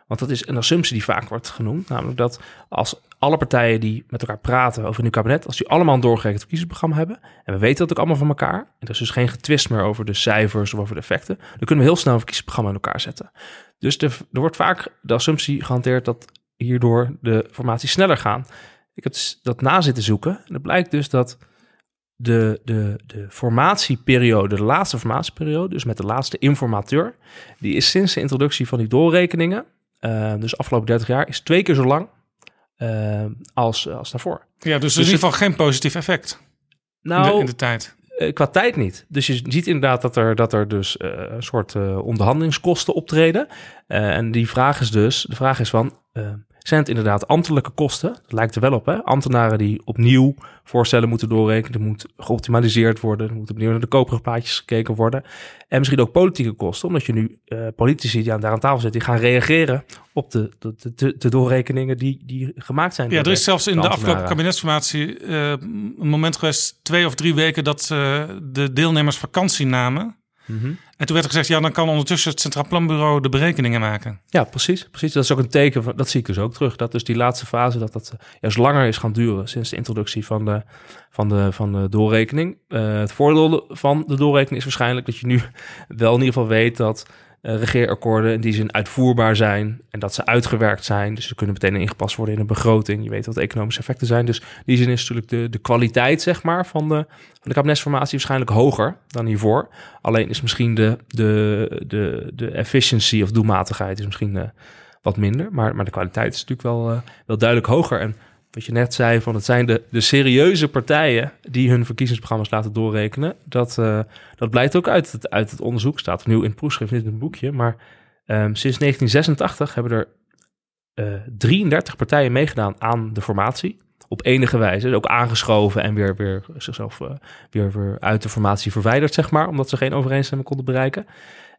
Want dat is een assumptie die vaak wordt genoemd. Namelijk dat als alle partijen die met elkaar praten over een nieuw kabinet, als die allemaal een doorgerekend verkiezingsprogramma hebben, en we weten dat ook allemaal van elkaar, en er is dus geen getwist meer over de cijfers of over de effecten, dan kunnen we heel snel een verkiezingsprogramma in elkaar zetten. Dus er, er wordt vaak de assumptie gehanteerd dat hierdoor de formaties sneller gaan. Ik heb dus dat na zitten zoeken. En het blijkt dus dat de, de, de formatieperiode, de laatste formatieperiode, dus met de laatste informateur, die is sinds de introductie van die doorrekeningen, eh, dus afgelopen 30 jaar, is twee keer zo lang als, als daarvoor. Ja, dus, in ieder geval geen positief effect Nou, in, de, in de tijd. eh, qua tijd niet. Dus je ziet inderdaad dat er, dat er dus eh, een soort eh, onderhandelingskosten optreden. Eh, en die vraag is dus, de vraag is van, eh, zijn het inderdaad ambtelijke kosten? Dat lijkt er wel op, hè? Ambtenaren die opnieuw voorstellen moeten doorrekenen. Er moet geoptimaliseerd worden. Er moet opnieuw naar de koopkrachtplaatjes gekeken worden. En misschien ook politieke kosten, omdat je nu eh, politici die aan, daar aan tafel zitten, die gaan reageren op de, de, de, doorrekeningen die, die gemaakt zijn. Ja, er is zelfs in de afgelopen kabinetsformatie eh, een moment geweest, twee of drie weken, dat eh, de deelnemers vakantie namen. Mhm. En toen werd er gezegd, ja, dan kan ondertussen het Centraal Planbureau de berekeningen maken. Ja, precies, precies. Dat is ook een teken, van, dat zie ik dus ook terug. Dat dus die laatste fase, dat dat eh, juist langer is gaan duren sinds de introductie van de, van de, van de doorrekening. Eh, het voordeel van de doorrekening is waarschijnlijk dat je nu <laughs> wel in ieder geval weet dat regeerakkoorden in die zin uitvoerbaar zijn en dat ze uitgewerkt zijn. Dus ze kunnen meteen ingepast worden in een begroting. Je weet wat de economische effecten zijn. Dus in die zin is natuurlijk de, de kwaliteit zeg maar, van, de, van de kabinetsformatie waarschijnlijk hoger dan hiervoor. Alleen is misschien de, de, de, de efficiency of doelmatigheid is misschien eh, wat minder. Maar, maar de kwaliteit is natuurlijk wel, eh, wel duidelijk hoger. En wat je net zei, van het zijn de, de serieuze partijen die hun verkiezingsprogramma's laten doorrekenen. Dat, eh, dat blijkt ook uit het, uit het onderzoek. Staat opnieuw in het proefschrift, niet in het boekje. Maar Ehm, sinds 1986 hebben er eh 33 partijen meegedaan aan de formatie. Op enige wijze. Ook aangeschoven en weer, weer zichzelf eh, weer, weer uit de formatie verwijderd, zeg maar. Omdat ze geen overeenstemming konden bereiken.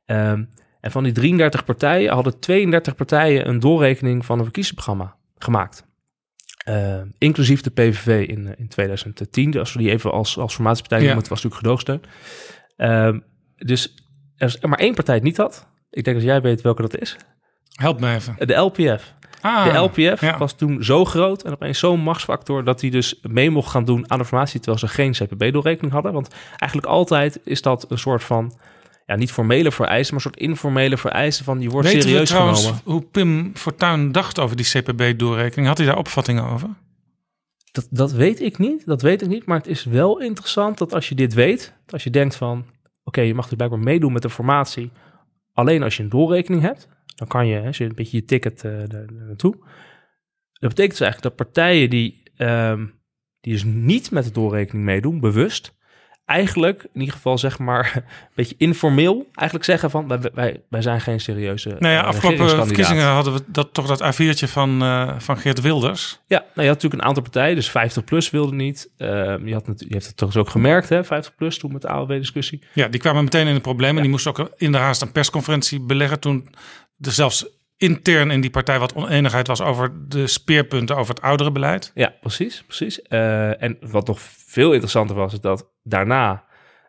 Ehm, en van die 33 partijen hadden 32 partijen een doorrekening van een verkiezingsprogramma gemaakt. Eh, inclusief de PVV in, eh, in 2010. Als we die even als, als formatiepartij Ja. noemen, het was natuurlijk gedoogsteun. Ehm, dus er is maar één partij het niet had. Ik denk dat jij weet welke dat is. Help me even. De LPF. Ah, de LPF ja. was toen zo groot en opeens zo'n machtsfactor dat hij dus mee mocht gaan doen aan de formatie terwijl ze geen CPB-doorrekening hadden. Want eigenlijk altijd is dat een soort van, ja, niet formele vereisten, maar een soort informele vereisten van je wordt Weten we serieus trouwens genomen. hoe Pim Fortuyn dacht over die CPB-doorrekening? Had hij daar opvattingen over? Dat, dat weet ik niet, dat weet ik niet. Maar het is wel interessant dat als je dit weet, als je denkt van, oké, je mag dus blijkbaar meedoen met de formatie, alleen als je een doorrekening hebt, dan kan je, hè, als je een beetje je ticket eh, daar- daar naartoe. Dat betekent dus eigenlijk dat partijen die, ehm, die dus niet met de doorrekening meedoen, bewust, eigenlijk in ieder geval zeg maar <laughs> een beetje informeel, eigenlijk zeggen van, wij, wij, wij zijn geen serieuze Nou ja, eh, afgelopen verkiezingen hadden we dat, toch dat A4'tje van, eh, van Geert Wilders. Ja, nou, je had natuurlijk een aantal partijen, dus 50 plus wilde niet. Ehm, je, had je hebt het toch ook gemerkt, hè, 50 plus toen met de AOW-discussie. Ja, die kwamen meteen in de problemen. En die moesten ook in de haast een persconferentie beleggen. Toen er zelfs intern in die partij wat oneenigheid was over de speerpunten over het ouderenbeleid. Ja, precies, precies. Eh, en wat nog veel interessanter was, is dat daarna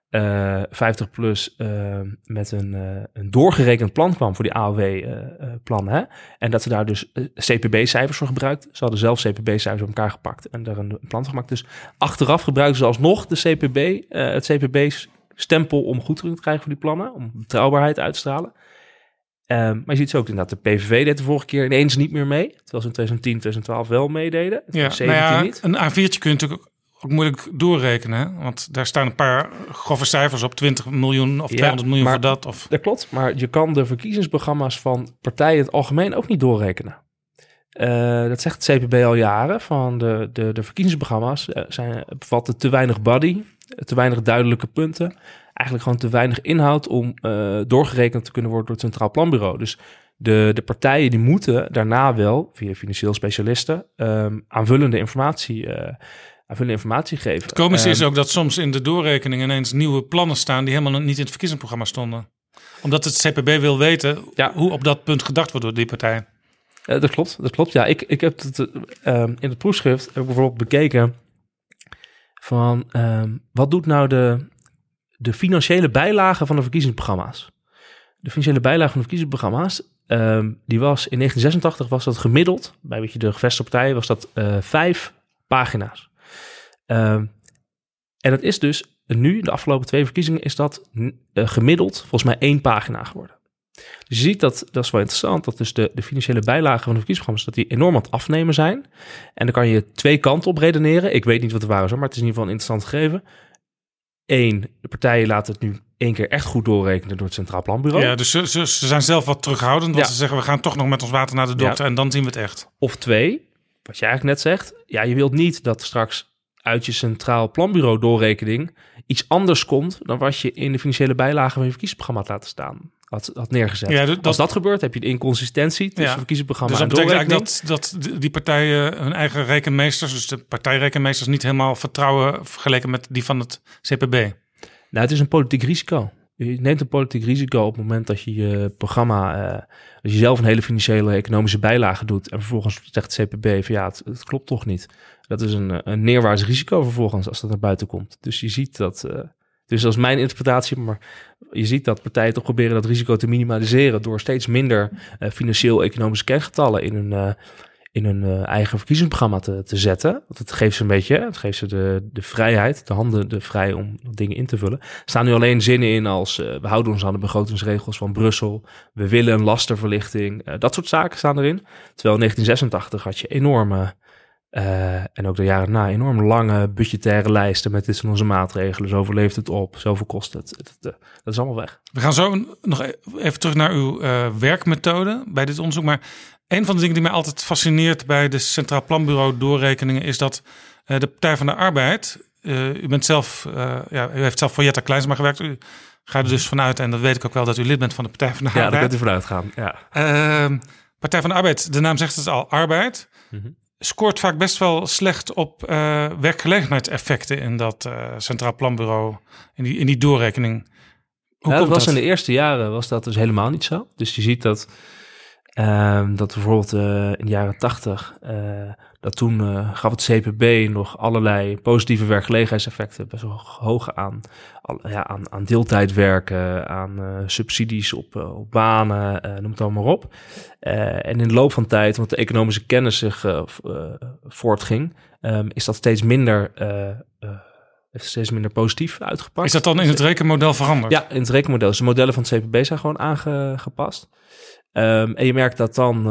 eh 50 plus eh, met een, eh, een doorgerekend plan kwam voor die AOW-plan. hè? En dat ze daar dus CPB-cijfers voor gebruikt. Ze hadden zelf CPB-cijfers op elkaar gepakt en daar een, plan van gemaakt. Dus achteraf gebruikten ze alsnog de CPB, het CPB-stempel om goedkeuring te krijgen voor die plannen, om betrouwbaarheid uit te stralen. Ehm, maar je ziet zo ook inderdaad, de PVV deed de vorige keer ineens niet meer mee. Terwijl ze in 2010, 2012 wel meededen. Ja, 2017 nou ja, niet. een A4'tje kun je natuurlijk ook, moeilijk doorrekenen. Want daar staan een paar grove cijfers op. 20 miljoen of Ja, 200 miljoen maar- voor dat. Of... Dat klopt, maar je kan de verkiezingsprogramma's van partijen in het algemeen ook niet doorrekenen. Eh, dat zegt het CPB al jaren. Van de, de, de verkiezingsprogramma's eh, zijn, bevatten te weinig body, te weinig duidelijke punten. Eigenlijk gewoon te weinig inhoud om eh, doorgerekend te kunnen worden door het Centraal Planbureau. Dus de, de partijen die moeten daarna wel, via financieel specialisten, ehm, aanvullende informatie, aanvullende informatie geven. Het komische is Ehm, ook dat soms in de doorrekening ineens nieuwe plannen staan die helemaal niet in het verkiezingsprogramma stonden. Omdat het CPB wil weten hoe op dat punt gedacht wordt door die partij. Eh, dat klopt, dat klopt. Ja, ik, ik heb het eh, ehm, in het proefschrift heb ik bijvoorbeeld bekeken van ehm, wat doet nou de, de financiële bijlage van de verkiezingsprogramma's? De financiële bijlage van de verkiezingsprogramma's, die was in 1986 was dat gemiddeld, bij weet je, de gevestigde partijen was dat eh, vijf pagina's. Ehm, en dat is dus nu, de afgelopen twee verkiezingen, is dat eh, gemiddeld volgens mij één pagina geworden. Dus je ziet dat, dat is wel interessant, dat dus de, de financiële bijlagen van de verkiezingsprogramma's, dat die enorm aan het afnemen zijn. En dan kan je twee kanten op redeneren. Ik weet niet wat de waar is, hoor, maar het is in ieder geval een interessant gegeven. Eén, de partijen laten het nu één keer echt goed doorrekenen door het Centraal Planbureau. Ja, dus ze, ze, ze zijn zelf wat terughoudend. Want Ja. ze zeggen we gaan toch nog met ons water naar de dokter Ja. en dan zien we het echt. Of twee, wat je eigenlijk net zegt. Ja, je wilt niet dat straks uit je Centraal Planbureau doorrekening iets anders komt dan wat je in de financiële bijlagen van je verkiezingsprogramma had laten staan. Had, had neergezet. Ja, dat- Als dat gebeurt, heb je de inconsistentie tussen verkiezingsprogramma dus dat en betekent doorrekening. eigenlijk dat, dat die partijen hun eigen rekenmeesters, dus de partijrekenmeesters, niet helemaal vertrouwen vergeleken met die van het CPB. Nou, het is een politiek risico. Je neemt een politiek risico op het moment dat je je programma, eh, als je zelf een hele financiële economische bijlage doet en vervolgens zegt het CPB van ja, het, het klopt toch niet. Dat is een, eh, een neerwaarts risico vervolgens als dat naar buiten komt. Dus je ziet dat, eh, dus dat is mijn interpretatie, maar je ziet dat partijen toch proberen dat risico te minimaliseren door steeds minder eh, financieel-economische kerngetallen in hun, in hun eigen verkiezingsprogramma te, te zetten. Het geeft ze een beetje, het geeft ze de, de vrijheid, de handen de vrij om dingen in te vullen. Er staan nu alleen zinnen in als we houden ons aan de begrotingsregels van Brussel, we willen een lastenverlichting, dat soort zaken staan erin. Terwijl in 1986 had je enorme, eh, en ook de jaren na, enorm lange budgettaire lijsten met dit zijn onze maatregelen. Zoveel levert het op, zoveel kost het. Eh, dat is allemaal weg. We gaan zo nog e- even terug naar uw eh, werkmethode bij dit onderzoek. Maar een van de dingen die mij altijd fascineert bij de Centraal Planbureau doorrekeningen is dat de Partij van de Arbeid u bent zelf, ja, u heeft zelf voor Jetta Kleinsma gewerkt. U gaat er dus vanuit, en dat weet ik ook wel, dat u lid bent van de Partij van de Ja, daar Arbeid. kunt u vanuit gaan. Ja. Ehm, Partij van de Arbeid, de naam zegt het al, arbeid. Mhm. Scoort vaak best wel slecht op eh, werkgelegenheidseffecten in dat eh, Centraal Planbureau, in die, in die doorrekening. Hoe Ja, dat was dat? in de eerste jaren was dat dus helemaal niet zo. Dus je ziet dat, ehm, dat bijvoorbeeld eh, in de jaren tachtig, dat toen gaf het CPB nog allerlei positieve werkgelegenheidseffecten, best wel hoog aan, al, ja, aan, aan deeltijdwerken, aan eh, subsidies op, eh, op banen, eh, noem het allemaal maar op. En in de loop van tijd, omdat de economische kennis zich voortging, ehm, is dat steeds minder, steeds minder positief uitgepakt. Is dat dan in het rekenmodel veranderd? Ja, in het rekenmodel. Dus de modellen van het CPB zijn gewoon aangepast. Ehm, en je merkt dat dan,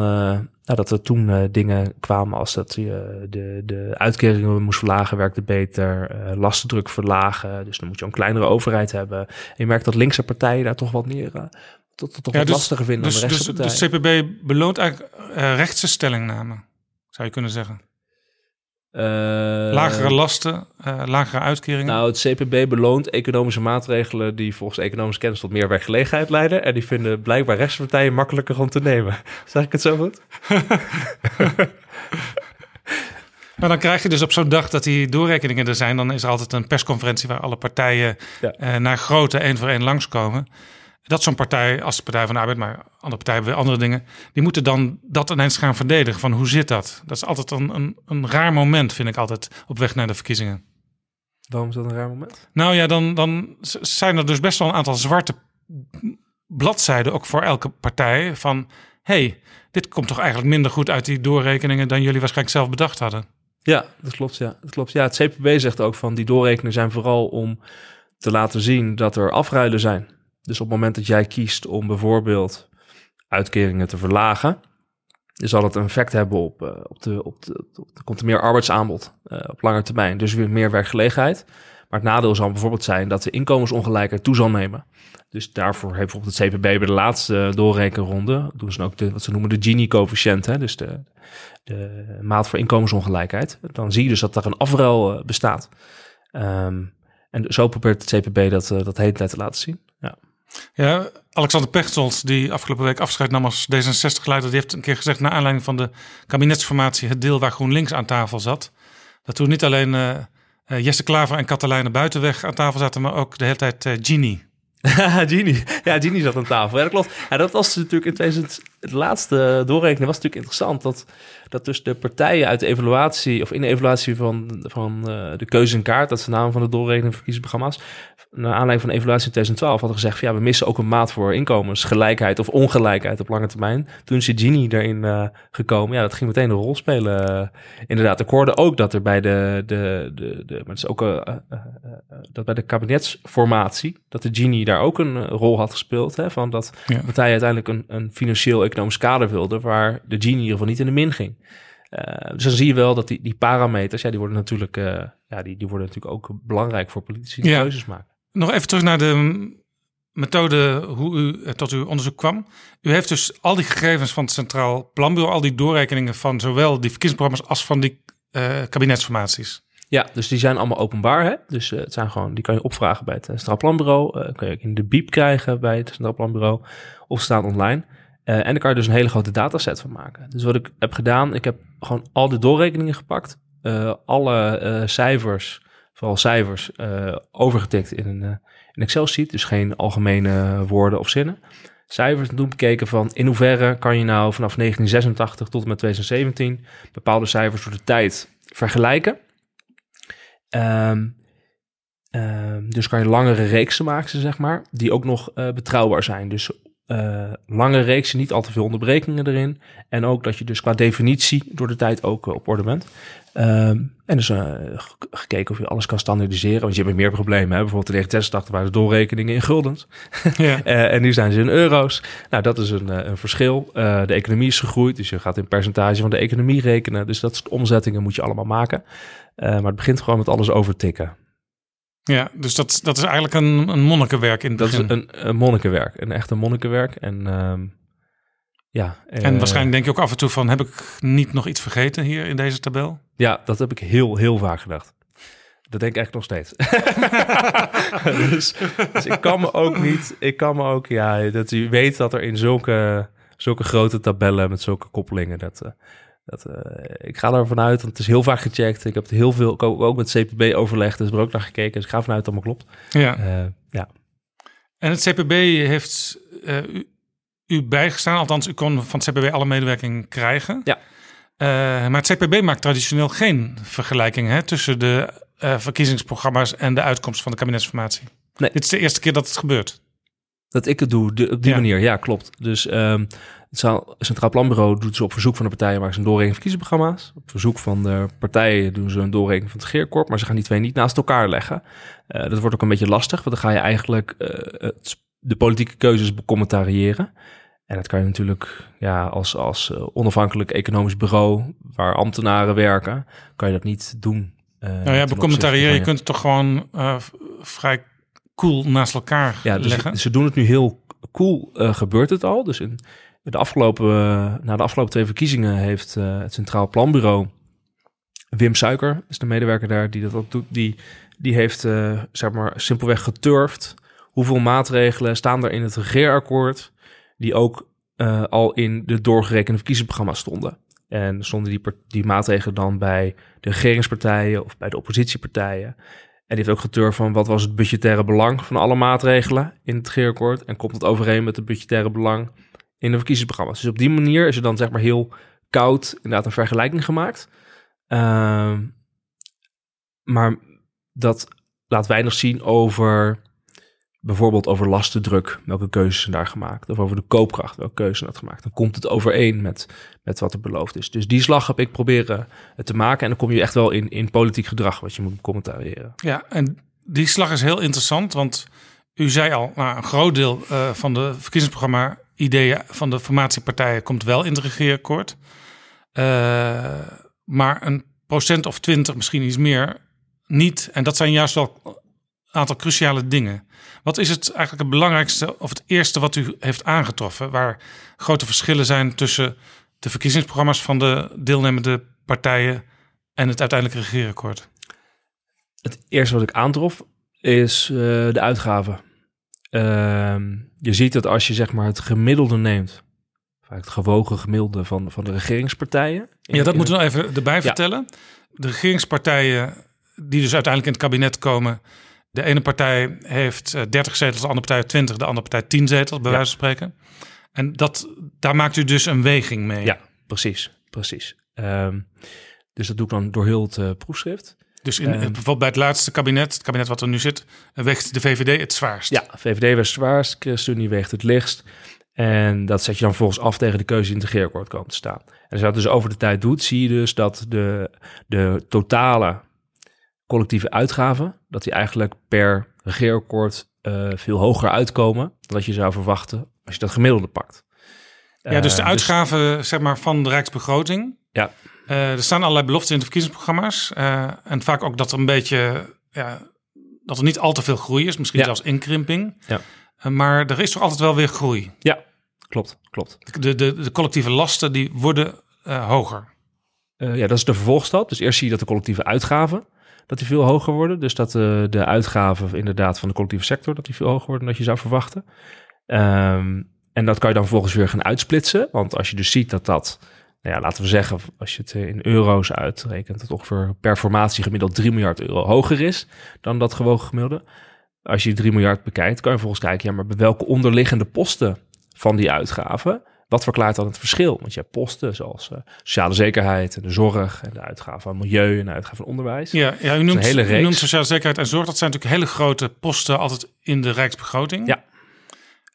nou, dat er toen eh, dingen kwamen als dat je de, de uitkeringen moest verlagen, werkte beter, eh lastendruk verlagen. Dus dan moet je een kleinere overheid hebben. En je merkt dat linkse partijen daar toch wat meer, eh, tot, tot, toch Ja, wat dus- lastiger vinden dus, dan de dus, rechtse dus partijen. CPB beloont eigenlijk eh, rechtse stellingname, zou je kunnen zeggen. Eh, Lagere lasten, eh, lagere uitkeringen. Nou, het CPB beloont economische maatregelen die volgens economische kennis tot meer werkgelegenheid leiden. En die vinden blijkbaar rechtspartijen makkelijker om te nemen. <laughs> Zeg ik het zo goed? <laughs> Maar dan krijg je dus op zo'n dag dat die doorrekeningen er zijn, dan is er altijd een persconferentie waar alle partijen Ja. eh, naar grootte één voor één langskomen. Dat zo'n partij, als de Partij van de Arbeid, maar andere partijen hebben weer andere dingen, die moeten dan dat ineens gaan verdedigen. Van hoe zit dat? Dat is altijd een, een, een raar moment, vind ik altijd, op weg naar de verkiezingen. Waarom is dat een raar moment? Nou ja, dan, dan zijn er dus best wel een aantal zwarte bladzijden, ook voor elke partij, van hey, dit komt toch eigenlijk minder goed uit die doorrekeningen dan jullie waarschijnlijk zelf bedacht hadden. Ja, dat klopt. Ja, dat klopt. Ja, het CPB zegt ook van die doorrekeningen zijn vooral om te laten zien dat er afruilen zijn. Dus op het moment dat jij kiest om bijvoorbeeld uitkeringen te verlagen, dan zal het een effect hebben op, eh, op, de, op, de, komt er meer arbeidsaanbod eh, op lange termijn. Dus weer meer werkgelegenheid. Maar het nadeel zal bijvoorbeeld zijn dat de inkomensongelijkheid toe zal nemen. Dus daarvoor heeft bijvoorbeeld het CPB bij de laatste doorrekenronde, doen ze ook de, wat ze noemen de Gini-coëfficiënt, dus de, de maat voor inkomensongelijkheid. Dan zie je dus dat er een afruil eh, bestaat. Ehm, en zo probeert het CPB dat, dat hele tijd te laten zien. Ja. Ja, Alexander Pechtold, die afgelopen week afscheid nam als D66-leider, die heeft een keer gezegd, naar aanleiding van de kabinetsformatie, het deel waar GroenLinks aan tafel zat, dat toen niet alleen eh, eh, Jesse Klaver en Katelijne Buitenweg aan tafel zaten, maar ook de hele tijd eh, Gini. <laughs> Gini. Ja, Gini zat aan tafel. Ja, dat klopt. Dat was natuurlijk in 2000, het laatste doorrekenen was natuurlijk interessant. Dat, dat dus de partijen uit de evaluatie, of in de evaluatie van, van de keuze kaart, dat is de naam van de doorrekening verkiezingsprogramma's, naar aanleiding van de evaluatie in 2012 hadden gezegd van ja, we missen ook een maat voor inkomensgelijkheid of ongelijkheid op lange termijn. Toen is de Gini erin eh, gekomen. Ja, dat ging meteen een rol spelen. eh, inderdaad, ik hoorde ook dat er bij de, de, de, de maar het is ook eh, dat bij de kabinetsformatie, dat de Gini daar ook een rol had gespeeld. Hè, van dat Ja. partijen uiteindelijk een, een financieel-economisch kader wilden waar de Gini in ieder geval niet in de min ging. Eh, dus dan zie je wel dat die, die parameters, ja, die worden natuurlijk, ja, die, die worden natuurlijk ook belangrijk voor politici die Ja. keuzes maken. Nog even terug naar de methode hoe u eh, tot uw onderzoek kwam. U heeft dus al die gegevens van het Centraal Planbureau, al die doorrekeningen van zowel die verkiezingsprogramma's als van die eh, kabinetsformaties. Ja, dus die zijn allemaal openbaar. Hè? Dus eh, het zijn gewoon, die kan je opvragen bij het Centraal Planbureau. eh kan je in de biep krijgen bij het Centraal Planbureau. Of staan online. En daar kan je dus een hele grote dataset van maken. Dus wat ik heb gedaan, ik heb gewoon al de doorrekeningen gepakt. alle cijfers, vooral cijfers, eh, overgetikt in een, eh, Excel-sheet. Dus geen algemene woorden of zinnen. Cijfers en toen bekeken van in hoeverre kan je nou vanaf 1986 tot en met 2017 bepaalde cijfers door de tijd vergelijken. Ehm, ehm, dus kan je langere reeksen maken, zeg maar, die ook nog eh, betrouwbaar zijn. Dus eh, lange reeksen, niet al te veel onderbrekingen erin. En ook dat je dus qua definitie door de tijd ook eh, op orde bent. Ehm, en dus eh, gekeken of je alles kan standaardiseren. Want je hebt meer problemen. Hè? Bijvoorbeeld in 1986 waren de doorrekeningen in guldens. <laughs> Ja. <laughs> En nu zijn ze in euro's. Nou, dat is een, een verschil. De economie is gegroeid, dus je gaat in percentage van de economie rekenen. Dus dat soort omzettingen moet je allemaal maken. Maar het begint gewoon met alles overtikken. Ja, dus dat, dat is eigenlijk een, een monnikenwerk in Dat is een, een monnikenwerk, een echte monnikenwerk. En ehm, ja. En eh, waarschijnlijk denk je ook af en toe van, heb ik niet nog iets vergeten hier in deze tabel? Ja, dat heb ik heel, heel vaak gedacht. Dat denk ik eigenlijk nog steeds. <laughs> dus, dus ik kan me ook niet, ik kan me ook, ja, dat u weet dat er in zulke, zulke grote tabellen met zulke koppelingen, dat, eh, dat, eh, ik ga ervan uit, want het is heel vaak gecheckt. Ik heb het heel veel, ook, ook met CPB overlegd, dus er ook naar gekeken. Dus ik ga vanuit dat het allemaal klopt. Ja. Eh, ja. En het CPB heeft eh, u, u bijgestaan, althans u kon van het CPB alle medewerking krijgen. Ja. Maar het CPB maakt traditioneel geen vergelijking hè, tussen de verkiezingsprogramma's en de uitkomst van de kabinetsformatie. Nee. Dit is de eerste keer dat het gebeurt. Dat ik het doe, de- op die Ja. manier. Ja, klopt. Dus ehm, het Centraal Planbureau doet ze op verzoek van de partijen maken ze een doorrekening van verkiezingsprogramma's. Op verzoek van de partijen doen ze een doorrekening van het Geerkorp, maar ze gaan die twee niet naast elkaar leggen. Eh, dat wordt ook een beetje lastig, want dan ga je eigenlijk eh, het- de politieke keuzes becommentariëren. En dat kan je natuurlijk ja, als, als eh, onafhankelijk economisch bureau waar ambtenaren werken, kan je dat niet doen. nou ja, becommentariëren, je kunt het toch gewoon vrij cool naast elkaar Ja, dus leggen. ze doen het nu heel cool, gebeurt het al. Dus in afgelopen, eh, na de afgelopen twee verkiezingen heeft eh, het Centraal Planbureau... Wim Suiker is de medewerker daar die dat ook doet. Die, die heeft eh, zeg maar simpelweg geturfd. Hoeveel maatregelen staan er in het regeerakkoord... die ook al in de doorgerekende verkiezingsprogramma's stonden. En stonden die, die maatregelen dan bij de regeringspartijen of bij de oppositiepartijen. En die heeft ook geturfd van wat was het budgettaire belang van alle maatregelen in het regeerakkoord. En komt het overeen met het budgettaire belang in de verkiezingsprogramma's. Dus op die manier is er dan zeg maar heel koud inderdaad een vergelijking gemaakt. Ehm, maar dat laat weinig zien over bijvoorbeeld over lastendruk, welke keuzes zijn daar gemaakt. Of over de koopkracht, welke keuzes zijn dat gemaakt. Dan komt het overeen met, met wat er beloofd is. Dus die slag heb ik proberen te maken. En dan kom je echt wel in, in politiek gedrag wat je moet commentariëren. Ja, en die slag is heel interessant, want u zei al, nou, een groot deel eh, van de verkiezingsprogramma ideeën van de formatiepartijen komt wel in het regeerakkoord. Eh, maar een procent of twintig, misschien iets meer, niet. En dat zijn juist wel een aantal cruciale dingen. Wat is het eigenlijk het belangrijkste of het eerste wat u heeft aangetroffen, waar grote verschillen zijn tussen de verkiezingsprogramma's van de deelnemende partijen en het uiteindelijke regeerakkoord? Het eerste wat ik aantrof is eh, de uitgaven. Ehm, je ziet dat als je zeg maar het gemiddelde neemt, vaak het gewogen gemiddelde van, van de regeringspartijen. Ja, dat moeten we nog even erbij Ja. vertellen. De regeringspartijen die dus uiteindelijk in het kabinet komen. De ene partij heeft eh, 30 zetels, de andere partij 20, de andere partij 10 zetels, bij Ja. wijze van spreken. En dat, daar maakt u dus een weging mee. Ja, precies. precies. Ehm, dus dat doe ik dan door heel het eh, proefschrift. Dus in, Ehm, bijvoorbeeld bij het laatste kabinet, het kabinet wat er nu zit, eh, weegt de VVD het zwaarst. Ja, VVD weegt het zwaarst, ChristenUnie weegt het lichtst. En dat zet je dan volgens af tegen de keuze die in het regeerakkoord komen te staan. En als je dat dus over de tijd doet, zie je dus dat de, de totale collectieve uitgaven, dat die eigenlijk per regeerakkoord eh, veel hoger uitkomen dan dat je zou verwachten als je dat gemiddelde pakt. Ja, dus de Eh, uitgaven zeg maar, van de Rijksbegroting. Ja. Eh, er staan allerlei beloften in de verkiezingsprogramma's. Eh, en vaak ook dat er een beetje, ja, dat er niet al te veel groei is. Misschien Ja. zelfs inkrimping. Ja. Eh, maar er is toch altijd wel weer groei. Ja, klopt, klopt. De, de, de collectieve lasten die worden hoger. Ja, dat is de vervolgstap. Dus eerst zie je dat de collectieve uitgaven dat die veel hoger worden. Dus dat de uitgaven inderdaad van de collectieve sector dat die veel hoger worden dan dat je zou verwachten. Ehm, en dat kan je dan vervolgens weer gaan uitsplitsen. Want als je dus ziet dat dat, nou ja, laten we zeggen, als je het eh, in euro's uitrekent, dat ongeveer per formatie gemiddeld 3 miljard euro hoger is dan dat gewogen gemiddelde. Als je die 3 miljard bekijkt, kan je vervolgens kijken, ja, maar bij welke onderliggende posten van die uitgaven wat verklaart dan het verschil? Want je hebt posten zoals eh, sociale zekerheid en de zorg en de uitgaven van milieu en de uitgaven van onderwijs. Ja, ja u, noemt, hele u noemt sociale zekerheid en zorg. Dat zijn natuurlijk hele grote posten altijd in de Rijksbegroting. Ja.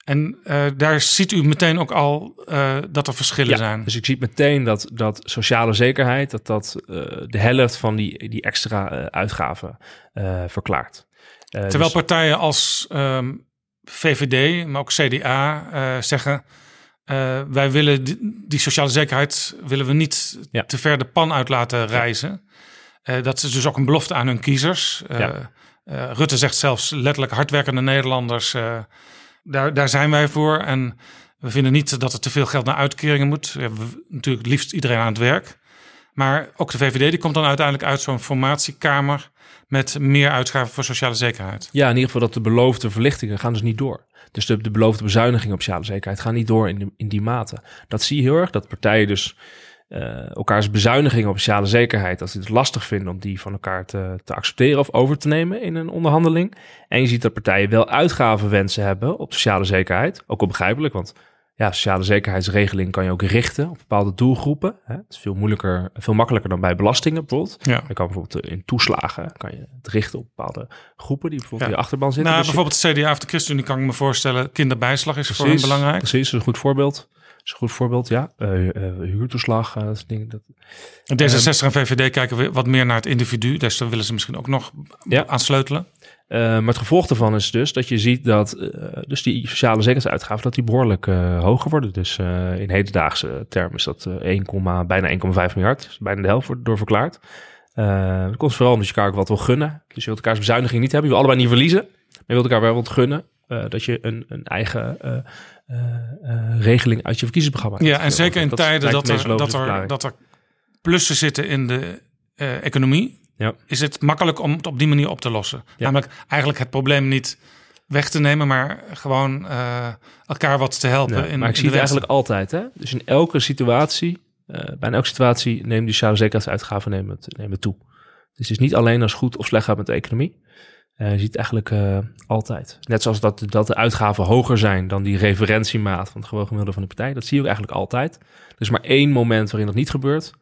En eh, daar ziet u meteen ook al eh, dat er verschillen Ja, zijn. Dus ik zie meteen dat, dat sociale zekerheid, dat dat eh, de helft van die, die extra uitgaven verklaart. Terwijl dus- partijen als ehm, VVD, maar ook CDA zeggen... wij willen die, die sociale zekerheid willen we niet Ja. te ver de pan uit laten reizen. Dat is dus ook een belofte aan hun kiezers. Ja. Rutte zegt zelfs letterlijk hardwerkende Nederlanders, daar, daar zijn wij voor. En we vinden niet dat er te veel geld naar uitkeringen moet. We hebben natuurlijk liefst iedereen aan het werk. Maar ook de VVD die komt dan uiteindelijk uit zo'n formatiekamer met meer uitgaven voor sociale zekerheid. Ja, in ieder geval dat de beloofde verlichtingen gaan dus niet door. Dus de, de beloofde bezuinigingen op sociale zekerheid gaan niet door in, in die mate. Dat zie je heel erg, dat partijen dus uh, elkaars bezuinigingen op sociale zekerheid, dat ze het lastig vinden om die van elkaar te, te accepteren of over te nemen in een onderhandeling. En je ziet dat partijen wel uitgavenwensen hebben op sociale zekerheid. Ook wel begrijpelijk, want ja, sociale zekerheidsregeling kan je ook richten op bepaalde doelgroepen. Hè. Het is veel moeilijker, veel makkelijker dan bij belastingen bijvoorbeeld. Ja. Je kan bijvoorbeeld in toeslagen kan je het richten op bepaalde groepen die bijvoorbeeld Ja. in je achterban zitten. Nou, Dus bijvoorbeeld de CDA of de ChristenUnie kan ik me voorstellen. Kinderbijslag is voor hen belangrijk. Precies, dat is een goed voorbeeld. Dat is een goed voorbeeld, ja. Eh, eh, huurtoeslag, eh, dat soort dingen. Dat, En D66 en VVD kijken weer wat meer naar het individu. Dus daar willen ze misschien ook nog Ja. aan sleutelen. Eh, maar het gevolg daarvan is dus dat je ziet dat dus die sociale zekerheidsuitgaven dat die behoorlijk eh, hoger worden. Dus in hedendaagse termen is dat eh 1, bijna 1,5 miljard. Dus bijna de helft wordt door verklaard. Dat komt vooral omdat je elkaar ook wat wil gunnen. Dus je wilt elkaars bezuiniging niet hebben. Je wil allebei niet verliezen. Maar je wilt elkaar wel wat gunnen. dat je een, een eigen regeling uit je verkiezingsprogramma Ja, en zeker in Dat tijden dat er, dat, er, dat er plussen zitten in de eh, economie, Ja. is het makkelijk om het op die manier op te lossen. Ja. Namelijk eigenlijk het probleem niet weg te nemen, maar gewoon eh, elkaar wat te helpen. Ja, in, maar ik in zie het eigenlijk altijd. Hè? Dus in elke situatie, eh bijna elke situatie, nemen die sociale zekerheidsuitgaven nemen, nemen toe. Dus het is niet alleen als goed of slecht gaat met de economie. Eh, je ziet het eigenlijk eh, altijd. Net zoals dat, dat de uitgaven hoger zijn dan die referentiemaat van het gewoon gemiddelde van de partij. Dat zie je ook eigenlijk altijd. Er is maar één moment waarin dat niet gebeurt.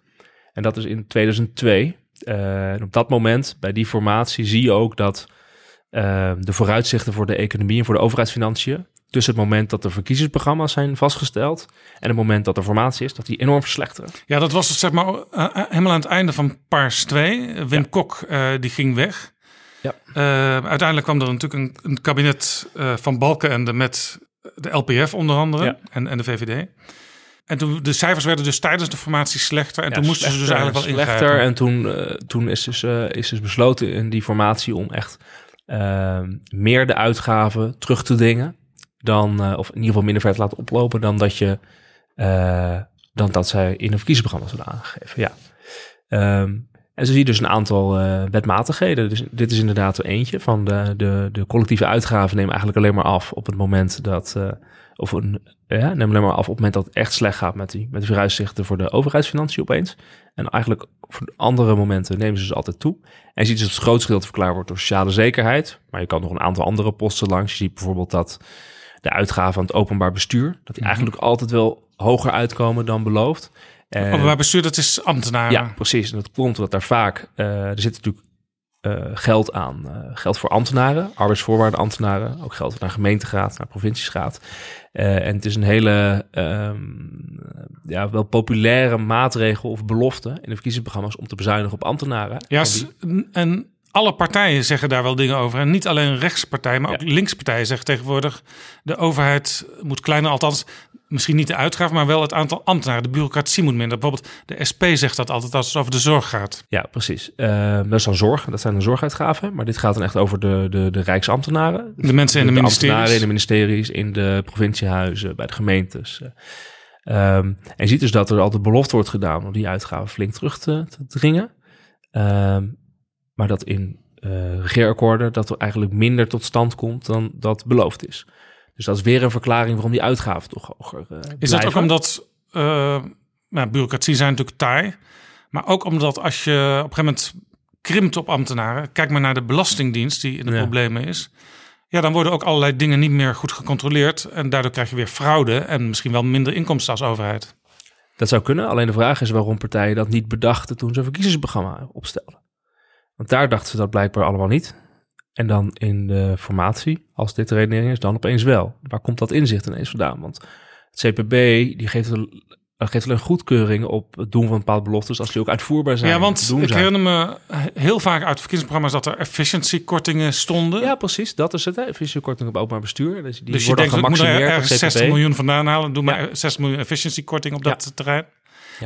En dat is in 2002. Eh, en op dat moment, bij die formatie, zie je ook dat de vooruitzichten voor de economie en voor de overheidsfinanciën. tussen het moment dat de verkiezingsprogramma's zijn vastgesteld. en het moment dat er formatie is, dat die enorm verslechteren. Ja, dat was zeg maar helemaal aan het einde van Paars 2. Wim Kok die ging weg. Ja. Eh, uiteindelijk kwam er natuurlijk een, een kabinet eh, van Balkenende met de LPF onder andere Ja. en, en de VVD. En toen de cijfers werden dus tijdens de formatie slechter. En Ja, toen moesten ze dus slechter, eigenlijk wel slechter. ingrijpen. En toen, eh, toen is, dus, eh, is dus besloten in die formatie om echt eh, meer de uitgaven terug te dringen. Dan, of in ieder geval minder ver te laten oplopen dan dat je dan dat zij in een verkiezingsprogramma zouden aangegeven. Ja. Ehm, en zo zie je dus een aantal eh, wetmatigheden. Dus dit is inderdaad er eentje van de, de, de collectieve uitgaven nemen eigenlijk alleen maar af op het moment dat. eh, of een, ja, nemen alleen maar af op het moment dat het echt slecht gaat met die, met de vooruitzichten voor de overheidsfinanciën opeens. En eigenlijk voor andere momenten nemen ze ze altijd toe. En je ziet dus dat het grootste gedeelte verklaard wordt door sociale zekerheid. Maar je kan nog een aantal andere posten langs. Je ziet bijvoorbeeld dat de uitgaven aan het openbaar bestuur, dat die eigenlijk altijd wel hoger uitkomen dan beloofd. En- Openbaar bestuur, dat is ambtenaren. ja, precies. En dat komt omdat daar vaak, eh, er zit natuurlijk eh, geld aan. eh, geld voor ambtenaren, arbeidsvoorwaarden ambtenaren. Ook geld naar gemeentegraad, naar provinciesgraad. Eh, en het is een hele ehm, ja, wel populaire maatregel of belofte in de verkiezingsprogramma's om te bezuinigen op ambtenaren. Ja, En s- die- en alle partijen zeggen daar wel dingen over. En niet alleen rechtspartijen, maar ook linkspartijen zeggen tegenwoordig... de overheid moet kleiner, althans misschien niet de uitgaven... maar wel het aantal ambtenaren. De bureaucratie moet minder. Bijvoorbeeld de SP zegt dat altijd als het over de zorg gaat. Ja, precies. Eh, dat is dan zorg, dat zijn de zorguitgaven. Maar dit gaat dan echt over de, de, de rijksambtenaren. De mensen in de ministeries. ambtenaren in de ministeries, in de provinciehuizen, bij de gemeentes. Ehm, en je ziet dus dat er altijd belofte wordt gedaan om die uitgaven flink terug te, te dringen. Ehm, maar dat in eh regeerakkoorden dat er eigenlijk minder tot stand komt dan dat beloofd is. Dus dat is weer een verklaring waarom die uitgaven toch hoger eh Is dat ook omdat... eh nou, bureaucratie zijn natuurlijk taai. Maar ook omdat als je op een gegeven moment krimpt op ambtenaren... kijk maar naar de Belastingdienst die in de Ja. problemen is... Ja, dan worden ook allerlei dingen niet meer goed gecontroleerd. En daardoor krijg je weer fraude en misschien wel minder inkomsten als overheid. Dat zou kunnen. Alleen de vraag is waarom partijen dat niet bedachten toen ze een verkiezingsprogramma opstelden. Want daar dachten ze dat blijkbaar allemaal niet. En dan in de formatie, als dit de redenering is, dan opeens wel. Waar komt dat inzicht ineens vandaan? Want het CPB die geeft, een, geeft alleen goedkeuring op het doen van bepaalde beloftes als die ook uitvoerbaar zijn. ja, want ik herinner me heel vaak uit verkiezingsprogramma's dat er efficiency-kortingen stonden. Ja, precies. Dat is het. hè. Efficiëntiekorting op openbaar bestuur. Dus die dus je denkt, ik moet er gemaximeerd ergens door het 60 CPB. miljoen vandaan halen. Doe maar 60 miljoen efficiency-korting op dat terrein.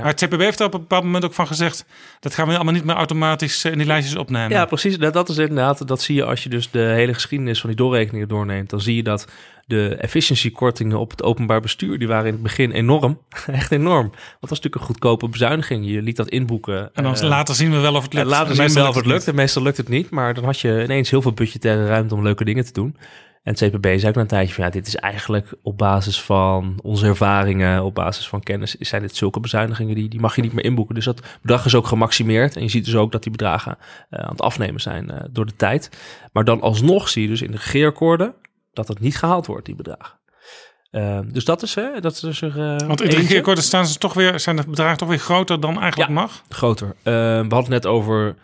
Maar het CPB heeft er op een bepaald moment ook van gezegd... dat gaan we allemaal niet meer automatisch eh, in die lijstjes opnemen. Ja, precies. Dat, dat is inderdaad, dat zie je als je dus de hele geschiedenis van die doorrekeningen doorneemt. Dan zie je dat de efficiency-kortingen op het openbaar bestuur, die waren in het begin enorm. <laughs> Echt enorm. Want dat was natuurlijk een goedkope bezuiniging. Je liet dat inboeken. En dan Eh, later zien we wel of het lukt. en later En zien we meestal wel of het lukt lukt. En meestal lukt het niet. Maar dan had je ineens heel veel budgettaire ruimte om leuke dingen te doen. En het CPB zei ook na een tijdje van ja, dit is eigenlijk op basis van onze ervaringen, op basis van kennis, zijn dit zulke bezuinigingen die, die mag je niet meer inboeken. Dus dat bedrag is ook gemaximeerd. En je ziet dus ook dat die bedragen eh, aan het afnemen zijn eh, door de tijd. Maar dan alsnog zie je dus in de regeerakkoorden dat het niet gehaald wordt, die bedragen. Eh, dus dat is, hè, dat is dus er. eh, Want in de regeerakkoorden staan ze toch weer, zijn de bedragen toch weer groter dan eigenlijk mag? groter. Eh, we hadden het net over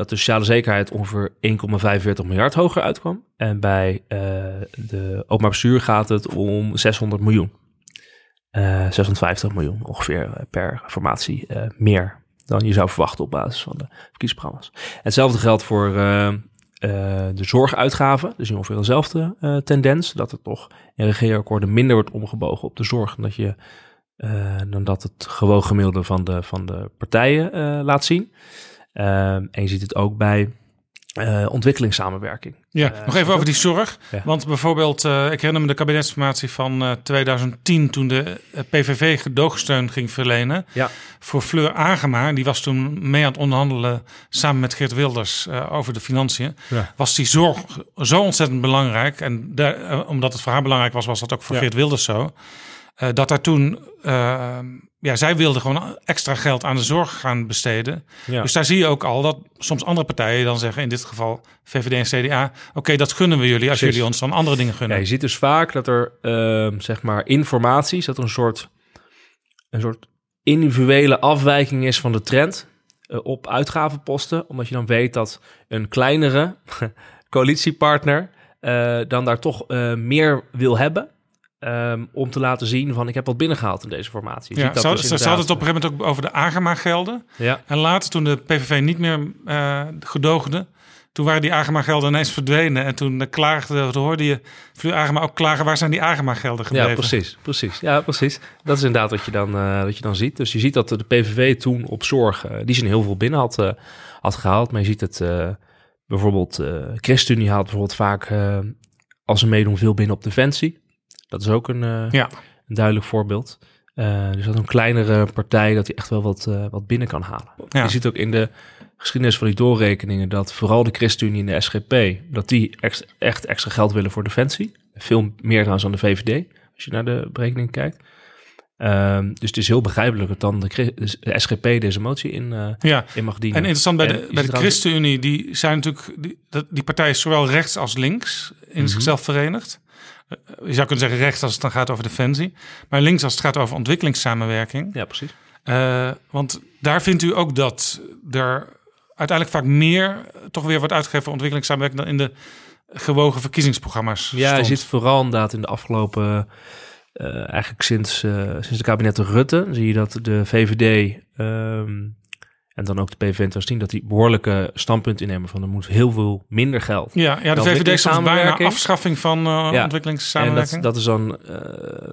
dat de sociale zekerheid ongeveer 1,45 miljard hoger uitkwam. En bij eh, de openbaar bestuur gaat het om 600 miljoen. Eh 650 miljoen ongeveer eh, per formatie meer dan je zou verwachten op basis van de verkiezingsprogramma's. Hetzelfde geldt voor de zorguitgaven. Dus ongeveer dezelfde tendens. Dat er toch in regeerakkoorden minder wordt omgebogen op de zorg. Dan dat, je, dan dat het gewoon gemiddelde van de, van de partijen laat zien. Ehm, en je ziet het ook bij eh, ontwikkelingssamenwerking. Ja, Eh, nog even over die zorg. Ja. Want bijvoorbeeld, eh, ik herinner me de kabinetsformatie van eh, 2010... toen de PVV gedoogsteun ging verlenen Ja. voor Fleur Agema. Die was toen mee aan het onderhandelen samen met Geert Wilders over de financiën. Ja. Was die zorg zo ontzettend belangrijk. En daar, omdat het voor haar belangrijk was, was dat ook voor. Geert Wilders zo. Eh, dat daar toen... eh, ja, zij wilde gewoon extra geld aan de zorg gaan besteden. Ja. Dus daar zie je ook al dat soms andere partijen dan zeggen, in dit geval VVD en CDA, oké, dat gunnen we jullie als Precies. jullie ons dan andere dingen Ja, gunnen. je ziet dus vaak dat er, ehm, zeg maar, informatie, dat er een soort, een soort individuele afwijking is van de trend eh, op uitgavenposten. Omdat je dan weet dat een kleinere <laughs> coalitiepartner eh, dan daar toch meer wil hebben. Ehm, om te laten zien van ik heb wat binnengehaald in deze formatie. Ja, dat ze, dus hadden het op een gegeven moment ook over de Agema-gelden. Ja. En later, toen de PVV niet meer eh gedoogde, toen waren die Agema-gelden ineens verdwenen. En toen, eh, klaagde, toen hoorde je Fleur Agema ook klagen, waar zijn die Agema-gelden gebleven? Ja, precies, precies. Ja, precies. Dat is inderdaad wat je dan, eh, wat je dan ziet. Dus je ziet dat de PVV toen op zorg die zin heel veel binnen had, had gehaald. Maar je ziet het bijvoorbeeld, ChristenUnie haalt bijvoorbeeld vaak als ze meedoen veel binnen op defensie. Dat is ook een, eh, Ja. een duidelijk voorbeeld. Eh, dus dat een kleinere partij dat die echt wel wat, eh, wat binnen kan halen. Ja. Je ziet ook in de geschiedenis van die doorrekeningen dat vooral de ChristenUnie en de SGP, dat die ex- echt extra geld willen voor defensie. Veel meer trouwens dan de VVD, als je naar de berekening kijkt. Ehm, dus het is heel begrijpelijk dat dan de, SGP deze motie in, Ja. in mag dienen. En interessant bij En de, bij de ChristenUnie, die zijn natuurlijk, die, die partij is zowel rechts als links in Mhm. zichzelf verenigd. Eh, Je zou kunnen zeggen rechts als het dan gaat over defensie, maar links als het gaat over ontwikkelingssamenwerking. Ja, precies. Eh, want daar vindt u ook dat er uiteindelijk vaak meer toch weer wordt uitgegeven voor ontwikkelingssamenwerking dan in de gewogen verkiezingsprogramma's. Ja, je ziet vooral inderdaad in de afgelopen, eh, eigenlijk sinds, eh, sinds de kabinetten Rutte, zie je dat de VVD ehm, en dan ook de PVV in 2010, dat die behoorlijke standpunt innemen van er moet heel veel minder geld. Ja, ja de VVD is bijna afschaffing van eh Ja. En ontwikkelingssamenwerking. dat, dat is dan, eh,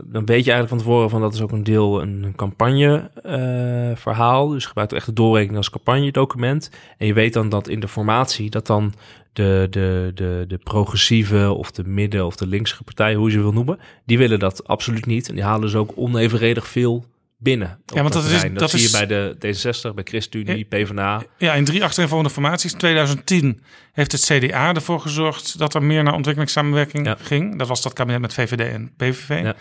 dan weet je eigenlijk van tevoren van dat is ook een deel een campagne eh, verhaal. Dus gebruikt echt de doorrekening als campagnedocument. En je weet dan dat in de formatie dat dan de, de, de, de progressieve of de midden of de linkse partij, hoe je ze wil noemen, die willen dat absoluut niet. En die halen dus ook onevenredig veel binnen. Ja, want dat is- dat, dat zie is- je bij de D66, bij ChristenUnie, PvdA. Ja, in drie achtereenvolgende formaties. 2010 heeft het CDA ervoor gezorgd dat er meer naar ontwikkelingssamenwerking ging. Dat was dat kabinet met VVD en PVV. Ja.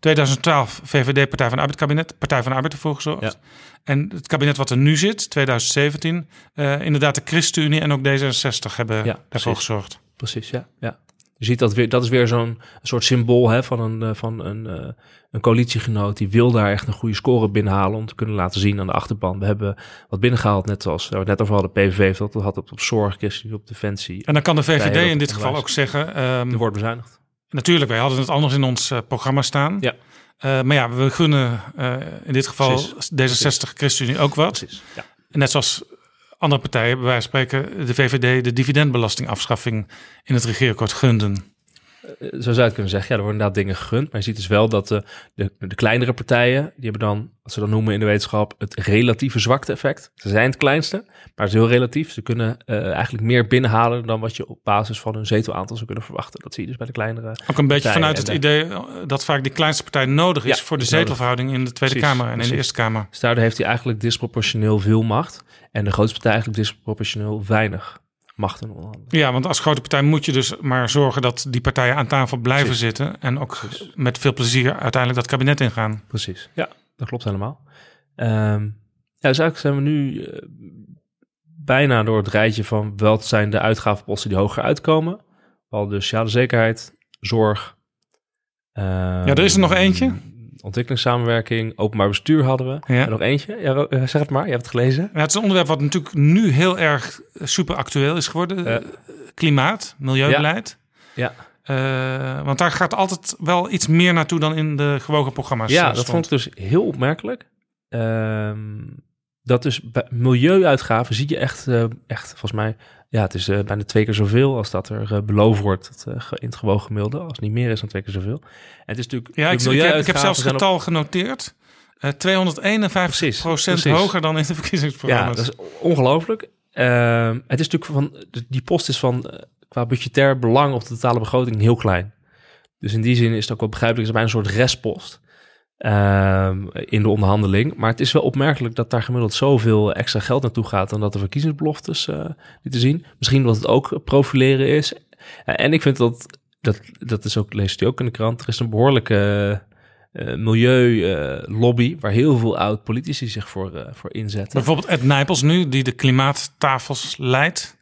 2012 VVD Partij van de Arbeid kabinet, Partij van de Arbeid ervoor gezorgd. En het kabinet wat er nu zit, 2017, eh, inderdaad de ChristenUnie en ook D66 hebben daarvoor precies. gezorgd. Precies, ja. ja. Je ziet dat weer, dat is weer zo'n soort symbool hè, van, een, eh, van een, eh, een coalitiegenoot die wil daar echt een goede score binnenhalen om te kunnen laten zien aan de achterban. We hebben wat binnengehaald, net zoals we net over hadden, PVV heeft dat had het op zorg, ChristenUnie op defensie. En dan kan de VVD in dit geval ook zeggen... ehm, Er wordt bezuinigd. Natuurlijk, wij hadden het anders in ons eh, programma staan. Ja. Maar ja, we gunnen in dit geval Precies. D66, ChristenUnie ook wat. Precies, ja. Net zoals andere partijen, bij wijze van spreken, de VVD de dividendbelastingafschaffing in het regeerakkoord gunden. Eh, zo zou je het kunnen zeggen. Ja, er worden inderdaad dingen gegund. Maar je ziet dus wel dat de, de, de kleinere partijen, die hebben dan, wat ze dan noemen in de wetenschap, het relatieve zwakte-effect. Ze zijn het kleinste, maar het is heel relatief. Ze kunnen eh, eigenlijk meer binnenhalen dan wat je op basis van hun zetelaantal zou kunnen verwachten. Dat zie je dus bij de kleinere. Ook een beetje vanuit het de- idee eh, dat vaak die kleinste partij nodig is Ja, voor de nodig. zetelverhouding in de Tweede Precies, Kamer en in de. Eerste Kamer. Dus daardoor heeft hij eigenlijk disproportioneel veel macht. En de grootste partij eigenlijk disproportioneel weinig macht in onderhandeling. Ja, want als grote partij moet je dus maar zorgen dat die partijen aan tafel blijven Precies. zitten. En ook met veel plezier uiteindelijk dat kabinet ingaan. Precies. Ja, dat klopt helemaal. Ehm, ja, dus eigenlijk zijn we nu eh, bijna door het rijtje van wat zijn de uitgavenposten die hoger uitkomen. Al de sociale zekerheid, zorg. Ja, er is er nog eentje. Ontwikkelingssamenwerking, openbaar bestuur hadden we. Ja. En nog eentje. Ja, eh, zeg het maar, je hebt het gelezen. Ja, het is een onderwerp wat natuurlijk nu heel erg super actueel is geworden. Eh, Klimaat, milieubeleid. Ja. Eh, want daar gaat altijd wel iets meer naartoe dan in de gewogen programma's. Ja, dat stond. vond ik dus heel opmerkelijk. Ehm, dat dus bij milieuuitgaven zie je echt, echt volgens mij, ja, het is eh, bijna twee keer zoveel als dat er eh, beloofd wordt het, eh, in het gewogen gemiddelde. Als het niet meer is dan twee keer zoveel. En het is natuurlijk. Ja, ik, ik, heb, ik heb milieuuitgaven zelfs het op- getal genoteerd. Eh 251 Precies, procent precies. hoger dan in de Ja, verkiezingsprogramma's. dat is ongelooflijk. Ehm, het is natuurlijk van, die post is van, qua budgetair belang op de totale begroting heel klein. Dus in die zin is het ook wel begrijpelijk, het is bijna een soort restpost in de onderhandeling. Maar het is wel opmerkelijk dat daar gemiddeld zoveel extra geld naartoe gaat dan dat de verkiezingsbeloftes eh die te zien. Misschien omdat het ook profileren is. Eh, en ik vind dat, dat, dat is ook, leest u ook in de krant, er is een behoorlijke eh milieulobby waar heel veel oud-politici zich voor, voor inzetten. Bijvoorbeeld Ed Nijpels nu, die de klimaattafels leidt.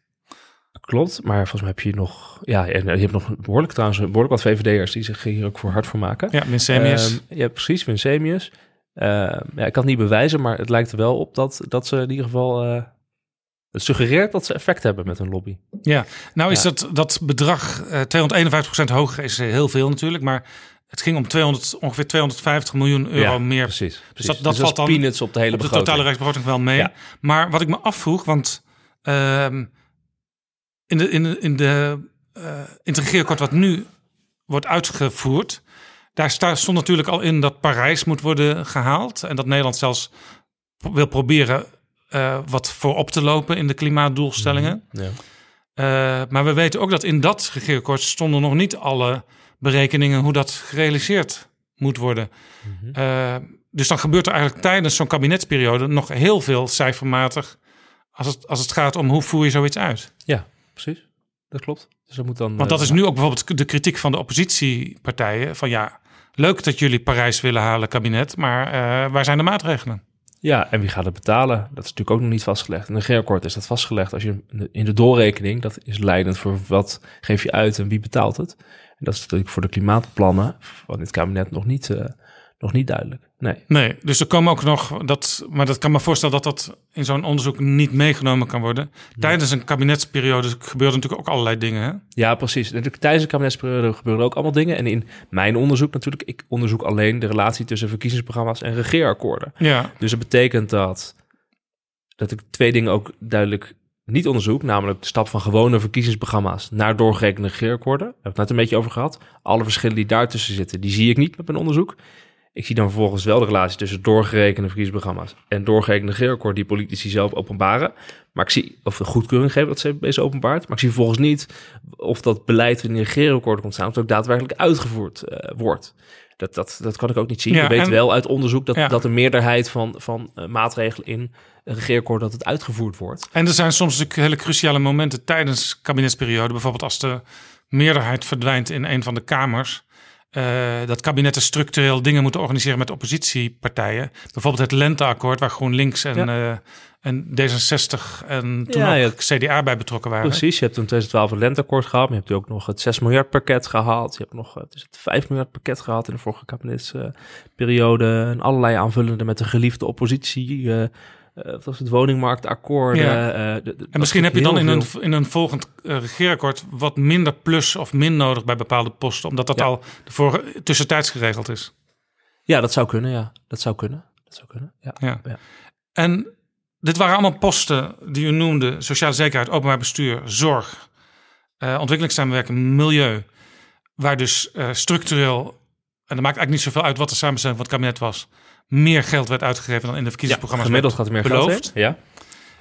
Klopt, maar volgens mij heb je nog, ja, en je hebt nog behoorlijk trouwens, behoorlijk wat VVD'ers die zich hier ook voor hard voor maken. Ja, Winsemius. Ehm, ja, precies, Winsemius. Ehm, ja, ik kan het niet bewijzen, maar het lijkt er wel op dat, dat ze in ieder geval, eh, het suggereert dat ze effect hebben met hun lobby. Ja, nou is Ja. dat, dat bedrag eh 251% hoger is eh, heel veel natuurlijk, maar het ging om 200, ongeveer 250 miljoen euro Ja, meer. precies, Dus precies. dat, Dus dat dat valt dan peanuts op de hele op de totale rijksbegroting wel mee. Ja. Maar wat ik me afvroeg, want ehm, in, de, in, de, in, de, regeerakkoord wat nu wordt uitgevoerd, daar stond natuurlijk al in dat Parijs moet worden gehaald en dat Nederland zelfs wil proberen eh, wat voorop te lopen in de klimaatdoelstellingen. Ja. Eh, maar we weten ook dat in dat regeerakkoord stonden nog niet alle berekeningen hoe dat gerealiseerd moet worden. Eh, dus dan gebeurt er eigenlijk tijdens zo'n kabinetsperiode nog heel veel cijfermatig als het, als het gaat om hoe voer je zoiets uit. Ja, precies. Dat klopt. Dus dat moet dan. Want dat eh, is nu ook bijvoorbeeld de kritiek van de oppositiepartijen van ja, leuk dat jullie Parijs willen halen kabinet, maar eh, waar zijn de maatregelen? Ja, en wie gaat het betalen? Dat is natuurlijk ook nog niet vastgelegd. In een regeerakkoord is dat vastgelegd. Als je in de doorrekening, dat is leidend voor wat geef je uit en wie betaalt het. En dat is natuurlijk voor de klimaatplannen van dit kabinet nog niet, eh, nog niet duidelijk. Nee. Nee, dus er komen ook nog dat, maar dat kan me voorstellen dat dat in zo'n onderzoek niet meegenomen kan worden. Tijdens een kabinetsperiode gebeuren natuurlijk ook allerlei dingen. Hè? Ja, precies. Natuurlijk, tijdens de kabinetsperiode gebeuren ook allemaal dingen. En in mijn onderzoek natuurlijk, ik onderzoek alleen de relatie tussen verkiezingsprogramma's en regeerakkoorden. Ja. Dus dat betekent dat, dat ik twee dingen ook duidelijk niet onderzoek. Namelijk de stap van gewone verkiezingsprogramma's naar doorgerekende regeerakkoorden. Daar heb ik het net een beetje over gehad. Alle verschillen die daartussen zitten, die zie ik niet met mijn onderzoek. Ik zie dan vervolgens wel de relatie tussen doorgerekende verkiezingsprogramma's en doorgerekende regeerakkoorden die politici zelf openbaren. Maar ik zie, of de goedkeuring geven dat ze deze openbaart. Maar ik zie vervolgens niet of dat beleid in de regeerakkoorden komt staan, of het ook daadwerkelijk uitgevoerd eh, wordt. Dat, dat, dat kan ik ook niet zien. Ja, je weet en- wel uit onderzoek dat, Ja. dat de meerderheid van, van eh, maatregelen in een regeerakkoord dat het uitgevoerd wordt. En er zijn soms natuurlijk hele cruciale momenten tijdens kabinetsperiode. Bijvoorbeeld als de meerderheid verdwijnt in een van de kamers. Eh, dat kabinetten structureel dingen moeten organiseren met oppositiepartijen. Bijvoorbeeld het Lenteakkoord, waar GroenLinks en, Ja. eh, en D66 en toen Ja, ook CDA bij betrokken waren. Precies, je hebt in 2012 een lenteakkoord gehad, maar je hebt ook nog het 6 miljard pakket gehad. Je hebt nog eh, het is het 5 miljard pakket gehad in de vorige kabinetsperiode. en allerlei aanvullende met de geliefde oppositie. Eh eh, was het woningmarktakkoord. Ja. eh, de- En misschien heb je dan in een, in een volgend eh, regeerakkoord wat minder plus of min nodig bij bepaalde posten, omdat dat Ja. al de vorige, tussentijds geregeld is. Ja, dat zou kunnen, ja. Dat zou kunnen. Dat zou kunnen, ja. Ja. Ja. En dit waren allemaal posten die u noemde: sociale zekerheid, openbaar bestuur, zorg, eh, ontwikkelingssamenwerking, milieu. waar dus eh, structureel, en dat maakt eigenlijk niet zoveel uit wat de samenstelling van het kabinet was, meer geld werd uitgegeven dan in de verkiezingsprogramma's. gemiddeld werd gaat er meer geld beloofd. in, ja.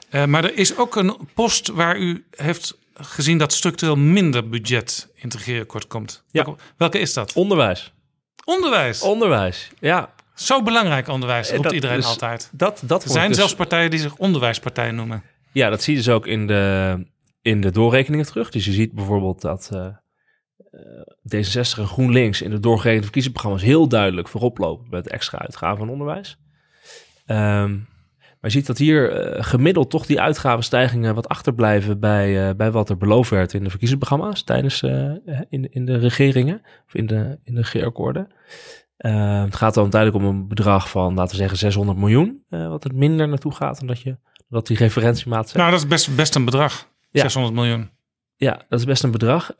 Eh, maar er is ook een post waar u heeft gezien dat structureel minder budget in het regeerakkoord komt. Ja. Welke, is dat? Onderwijs. Onderwijs. Onderwijs, ja. Zo belangrijk onderwijs, Eh, roept dat- iedereen dus altijd. Dat, dat Er zijn dus- zelfs partijen die zich onderwijspartijen noemen. Ja, dat zie je dus ook in de, in de doorrekeningen terug. Dus je ziet bijvoorbeeld dat eh, D66 en GroenLinks in de doorgerekende verkiezingsprogramma's heel duidelijk voorop lopen met extra uitgaven van onderwijs. Ehm, maar je ziet dat hier eh, gemiddeld toch die uitgavenstijgingen wat achterblijven bij, eh, bij wat er beloofd werd in de verkiezingsprogramma's tijdens eh, in, in de regeringen of in de, in de regeerakkoorden. Eh, het gaat dan uiteindelijk om een bedrag van, laten we zeggen, 600 miljoen, wat het minder naartoe gaat dan dat, je, dat die referentiemaat zegt. Nou, dat is best, best een bedrag. Ja. 600 miljoen. Ja, dat is best een bedrag.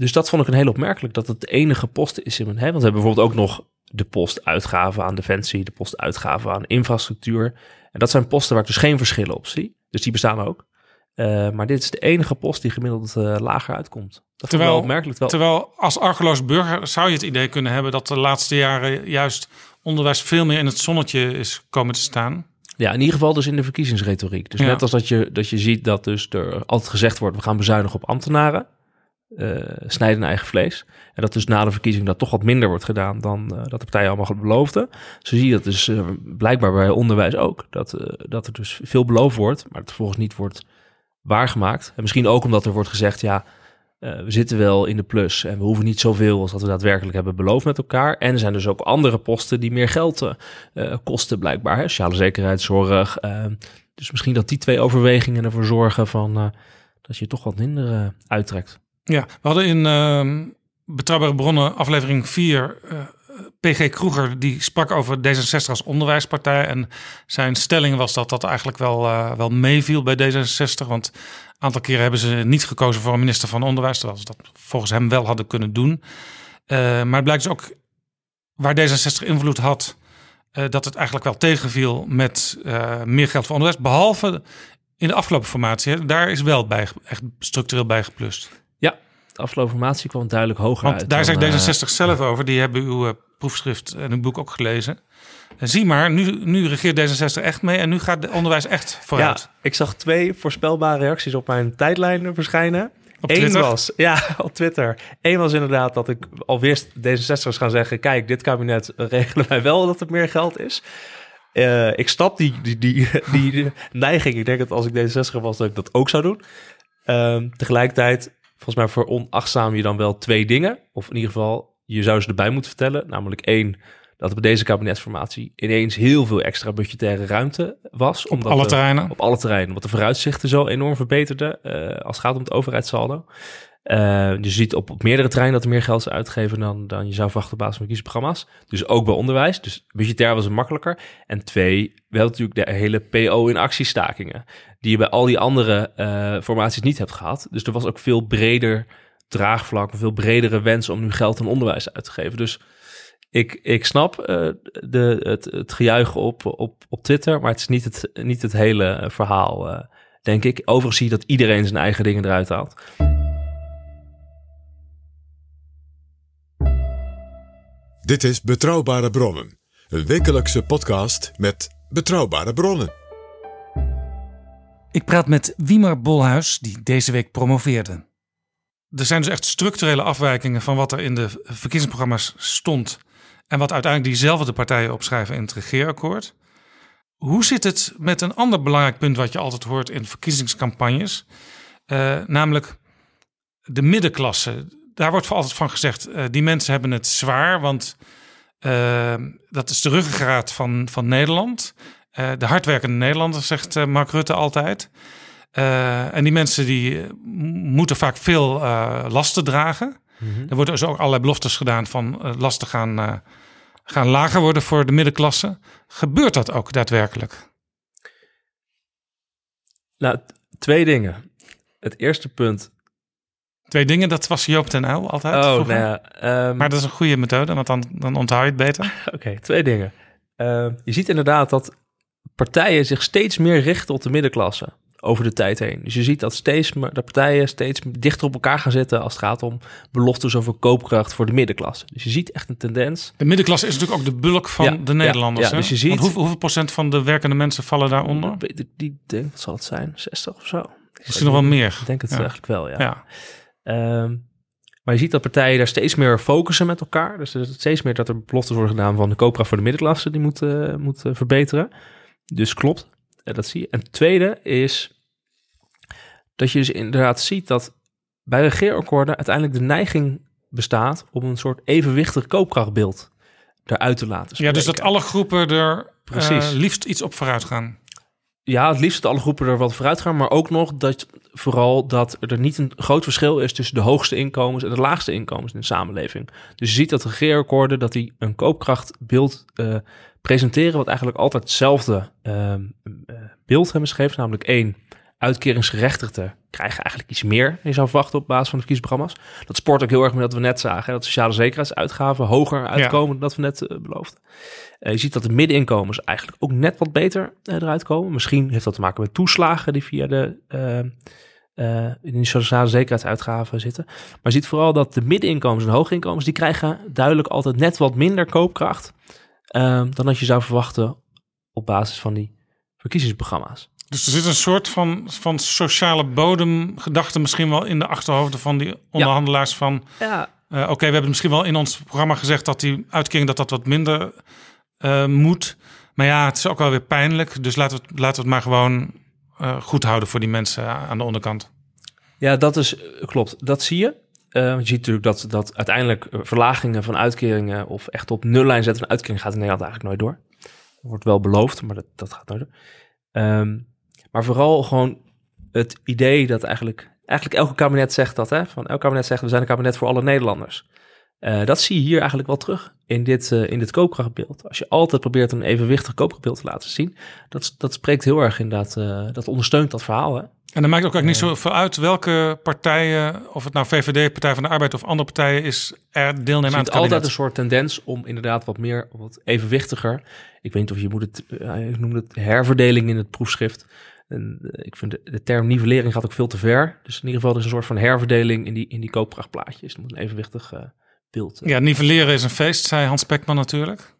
Dus dat vond ik een heel opmerkelijk, dat het de enige post is in mijn... Hè, want we hebben bijvoorbeeld ook nog de post uitgaven aan defensie, de post uitgaven aan infrastructuur. En dat zijn posten waar ik dus geen verschillen op zie. Dus die bestaan ook. Eh, maar dit is de enige post die gemiddeld eh, lager uitkomt. Dat wel Terwijl, opmerkelijk. Wel. terwijl als argeloos burger zou je het idee kunnen hebben dat de laatste jaren juist onderwijs veel meer in het zonnetje is komen te staan. Ja, in ieder geval dus in de verkiezingsretoriek. Dus Ja. net als dat je, dat je ziet dat dus er altijd gezegd wordt... we gaan bezuinigen op ambtenaren, eh, snijden eigen vlees. En dat dus na de verkiezing dat toch wat minder wordt gedaan... dan eh, dat de partijen allemaal beloofden. Zo zie je dat dus eh, blijkbaar bij onderwijs ook. Dat, dat er dus veel beloofd wordt, maar het vervolgens niet wordt waargemaakt. En misschien ook omdat er wordt gezegd... ja, we zitten wel in de plus en we hoeven niet zoveel als dat we daadwerkelijk hebben beloofd met elkaar. En er zijn dus ook andere posten die meer geld kosten blijkbaar. Hè? Sociale zekerheid, zorg. eh, dus misschien dat die twee overwegingen ervoor zorgen van, dat je toch wat minder uittrekt. Ja, we hadden in ehm, Betrouwbare Bronnen aflevering 4 eh, PG Kroeger, die sprak over D66 als onderwijspartij. En zijn stelling was dat dat eigenlijk wel, eh, wel meeviel bij D66. Want een aantal keren hebben ze niet gekozen voor een minister van Onderwijs, terwijl ze dat volgens hem wel hadden kunnen doen. Eh, maar het blijkt dus ook waar D66 invloed had, dat het eigenlijk wel tegenviel met meer geld voor onderwijs. Behalve in de afgelopen formatie, daar is wel bij, echt structureel bij geplust. Afgelopen formatie kwam duidelijk hoger Want uit. daar zegt eh, D66 zelf over. Die hebben uw eh, proefschrift en uw boek ook gelezen. En zie maar, nu, nu regeert D66 echt mee en nu gaat het onderwijs echt vooruit. Ja, ik zag twee voorspelbare reacties op mijn tijdlijn verschijnen. Op Eén Twitter? was, ja, <laughs> op Twitter. Eén was inderdaad dat ik al wist, D66'ers gaan zeggen... kijk, dit kabinet regelen wij wel dat er meer geld is. Eh, ik snap die, die, die, die neiging. Ik denk dat als ik D66 was, dat ik dat ook zou doen. Ehm, tegelijkertijd, volgens mij veronachtzaam je dan wel twee dingen. Of in ieder geval, je zou ze erbij moeten vertellen. Namelijk één, dat er bij deze kabinetsformatie ineens heel veel extra budgettaire ruimte was. Op alle terreinen? Op alle terreinen. Omdat de vooruitzichten zo enorm verbeterden eh, als het gaat om het overheidssaldo. Eh, je ziet op, meerdere terreinen dat er meer geld is uitgegeven dan, dan je zou verwachten op basis van verkiezingsprogramma's. Dus ook bij onderwijs. Dus budgetair was het makkelijker. En twee, wel natuurlijk de hele PO in actiestakingen. Die je bij al die andere eh, formaties niet hebt gehad. Dus er was ook veel breder draagvlak, veel bredere wens om nu geld aan onderwijs uit te geven. Dus ik, ik snap eh, de, het, het gejuich op, op, op Twitter, maar het is niet het, niet het hele verhaal, denk ik. Overigens zie je dat iedereen zijn eigen dingen eruit haalt. Dit is Betrouwbare Bronnen, een wekelijkse podcast met betrouwbare bronnen. Ik praat met Wiemer Bolhuis, die deze week promoveerde. Er zijn dus echt structurele afwijkingen van wat er in de verkiezingsprogramma's stond. En wat uiteindelijk diezelfde partijen opschrijven in het regeerakkoord. Hoe zit het met een ander belangrijk punt wat je altijd hoort in verkiezingscampagnes? Eh, namelijk de middenklasse. Daar wordt voor altijd van gezegd, eh, die mensen hebben het zwaar, want eh, dat is de ruggengraat van, van Nederland. Eh, de hardwerkende Nederlander, zegt eh, Mark Rutte altijd. En die mensen die moeten vaak veel lasten dragen. Er worden dus ook allerlei beloftes gedaan van lasten gaan, gaan lager worden voor de middenklasse. Gebeurt dat ook daadwerkelijk? Nou, twee dingen. Het eerste punt. Twee dingen, dat was Joop ten Uyl altijd. Oh, nou ja, ehm, Maar dat is een goede methode, want dan, dan onthoud je het beter. <laughs> Oké, twee dingen. Eh, je ziet inderdaad dat partijen zich steeds meer richten op de middenklasse. over de tijd heen. Dus je ziet dat steeds meer de partijen steeds dichter op elkaar gaan zitten als het gaat om beloftes over koopkracht voor de middenklasse. Dus je ziet echt een tendens. De middenklasse is natuurlijk ook de bulk van Ja, de ja, Nederlanders. ja, hè? dus je ziet- hoeveel, hoeveel procent van de werkende mensen vallen daaronder? Die, die denk, wat zal het zijn? 60 of zo? Misschien nog wel meer. Ik denk het Ja. eigenlijk wel, ja. Ehm, maar je ziet dat partijen daar steeds meer focussen met elkaar. Dus er is steeds meer dat er beloftes worden gedaan van de koopkracht voor de middenklasse die moet, eh, moet verbeteren. Dus klopt, eh, dat zie je. En het tweede is dat je dus inderdaad ziet dat bij regeerakkoorden uiteindelijk de neiging bestaat om een soort evenwichtig koopkrachtbeeld eruit te laten Ja, dus dat alle groepen er Precies. eh, liefst iets op vooruit gaan. Ja, het liefst dat alle groepen er wat vooruit gaan, maar ook nog dat vooral dat er niet een groot verschil is tussen de hoogste inkomens en de laagste inkomens in de samenleving. Dus je ziet dat de regeerakkoorden dat die een koopkrachtbeeld eh, presenteren, wat eigenlijk altijd hetzelfde ehm, eh, beeld hebben geschreven, namelijk één. Uitkeringsgerechtigden krijgen eigenlijk iets meer. dan Je zou verwachten op basis van de verkiezingsprogramma's. Dat sport ook heel erg met dat we net zagen. hè, Dat sociale zekerheidsuitgaven hoger uitkomen dan dat we net eh, beloofden. Eh, je ziet dat de middeninkomens eigenlijk ook net wat beter eh, eruit komen. Misschien heeft dat te maken met toeslagen die via de in de sociale zekerheidsuitgaven zitten. Maar je ziet vooral dat de middeninkomens en hooginkomens... die krijgen duidelijk altijd net wat minder koopkracht... eh, dan dat je zou verwachten op basis van die verkiezingsprogramma's. Dus er zit een soort van, van sociale bodemgedachte misschien wel in de achterhoofden van die onderhandelaars van... Ja. eh, Oké, we hebben misschien wel in ons programma gezegd dat die uitkering dat dat wat minder eh, moet. Maar ja, het is ook wel weer pijnlijk. Dus laten we het, laten we het maar gewoon eh, goed houden voor die mensen aan de onderkant. Ja, dat is klopt. Dat zie je. Je ziet natuurlijk dat, dat uiteindelijk verlagingen van uitkeringen of echt op nullijn zetten van uitkering gaat in Nederland eigenlijk nooit door. Wordt wel beloofd, maar dat, dat gaat nooit door. Ehm, maar vooral gewoon het idee dat eigenlijk, eigenlijk elke kabinet zegt dat, hè? Van elk kabinet zegt we zijn een kabinet voor alle Nederlanders. Eh, dat zie je hier eigenlijk wel terug in dit, eh, in dit koopkrachtbeeld. Als je altijd probeert een evenwichtig koopkrachtbeeld te laten zien, dat, dat spreekt heel erg inderdaad, eh dat ondersteunt dat verhaal. Hè? En dan maakt ook eigenlijk niet zoveel uit welke partijen, of het nou VVD, Partij van de Arbeid of andere partijen is, er deelnemen aan het altijd kabinet. een soort tendens om inderdaad wat meer, wat evenwichtiger. Ik weet niet of je moet het, ik noem het herverdeling in het proefschrift. En eh, ik vind de, de term nivellering gaat ook veel te ver. Dus in ieder geval er is een soort van herverdeling in die, in die koopkrachtplaatjes. Er moet een evenwichtig eh, beeld. eh. Ja, nivelleren is een feest, zei Hans Pekman natuurlijk.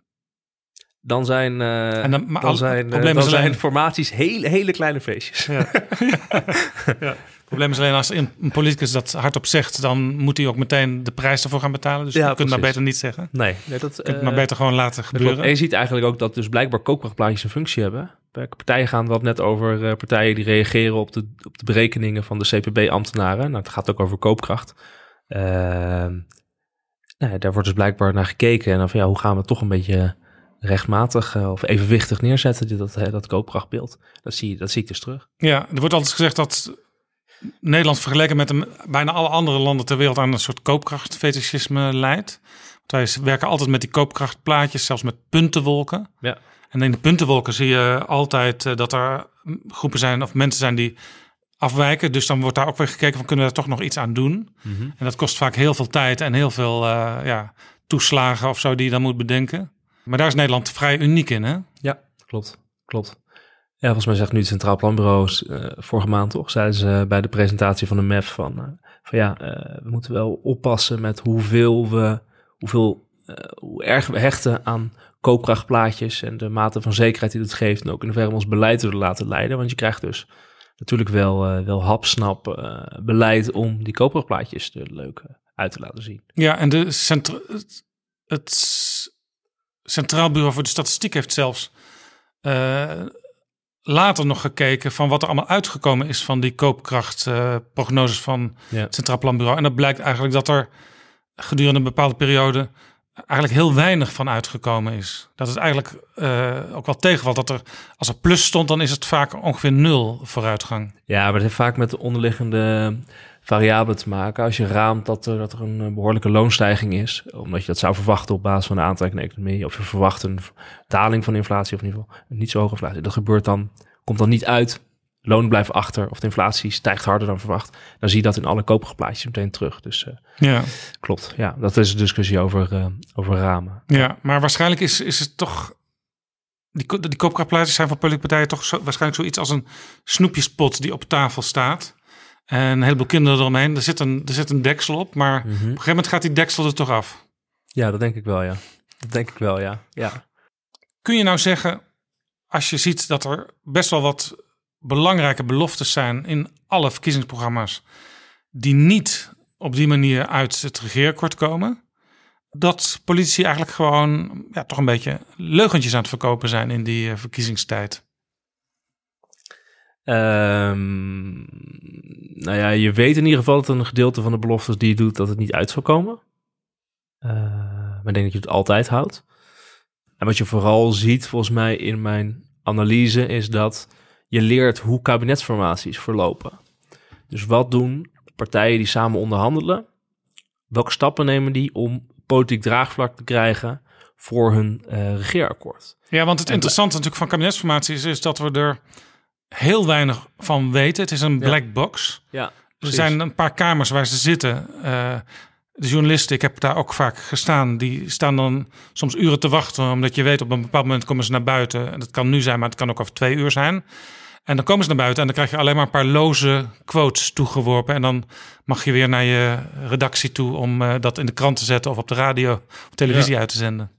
Dan zijn, eh, En dan- maar dan al- zijn, dan alleen- zijn formaties hele, hele kleine feestjes. <laughs> Het probleem is alleen als een politicus dat hardop zegt, dan moet hij ook meteen de prijs ervoor gaan betalen. Dus Ja, je kunt maar precies. beter niet zeggen. Nee, nee, dat, je kunt maar beter gewoon laten Dat gebeuren. En je ziet eigenlijk ook dat dus blijkbaar koopkrachtplaatjes een functie hebben. Welke partijen gaan wat net over eh, partijen die reageren op de, op de berekeningen van de CPB-ambtenaren. Nou, het gaat ook over koopkracht. Ehm, nou ja, daar wordt dus blijkbaar naar gekeken. En dan van ja, hoe gaan we het toch een beetje rechtmatig eh, of evenwichtig neerzetten, dat, dat koopkrachtbeeld. Dat zie, je, dat zie ik dus terug. Ja, er wordt altijd gezegd dat Nederland vergeleken met de, bijna alle andere landen ter wereld aan een soort koopkrachtfetischisme leidt. Want wij werken altijd met die koopkrachtplaatjes, zelfs met puntenwolken. Ja. En in de puntenwolken zie je altijd eh, dat er groepen zijn of mensen zijn die afwijken. Dus dan wordt daar ook weer gekeken van kunnen we daar toch nog iets aan doen. Mhm. En dat kost vaak heel veel tijd en heel veel eh, ja, toeslagen of zo die je dan moet bedenken. Maar daar is Nederland vrij uniek in, hè? Ja, klopt. Klopt. Ja, volgens mij zegt nu het Centraal Planbureau, eh, vorige maand toch, zeiden ze bij de presentatie van de MEF van, van ja, we moeten wel oppassen met hoeveel we, hoeveel, hoe erg we hechten aan koopkrachtplaatjes en de mate van zekerheid die dat geeft en ook in hoeverre ons beleid willen laten leiden. Want je krijgt dus natuurlijk wel, eh, wel hapsnap eh, beleid om die koopkrachtplaatjes er leuk eh, uit te laten zien. Ja, en de centra het, het Centraal Bureau voor de Statistiek heeft zelfs later nog gekeken van wat er allemaal uitgekomen is van die koopkrachtprognoses van Ja. het Centraal Planbureau. En dat blijkt eigenlijk dat er gedurende een bepaalde periode eigenlijk heel weinig van uitgekomen is. Dat het eigenlijk eh, ook wel tegenvalt dat er, als er plus stond, dan is het vaak ongeveer nul vooruitgang. Ja, maar het heeft vaak met de onderliggende variabelen te maken. Als je raamt dat er, dat er een eh, behoorlijke loonstijging is, omdat je dat zou verwachten op basis van de aantrekkende economie, of je verwacht een daling van inflatie, of in ieder geval niet zo hoge inflatie. Dat gebeurt dan, komt dan niet uit. Lonen blijven achter, of de inflatie stijgt harder dan verwacht. Dan zie je dat in alle koopgeplaatjes meteen terug. Dus eh, Ja. klopt. Ja, dat is een discussie over, eh, over ramen. Ja, maar waarschijnlijk is, is het toch die, die koopkrachtpleisters zijn voor politieke partijen toch zo, waarschijnlijk zoiets als een snoepjespot die op tafel staat. En een heleboel kinderen eromheen. Er zit een, er zit een deksel op, maar op een gegeven moment gaat die deksel er toch af. Ja, dat denk ik wel, ja. Dat denk ik wel, ja. ja. Kun je nou zeggen, als je ziet dat er best wel wat belangrijke beloftes zijn in alle verkiezingsprogramma's, die niet op die manier uit het regeerakkoord komen, dat politici eigenlijk gewoon ja, toch een beetje leugentjes aan het verkopen zijn in die eh, verkiezingstijd? Ehm, nou ja, je weet in ieder geval dat een gedeelte van de beloftes die je doet, dat het niet uit zal komen. Eh, maar ik denk dat je het altijd houdt. En wat je vooral ziet, volgens mij in mijn analyse, is dat je leert hoe kabinetsformaties verlopen. Dus wat doen partijen die samen onderhandelen? Welke stappen nemen die om politiek draagvlak te krijgen voor hun eh, regeerakkoord? Ja, want het interessante natuurlijk van kabinetsformaties is dat we er heel weinig van weten. Het is een Ja. black box. Ja, er zijn een paar kamers waar ze zitten. Eh, de journalisten, ik heb daar ook vaak gestaan, die staan dan soms uren te wachten, omdat je weet op een bepaald moment komen ze naar buiten. En dat kan nu zijn, maar het kan ook over twee uur zijn. En dan komen ze naar buiten en dan krijg je alleen maar een paar loze quotes toegeworpen. En dan mag je weer naar je redactie toe om eh, dat in de krant te zetten of op de radio of televisie Ja. uit te zenden.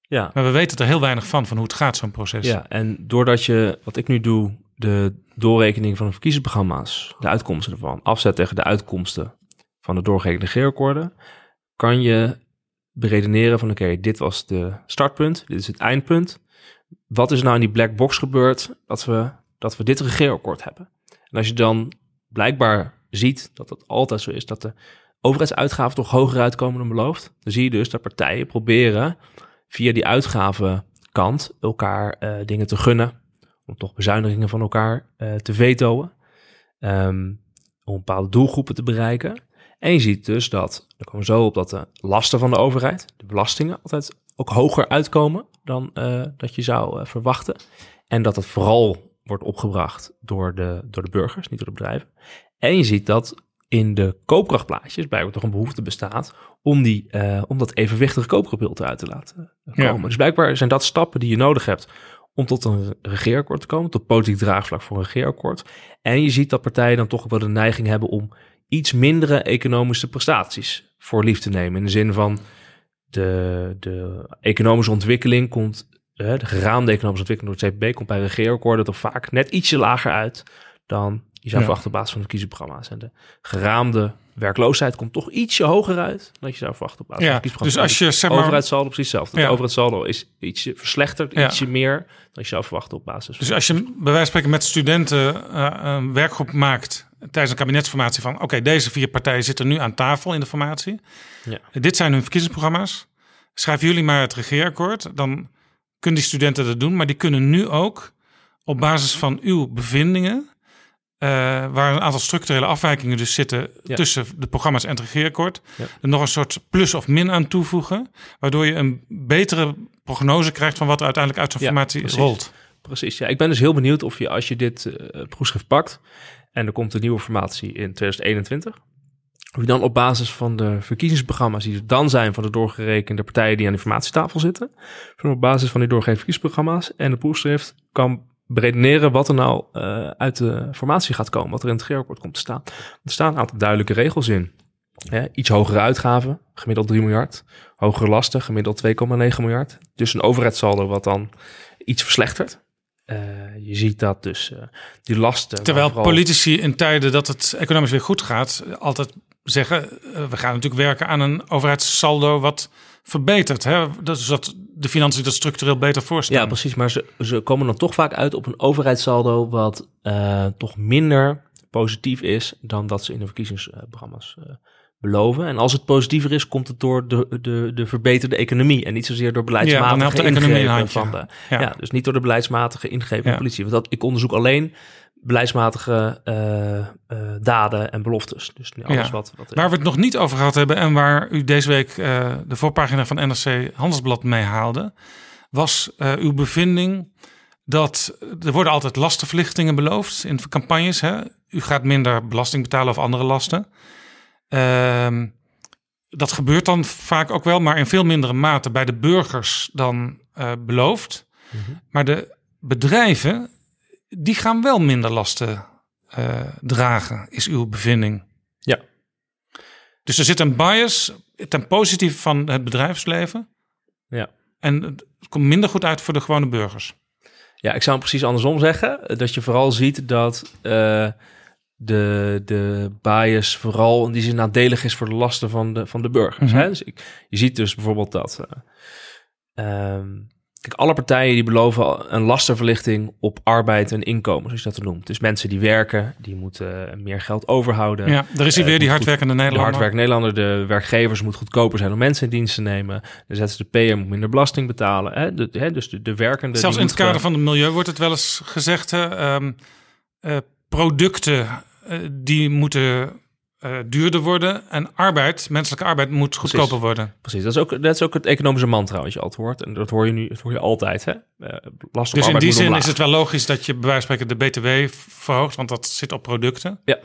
Ja. Maar we weten er heel weinig van, van hoe het gaat, zo'n proces. Ja, en doordat je, wat ik nu doe, de doorrekening van de verkiezingsprogramma's, de uitkomsten ervan, afzet tegen de uitkomsten van de doorgerekende regeerakkoorden, kan je beredeneren van oké, dit was de startpunt, dit is het eindpunt. Wat is nou in die black box gebeurd dat we, dat we dit regeerakkoord hebben? En als je dan blijkbaar ziet dat het altijd zo is, dat de overheidsuitgaven toch hoger uitkomen dan beloofd, dan zie je dus dat partijen proberen via die uitgavenkant elkaar eh, dingen te gunnen, om toch bezuinigingen van elkaar eh, te vetoen, ehm, om bepaalde doelgroepen te bereiken. En je ziet dus dat, daar komen zo op, dat de lasten van de overheid, de belastingen, altijd ook hoger uitkomen dan eh, dat je zou verwachten. En dat het vooral wordt opgebracht door de, door de burgers, niet door de bedrijven. En je ziet dat in de koopkrachtplaatjes blijkbaar toch een behoefte bestaat om, die, eh, om dat evenwichtige koopkrachtbeeld eruit te laten Ja. komen. Dus blijkbaar zijn dat stappen die je nodig hebt om tot een regeerakkoord te komen, tot politiek draagvlak voor een regeerakkoord. En je ziet dat partijen dan toch wel de neiging hebben om iets mindere economische prestaties voor lief te nemen. In de zin van de, de economische ontwikkeling komt, de geraamde economische ontwikkeling door het CPB komt bij regeerakkoorden toch vaak net ietsje lager uit dan je zou Ja. verwachten op basis van de verkiezingsprogramma's. En de geraamde werkloosheid komt toch ietsje hoger uit dan je zou verwachten op basis Ja, van de dus als je, zeg maar- overheidssaldo precies hetzelfde. Ja. Het overheidssaldo is ietsje verslechterd, Ja. ietsje meer dan je zou verwachten op basis van Dus als je bij wijze van spreken met studenten eh, een werkgroep maakt tijdens een kabinetsformatie van oké, deze vier partijen zitten nu aan tafel in de formatie. Ja. Dit zijn hun verkiezingsprogramma's. Schrijven jullie maar het regeerakkoord, dan kunnen die studenten dat doen, maar die kunnen nu ook op basis van uw bevindingen, eh, waar een aantal structurele afwijkingen dus zitten Ja. tussen de programma's en het regeerakkoord, Ja. er nog een soort plus of min aan toevoegen, waardoor je een betere prognose krijgt van wat er uiteindelijk uit zo'n formatie precies. rolt. Precies, ja. Ik ben dus heel benieuwd of je als je dit eh proefschrift pakt en er komt een nieuwe formatie in 2021, of je dan op basis van de verkiezingsprogramma's die er dan zijn van de doorgerekende partijen die aan de formatietafel zitten, van op basis van die doorgegeven verkiezingsprogramma's en de proefschrift kan beredeneren wat er nou eh, uit de formatie gaat komen, wat er in het regeerakkoord komt te staan. Er staan een aantal duidelijke regels in. Iets hogere uitgaven, gemiddeld 3 miljard. Hogere lasten, gemiddeld 2,9 miljard. Dus een overheidssaldo wat dan iets verslechtert. Eh, je ziet dat dus eh, die lasten... Terwijl vooral- politici in tijden dat het economisch weer goed gaat, altijd zeggen: eh, we gaan natuurlijk werken aan een overheidssaldo wat verbetert. Hè? Dat is dat de financiën dat structureel beter voorstaan. Ja, precies. Maar ze, ze komen dan toch vaak uit op een overheidssaldo wat eh, toch minder positief is dan dat ze in de verkiezingsprogramma's eh, beloven. En als het positiever is, komt het door de, de, de verbeterde economie en niet zozeer door Ja, beleidsmatige een ingrepen van de, Ja. ja. dus niet door de beleidsmatige ingrepen van Ja. politie. Want dat, ik onderzoek alleen beleidsmatige eh, eh, daden en beloftes. Dus alles Ja. wat, wat Waar we het nog niet over gehad hebben en waar u deze week eh, de voorpagina van NRC Handelsblad mee haalde, was uw bevinding dat er worden altijd lastenverlichtingen beloofd in campagnes. Hè? U gaat minder belasting betalen of andere lasten. Ehm, dat gebeurt dan vaak ook wel, maar in veel mindere mate bij de burgers dan beloofd. Maar de bedrijven, die gaan wel minder lasten eh, dragen, is uw bevinding. Ja. Dus er zit een bias ten positieve van het bedrijfsleven. Ja. En het komt minder goed uit voor de gewone burgers. Ja, ik zou hem precies andersom zeggen. Dat je vooral ziet dat eh, de, de bias vooral in die zin nadelig is voor de lasten van de, van de burgers. Mhm. hè? Dus ik, je ziet dus bijvoorbeeld dat... eh, ehm, kijk, alle partijen die beloven een lastenverlichting op arbeid en inkomen, zoals je dat noemt. Dus mensen die werken, die moeten eh, meer geld overhouden. Ja, daar is hij Eh, weer, die hardwerkende Nederlander. De hardwerkende Nederlander, de werkgevers moet goedkoper zijn om mensen in dienst te nemen. De ZZP'er moet minder belasting betalen. Hè? De, hè? Dus de, de werkende... Zelfs in het kader gewoon- van het milieu wordt het wel eens gezegd: hè, ehm, eh, producten die moeten eh, duurder worden en arbeid, menselijke arbeid, moet goedkoper worden. Precies, dat is, ook, dat is ook het economische mantra wat je altijd hoort. En dat hoor je nu dat hoor je altijd. Hè? Last op Dus in die zin omlaag. is het wel logisch dat je bij wijze van spreken de BTW verhoogt, want dat zit op producten. Ja.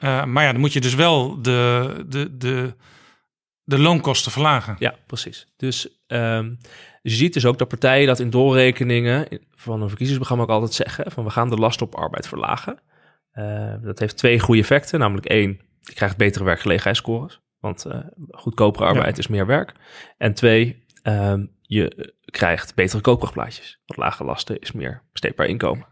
Eh, maar ja, dan moet je dus wel de, de, de, de loonkosten verlagen. Ja, precies. Dus, ehm, dus je ziet dus ook dat partijen dat in doorrekeningen in- van een verkiezingsprogramma ook altijd zeggen: van we gaan de last op arbeid verlagen. Dat heeft twee goede effecten. Namelijk één, je krijgt betere werkgelegenheidsscores. Want eh, goedkopere arbeid Ja. is meer werk. En twee, ehm, je krijgt betere koopkrachtplaatjes. Want lage lasten is meer besteedbaar inkomen.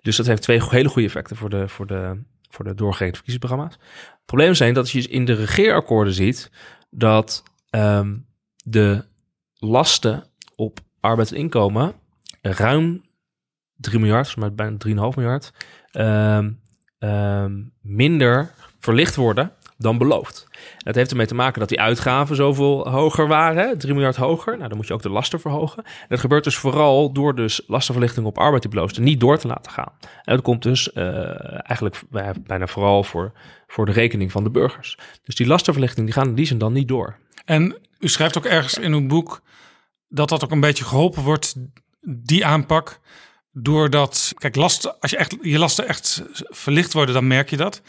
Dus dat heeft twee hele goede effecten voor de, voor de, voor de doorgerekende verkiezingsprogramma's. Het probleem zijn dat je in de regeerakkoorden ziet dat ehm, de lasten op arbeid en inkomen ruim 3 miljard, maar bijna 3,5 miljard, ehm, ehm, minder verlicht worden dan beloofd. Dat heeft ermee te maken dat die uitgaven zoveel hoger waren, hè, 3 miljard hoger. Nou, dan moet je ook de lasten verhogen. En dat gebeurt dus vooral door dus lastenverlichting op arbeid is, niet door te laten gaan. En dat komt dus eh, eigenlijk bij- bijna vooral voor, voor de rekening van de burgers. Dus die lastenverlichting die gaan die zin dan niet door. En u schrijft ook ergens in uw boek dat dat ook een beetje geholpen wordt, die aanpak, doordat, kijk, lasten, als je, echt, je lasten echt verlicht worden, dan merk je dat.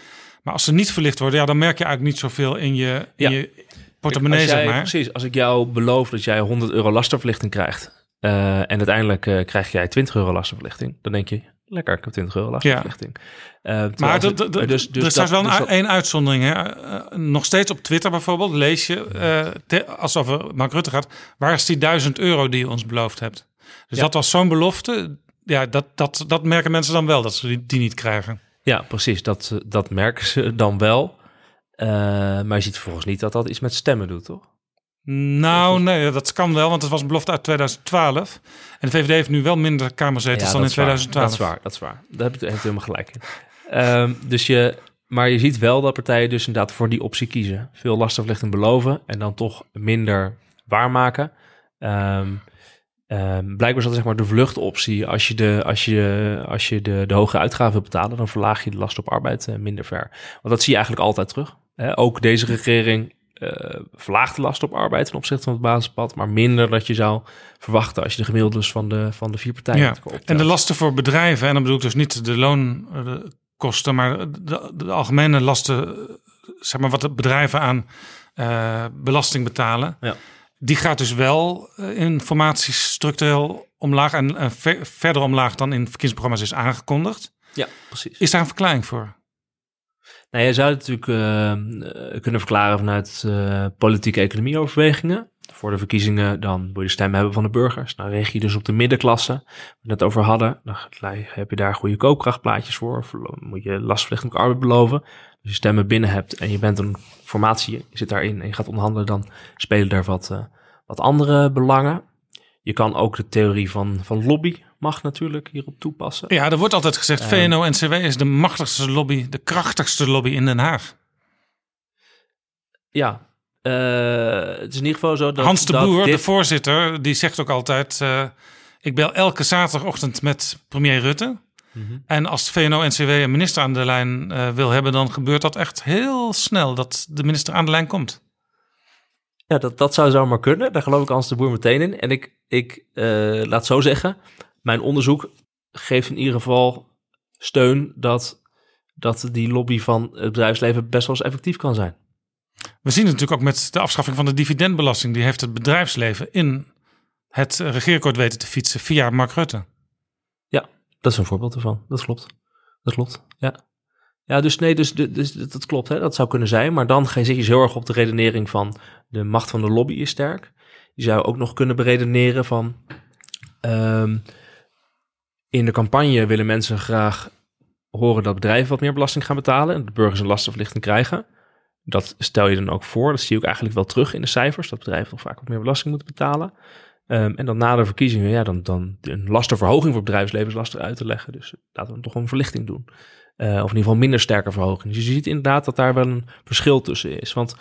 Maar als ze niet verlicht worden, ja, dan merk je eigenlijk niet zoveel in je, in Ja. je portemonnee, Als jij- zeg maar. Precies, als ik jou beloof dat jij 100 euro lastenverlichting krijgt eh, en uiteindelijk eh, krijg jij 20 euro lastenverlichting, dan denk je, lekker, ik heb 20 euro lastenverlichting. Eh, terwijl Maar het- dus- dus er is dat- wel dus een, dat- één uitzondering. Hè? Nog steeds op Twitter bijvoorbeeld lees je, te- als het over Mark Rutte gaat, waar is die 1000 euro die je ons beloofd hebt? Dus Ja. dat was zo'n belofte. Ja, dat, dat, dat merken mensen dan wel, dat ze die, die niet krijgen. Ja, precies, dat, dat merken ze dan wel. Eh, maar je ziet vervolgens niet dat dat iets met stemmen doet, toch? Nou, nee, dat kan wel, want het was een belofte uit 2012. En de VVD heeft nu wel minder kamerzetels dan in dat is waar. 2012. Dat is waar, dat is waar. Daar heb je helemaal gelijk in. Ehm, dus je, maar je ziet wel dat partijen dus inderdaad voor die optie kiezen. Veel lastenverlichting beloven en dan toch minder waarmaken. Ehm, ehm, blijkbaar is dat zeg maar de vluchtoptie. Als je de, als je, als je de, de hoge uitgaven wil betalen, dan verlaag je de last op arbeid eh, minder ver. Want dat zie je eigenlijk altijd terug. Hè? Ook deze regering eh, verlaagt de last op arbeid ten opzichte van het basispad, maar minder dat je zou verwachten als je de gemiddeldes van de, van de vier partijen Ja, optelt. en de lasten voor bedrijven, en dan bedoel ik dus niet de loonkosten, maar de, de algemene lasten, eh, zeg maar wat de bedrijven aan eh, belasting betalen, Ja. Die gaat dus wel eh, informatie structureel omlaag en, en ver- verder omlaag dan in verkiezingsprogramma's is aangekondigd. Ja, precies. Is daar een verklaring voor? Nou, je zou het natuurlijk eh, eh, kunnen verklaren vanuit eh, politieke economieoverwegingen. Voor de verkiezingen dan wil je de stem hebben van de burgers. Dan richt je dus op de middenklasse, waar we het net over hadden. Dan heb je daar goede koopkrachtplaatjes voor. Verlo- Moet je lastverlichting op arbeid beloven. Als je stemmen binnen hebt en je bent een formatie, je zit daarin en je gaat onderhandelen, dan spelen daar wat, eh, wat andere belangen. Je kan ook de theorie van, van lobby mag natuurlijk hierop toepassen. Ja, er wordt altijd gezegd, Ehm. VNO-NCW is de machtigste lobby, de krachtigste lobby in Den Haag. Ja, eh, het is in ieder geval zo dat... Hans de dat Boer, dit- de voorzitter, die zegt ook altijd... eh, ik bel elke zaterdagochtend met premier Rutte. Mhm. En als VNO-NCW een minister aan de lijn eh, wil hebben... dan gebeurt dat echt heel snel, dat de minister aan de lijn komt. Ja, dat, dat zou zomaar kunnen. Daar geloof ik Hans de Boer meteen in. En ik, ik eh, laat zo zeggen, mijn onderzoek geeft in ieder geval steun dat, dat die lobby van het bedrijfsleven best wel eens effectief kan zijn. We zien het natuurlijk ook met de afschaffing van de dividendbelasting. Die heeft het bedrijfsleven in het regeerakkoord weten te fietsen via Mark Rutte. Ja, dat is een voorbeeld ervan. Dat klopt. Dat klopt, ja. Ja, dus nee, dus, dus, dat klopt, hè? dat zou kunnen zijn. Maar dan zit je heel erg op de redenering van de macht van de lobby is sterk. Je zou ook nog kunnen beredeneren van... ehm, in de campagne willen mensen graag horen dat bedrijven wat meer belasting gaan betalen... en de burgers een lastenverlichting krijgen. Dat stel je dan ook voor. Dat zie je ook eigenlijk wel terug in de cijfers... dat bedrijven nog vaak wat meer belasting moeten betalen. Ehm, en dan na de verkiezingen, ja, dan, dan een lastenverhoging voor het bedrijfsleven is uit te leggen. Dus laten we toch een verlichting doen. Eh, of in ieder geval minder sterke verhoging. Dus je ziet inderdaad dat daar wel een verschil tussen is. Want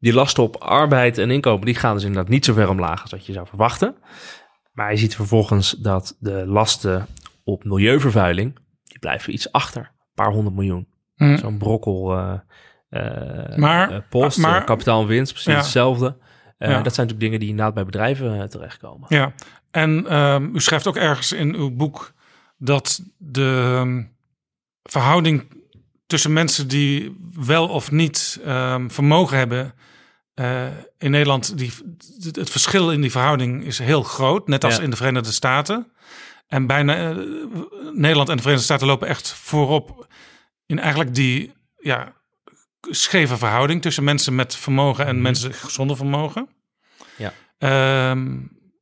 die lasten op arbeid en inkomen, die gaan dus inderdaad niet zo ver omlaag als dat je zou verwachten. Maar je ziet vervolgens dat de lasten op milieuvervuiling, die blijven iets achter. Een paar honderd miljoen. Hm. Zo'n brokkel eh, eh, Maar- post, maar- kapitaal en winst, precies Ja. hetzelfde. Ja. Dat zijn natuurlijk dingen die inderdaad bij bedrijven terechtkomen. Ja, en ehm, u schrijft ook ergens in uw boek dat de ehm, verhouding tussen mensen die wel of niet ehm, vermogen hebben eh, in Nederland, die, het verschil in die verhouding is heel groot, net als Ja. in de Verenigde Staten. En bijna eh, Nederland en de Verenigde Staten lopen echt voorop in eigenlijk die ja, scheve verhouding tussen mensen met vermogen en mensen zonder vermogen. Ja. Ehm,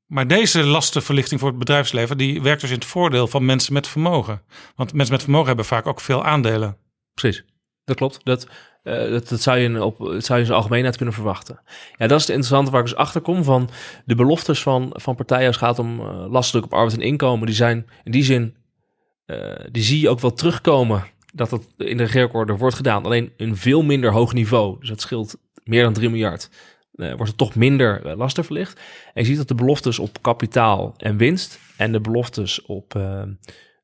maar deze lastenverlichting voor het bedrijfsleven, die werkt dus in het voordeel van mensen met vermogen. Want mensen met vermogen hebben vaak ook veel aandelen. Precies, dat klopt. Dat, eh, dat, zou je op, zou je in zijn algemeenheid kunnen verwachten. Ja, dat is het interessante waar ik dus achter kom van de beloftes van, van partijen als het gaat om uh, lastdruk op arbeid en inkomen. Die zijn in die zin, eh, die zie je ook wel terugkomen dat dat in de regeerakkoord wordt gedaan. Alleen een veel minder hoog niveau. Dus dat scheelt meer dan 3 miljard. Uh, wordt het toch minder uh, lasten verlicht. En je ziet dat de beloftes op kapitaal en winst en de beloftes op uh,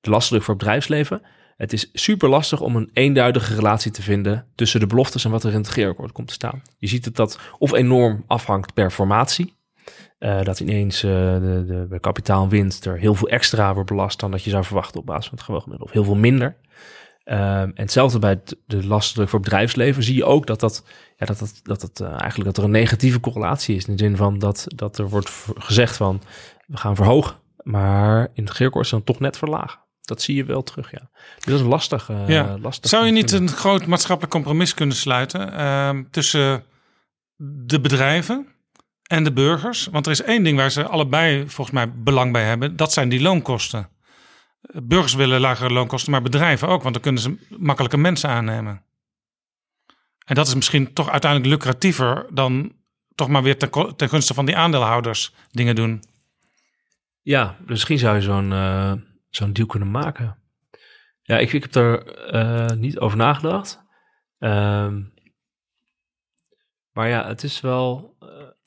de lastendruk voor het bedrijfsleven. Het is super lastig om een eenduidige relatie te vinden tussen de beloftes en wat er in het regeerakkoord komt te staan. Je ziet dat dat of enorm afhangt per formatie. Dat ineens de, de, kapitaal en winst er heel veel extra wordt belast dan dat je zou verwachten op basis van het gewoonmiddel. Of heel veel minder. Um, en hetzelfde bij de lastendruk voor bedrijfsleven zie je ook dat, dat, ja, dat, dat, dat, het, uh, eigenlijk dat er een negatieve correlatie is. In de zin van dat, dat er wordt gezegd van we gaan verhogen, maar in het regeerakkoord dan toch net verlagen. Dat zie je wel terug, ja. Dus dat is lastig. Uh, ja. lastig Zou je niet een groot maatschappelijk compromis kunnen sluiten uh, tussen de bedrijven en de burgers? Want er is één ding waar ze allebei volgens mij belang bij hebben. Dat zijn die loonkosten. Burgers willen lagere loonkosten, maar bedrijven ook, want dan kunnen ze makkelijker mensen aannemen. En dat is misschien toch uiteindelijk lucratiever dan toch maar weer ten, gunste van die aandeelhouders dingen doen. Ja, misschien zou je zo'n uh, zo'n deal kunnen maken. Ja, ik, ik heb er uh, niet over nagedacht. Um, maar ja, het is wel.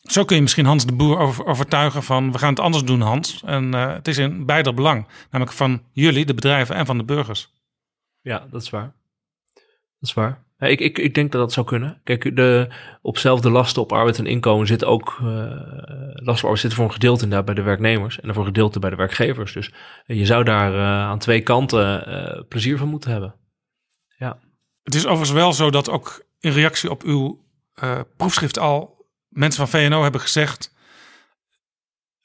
Zo kun je misschien Hans de Boer over, overtuigen van we gaan het anders doen, Hans. En uh, het is in beider belang. Namelijk van jullie, de bedrijven en van de burgers. Ja, dat is waar. Dat is waar. Ja, ik, ik, ik denk dat dat zou kunnen. Kijk, de, op zelfde lasten op arbeid en inkomen zit ook uh, lasten op arbeid zit voor een gedeelte inderdaad bij de werknemers en voor een gedeelte bij de werkgevers. Dus je zou daar uh, aan twee kanten plezier van moeten hebben. Ja. Het is overigens wel zo dat ook in reactie op uw proefschrift al mensen van VNO hebben gezegd.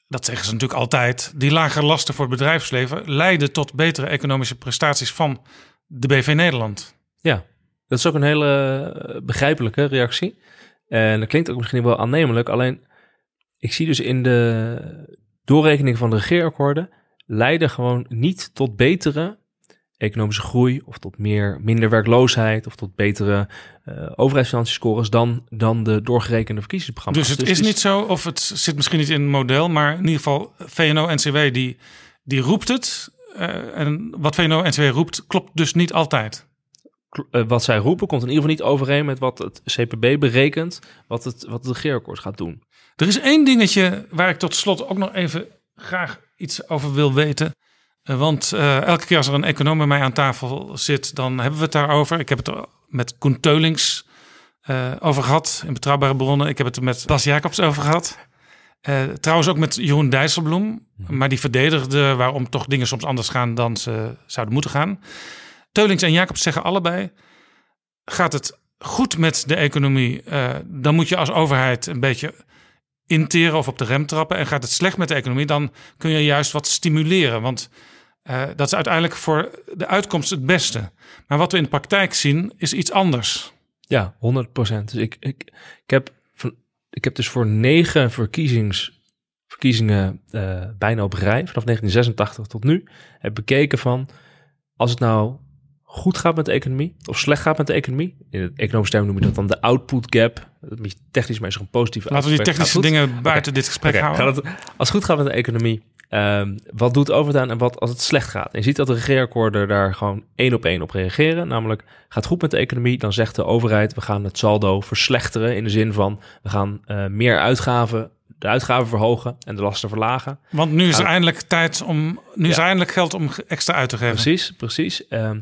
Dat zeggen ze natuurlijk altijd. Die lagere lasten voor het bedrijfsleven leiden tot betere economische prestaties van de BV Nederland. Ja, dat is ook een hele begrijpelijke reactie. En dat klinkt ook misschien wel aannemelijk. Alleen ik zie dus in de doorrekening van de regeerakkoorden leiden gewoon niet tot betere economische groei of tot meer, minder werkloosheid of tot betere uh, overheidsfinanciënscores dan, dan de doorgerekende verkiezingsprogramma's. Dus het is niet zo, of het zit misschien niet in het model, maar in ieder geval VNO-NCW die, die roept het. Uh, en wat VNO-NCW roept klopt dus niet altijd. Uh, wat zij roepen komt in ieder geval niet overeen met wat het CPB berekent, wat het, wat het regeerakkoord gaat doen. Er is één dingetje waar ik tot slot ook nog even graag iets over wil weten. Uh, want uh, elke keer als er een econoom bij mij aan tafel zit, dan hebben we het daarover. Ik heb het er met Koen Teulings uh, over gehad in Betrouwbare Bronnen. Ik heb het er met Bas Jacobs over gehad. trouwens ook met Jeroen Dijsselbloem. Maar die verdedigde waarom toch dingen soms anders gaan dan ze zouden moeten gaan. Teulings en Jacobs zeggen allebei... gaat het goed met de economie... dan moet je als overheid een beetje interen of op de rem trappen en gaat het slecht met de economie, dan kun je juist wat stimuleren. Want eh, dat is uiteindelijk voor de uitkomst het beste. Maar wat we in de praktijk zien, is iets anders. Ja, 100 procent. Dus ik, ik, ik, heb, ik heb dus voor negen verkiezings, verkiezingen eh, bijna op rij, vanaf 1986 tot nu, heb bekeken van als het nou goed gaat met de economie of slecht gaat met de economie. In het economische term noem je dat dan de output gap. Dat is technisch, maar is een positieve Laten we die technische goed? dingen buiten dit gesprek Oké, houden. het, als het goed gaat met de economie, ehm, wat doet overheid en wat als het slecht gaat? En je ziet dat de regeerakkoorden daar gewoon één op één op reageren. Namelijk, gaat goed met de economie, dan zegt de overheid, we gaan het saldo verslechteren in de zin van, we gaan eh, meer uitgaven, de uitgaven verhogen en de lasten verlagen. Want nu is er Ja. eindelijk tijd om, nu is eindelijk geld om extra uit te geven. Precies, precies. Ehm,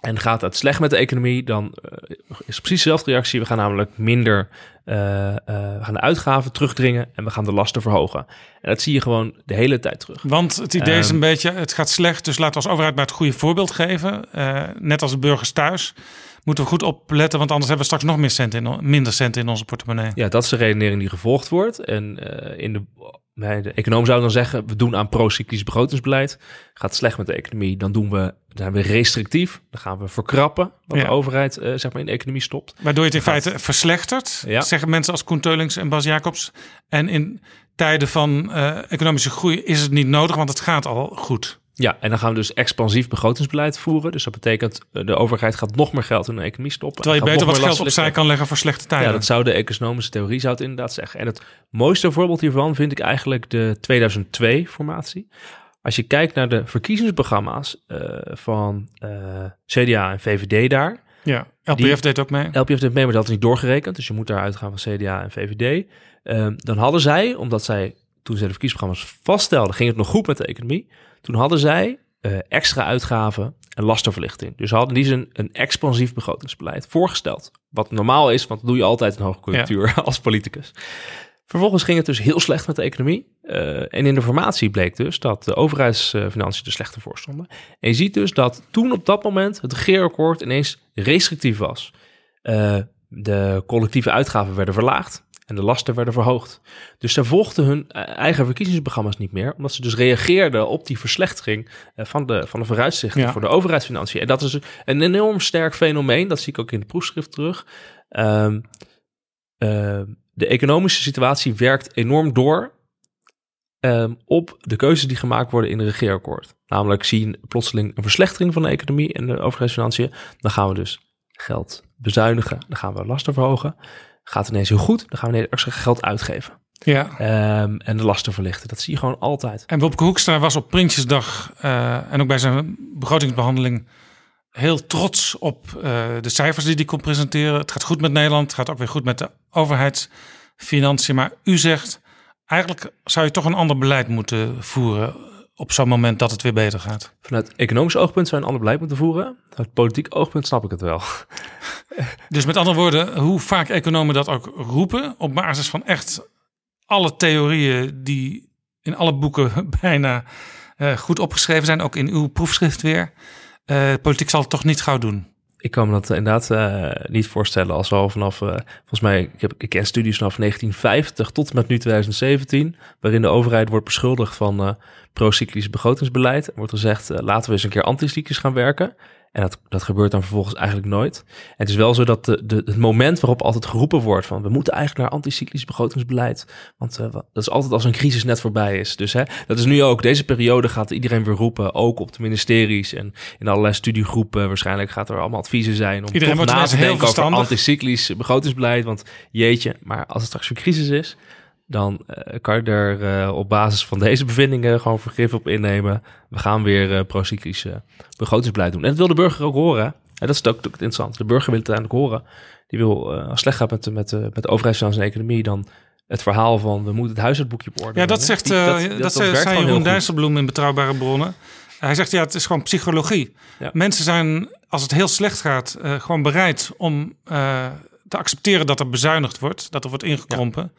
en gaat het slecht met de economie, dan eh, is precies dezelfde reactie. We gaan namelijk minder, eh, eh, we gaan de uitgaven terugdringen en we gaan de lasten verhogen. En dat zie je gewoon de hele tijd terug. Want het idee is Ehm, een beetje, het gaat slecht, dus laten we als overheid maar het goede voorbeeld geven. Eh, net als de burgers thuis moeten we goed opletten, want anders hebben we straks nog meer centen in, minder centen in onze portemonnee. Ja, dat is de redenering die gevolgd wordt. En eh, in de, nee, de econoom zou dan zeggen, we doen aan procyclisch begrotingsbeleid. Gaat het slecht met de economie, dan doen we, dan zijn we restrictief. Dan gaan we verkrappen wat Ja. de overheid eh, zeg maar in de economie stopt. Waardoor je het in Gaat- feite verslechtert, Ja. zeggen mensen als Koen Teulings en Bas Jacobs. En in tijden van eh, economische groei is het niet nodig, want het gaat al goed. Ja, en dan gaan we dus expansief begrotingsbeleid voeren. Dus dat betekent, eh, de overheid gaat nog meer geld in de economie stoppen. Terwijl je beter wat geld opzij kan leggen voor slechte tijden. Ja, dat zou de economische theorie zou het inderdaad zeggen. En het mooiste voorbeeld hiervan vind ik eigenlijk de 2002-formatie. Als je kijkt naar de verkiezingsprogramma's eh, van eh, CDA en VVD daar. Ja, LPF Die- deed ook mee. LPF deed mee, maar dat is niet doorgerekend. Dus je moet daar uitgaan van CDA en VVD. Ehm, dan hadden zij, omdat zij toen ze de verkiezingsprogramma's vaststelden, ging het nog goed met de economie. Toen hadden zij eh, extra uitgaven en lastenverlichting. Dus hadden die zin een expansief begrotingsbeleid voorgesteld. Wat normaal is, want dat doe je altijd in hoge conjunctuur <laughs> als politicus. Vervolgens ging het dus heel slecht met de economie. Eh, en in de formatie bleek dus dat de overheidsfinanciën er slechter voor stonden. En je ziet dus dat toen op dat moment het regeerakkoord ineens restrictief was. Eh, de collectieve uitgaven werden verlaagd en de lasten werden verhoogd. Dus zij volgden hun eh, eigen verkiezingsprogramma's niet meer, omdat ze dus reageerden op die verslechtering eh, van, de, van de vooruitzichten Ja. voor de overheidsfinanciën. En dat is een enorm sterk fenomeen, dat zie ik ook in de proefschrift terug. Ehm, ehm, de economische situatie werkt enorm door ehm, op de keuzes die gemaakt worden in het regeerakkoord. Namelijk zien plotseling een verslechtering van de economie en de overheidsfinanciën. Dan gaan we dus geld bezuinigen, dan gaan we lasten verhogen. Gaat het ineens heel goed, dan gaan we ineens extra geld uitgeven. Ja. Ehm, en de lasten verlichten. Dat zie je gewoon altijd. En Wopke Hoekstra was op Prinsjesdag eh, en ook bij zijn begrotingsbehandeling heel trots op eh, de cijfers die hij kon presenteren. Het gaat goed met Nederland, het gaat ook weer goed met de overheidsfinanciën. Maar u zegt, eigenlijk zou je toch een ander beleid moeten voeren op zo'n moment dat het weer beter gaat. Vanuit economisch oogpunt zou je een ander beleid moeten voeren. Vanuit politiek oogpunt snap ik het wel. <laughs> Dus met andere woorden, hoe vaak economen dat ook roepen, op basis van echt alle theorieën die in alle boeken <laughs> bijna eh, goed opgeschreven zijn, ook in uw proefschrift weer. Eh, politiek zal het toch niet gauw doen. Ik kan me dat inderdaad eh, niet voorstellen als we al vanaf, eh, volgens mij, ik, heb, ken studies vanaf 1950 tot met nu 2017, waarin de overheid wordt beschuldigd van eh procyclisch begrotingsbeleid. Er wordt gezegd, eh, laten we eens een keer anticyclisch gaan werken. En dat, dat gebeurt dan vervolgens eigenlijk nooit. En het is wel zo dat de, de, het moment waarop altijd geroepen wordt van we moeten eigenlijk naar anticyclisch begrotingsbeleid. Want eh, dat is altijd als een crisis net voorbij is. Dus hè, dat is nu ook. Deze periode gaat iedereen weer roepen, ook op de ministeries en in allerlei studiegroepen. Waarschijnlijk gaat er allemaal adviezen zijn om Iedereen wordt na te heel denken over verstandig. anticyclisch begrotingsbeleid. Want jeetje, maar als het straks weer crisis is, dan eh, kan je er eh, op basis van deze <laughs> bevindingen gewoon vergif op innemen. We gaan weer eh procyclisch begrotingsbeleid doen. En dat wil de burger ook horen. En dat is ook, ook interessant. De burger wil het uiteindelijk horen. Die wil, als het slecht gaat met, de- met, met de overheidsfinanciën en economie, dan het verhaal van we moeten het huishoudboekje op orde Ja, dat zegt Die- dat, zei Jeroen. Dijsselbloem in Betrouwbare Bronnen. Hij zegt ja, het is gewoon psychologie. Ja. Mensen zijn, als het heel slecht gaat, gewoon bereid om te accepteren dat er bezuinigd wordt, dat er wordt ingekrompen.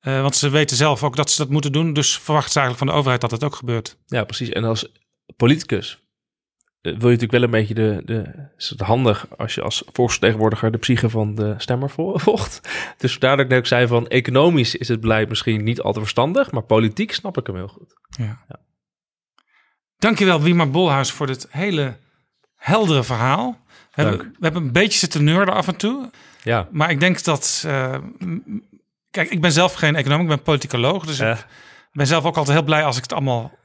Eh, want ze weten zelf ook dat ze dat moeten doen. Dus verwachten ze eigenlijk van de overheid dat het ook gebeurt. Ja, precies. En als politicus wil je natuurlijk wel een beetje de, de is het handig als je als volksvertegenwoordiger de psyche van de stemmer vo- <laughs> volgt. Dus daardoor dat ik zei van economisch is het beleid misschien niet al te verstandig, maar politiek snap ik hem heel goed. Ja. Dankjewel, Wiemar Bolhuis, voor dit hele heldere verhaal. We hebben, we hebben een beetje zitten neurden af en toe. Ja. Maar ik denk dat... eh, kijk, ik ben zelf geen econoom, ik ben politicoloog. Dus Ja. ik ben zelf ook altijd heel blij als ik het allemaal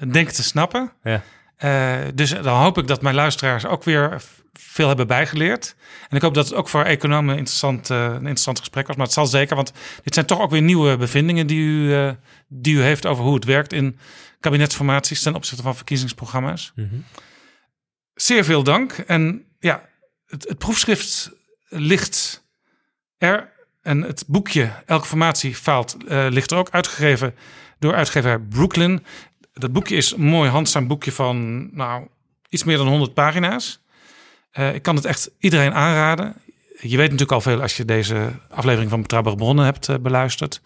eh, denk te snappen. Ja. Eh, dus dan hoop ik dat mijn luisteraars ook weer veel hebben bijgeleerd. En ik hoop dat het ook voor economen interessant, eh, een interessant gesprek was. Maar het zal zeker, want dit zijn toch ook weer nieuwe bevindingen die u, die u heeft over hoe het werkt in kabinetsformaties ten opzichte van verkiezingsprogramma's. Zeer veel dank. En ja, het, het proefschrift ligt er. En het boekje Elke formatie faalt eh, ligt er ook uitgegeven door uitgever Brooklyn. Dat boekje is een mooi handzaam boekje van nou, iets meer dan 100 pagina's. Eh, ik kan het echt iedereen aanraden. Je weet natuurlijk al veel als je deze aflevering van Betrouwbare Bronnen hebt eh, beluisterd.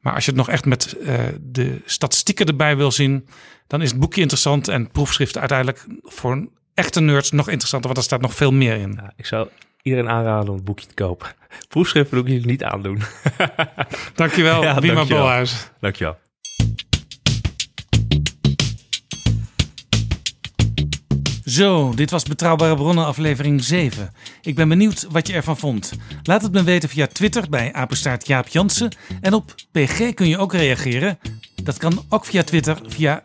Maar als je het nog echt met de statistieken erbij wil zien, dan is het boekje interessant en proefschriften uiteindelijk voor echte nerds nog interessanter, want er staat nog veel meer in. Ja, ik zou iedereen aanraden om het boekje te kopen. <laughs> Proefschriften doe ik jullie niet aandoen. <laughs> Dankjewel, Ja, Wima dankjewel. Bolhuis. Dankjewel. Zo, dit was Betrouwbare Bronnen aflevering 7. Ik ben benieuwd wat je ervan vond. Laat het me weten via Twitter bij apenstaart Jaap Jansen. En op PG kun je ook reageren. Dat kan ook via Twitter via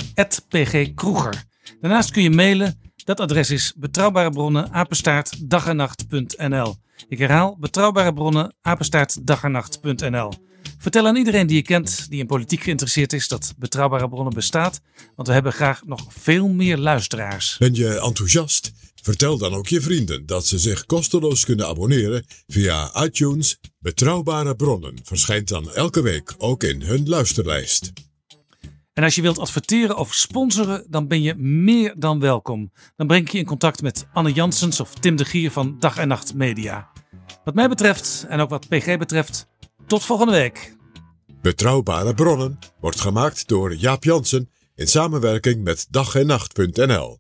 @pgkroeger. Daarnaast kun je mailen. Dat adres is betrouwbare bronnen apenstaart dagenacht.nl. Ik herhaal betrouwbare bronnen apenstaart dagenacht.nl. Vertel aan iedereen die je kent die in politiek geïnteresseerd is dat betrouwbare bronnen bestaat. Want we hebben graag nog veel meer luisteraars. Ben je enthousiast? Vertel dan ook je vrienden dat ze zich kosteloos kunnen abonneren via iTunes. Betrouwbare bronnen verschijnt dan elke week ook in hun luisterlijst. En als je wilt adverteren of sponsoren, dan ben je meer dan welkom. Dan breng ik je in contact met Anne Janssens of Tim de Gier van Dag en Nacht Media. Wat mij betreft, en ook wat PG betreft, tot volgende week. Betrouwbare bronnen wordt gemaakt door Jaap Jansen in samenwerking met dag en nacht.nl.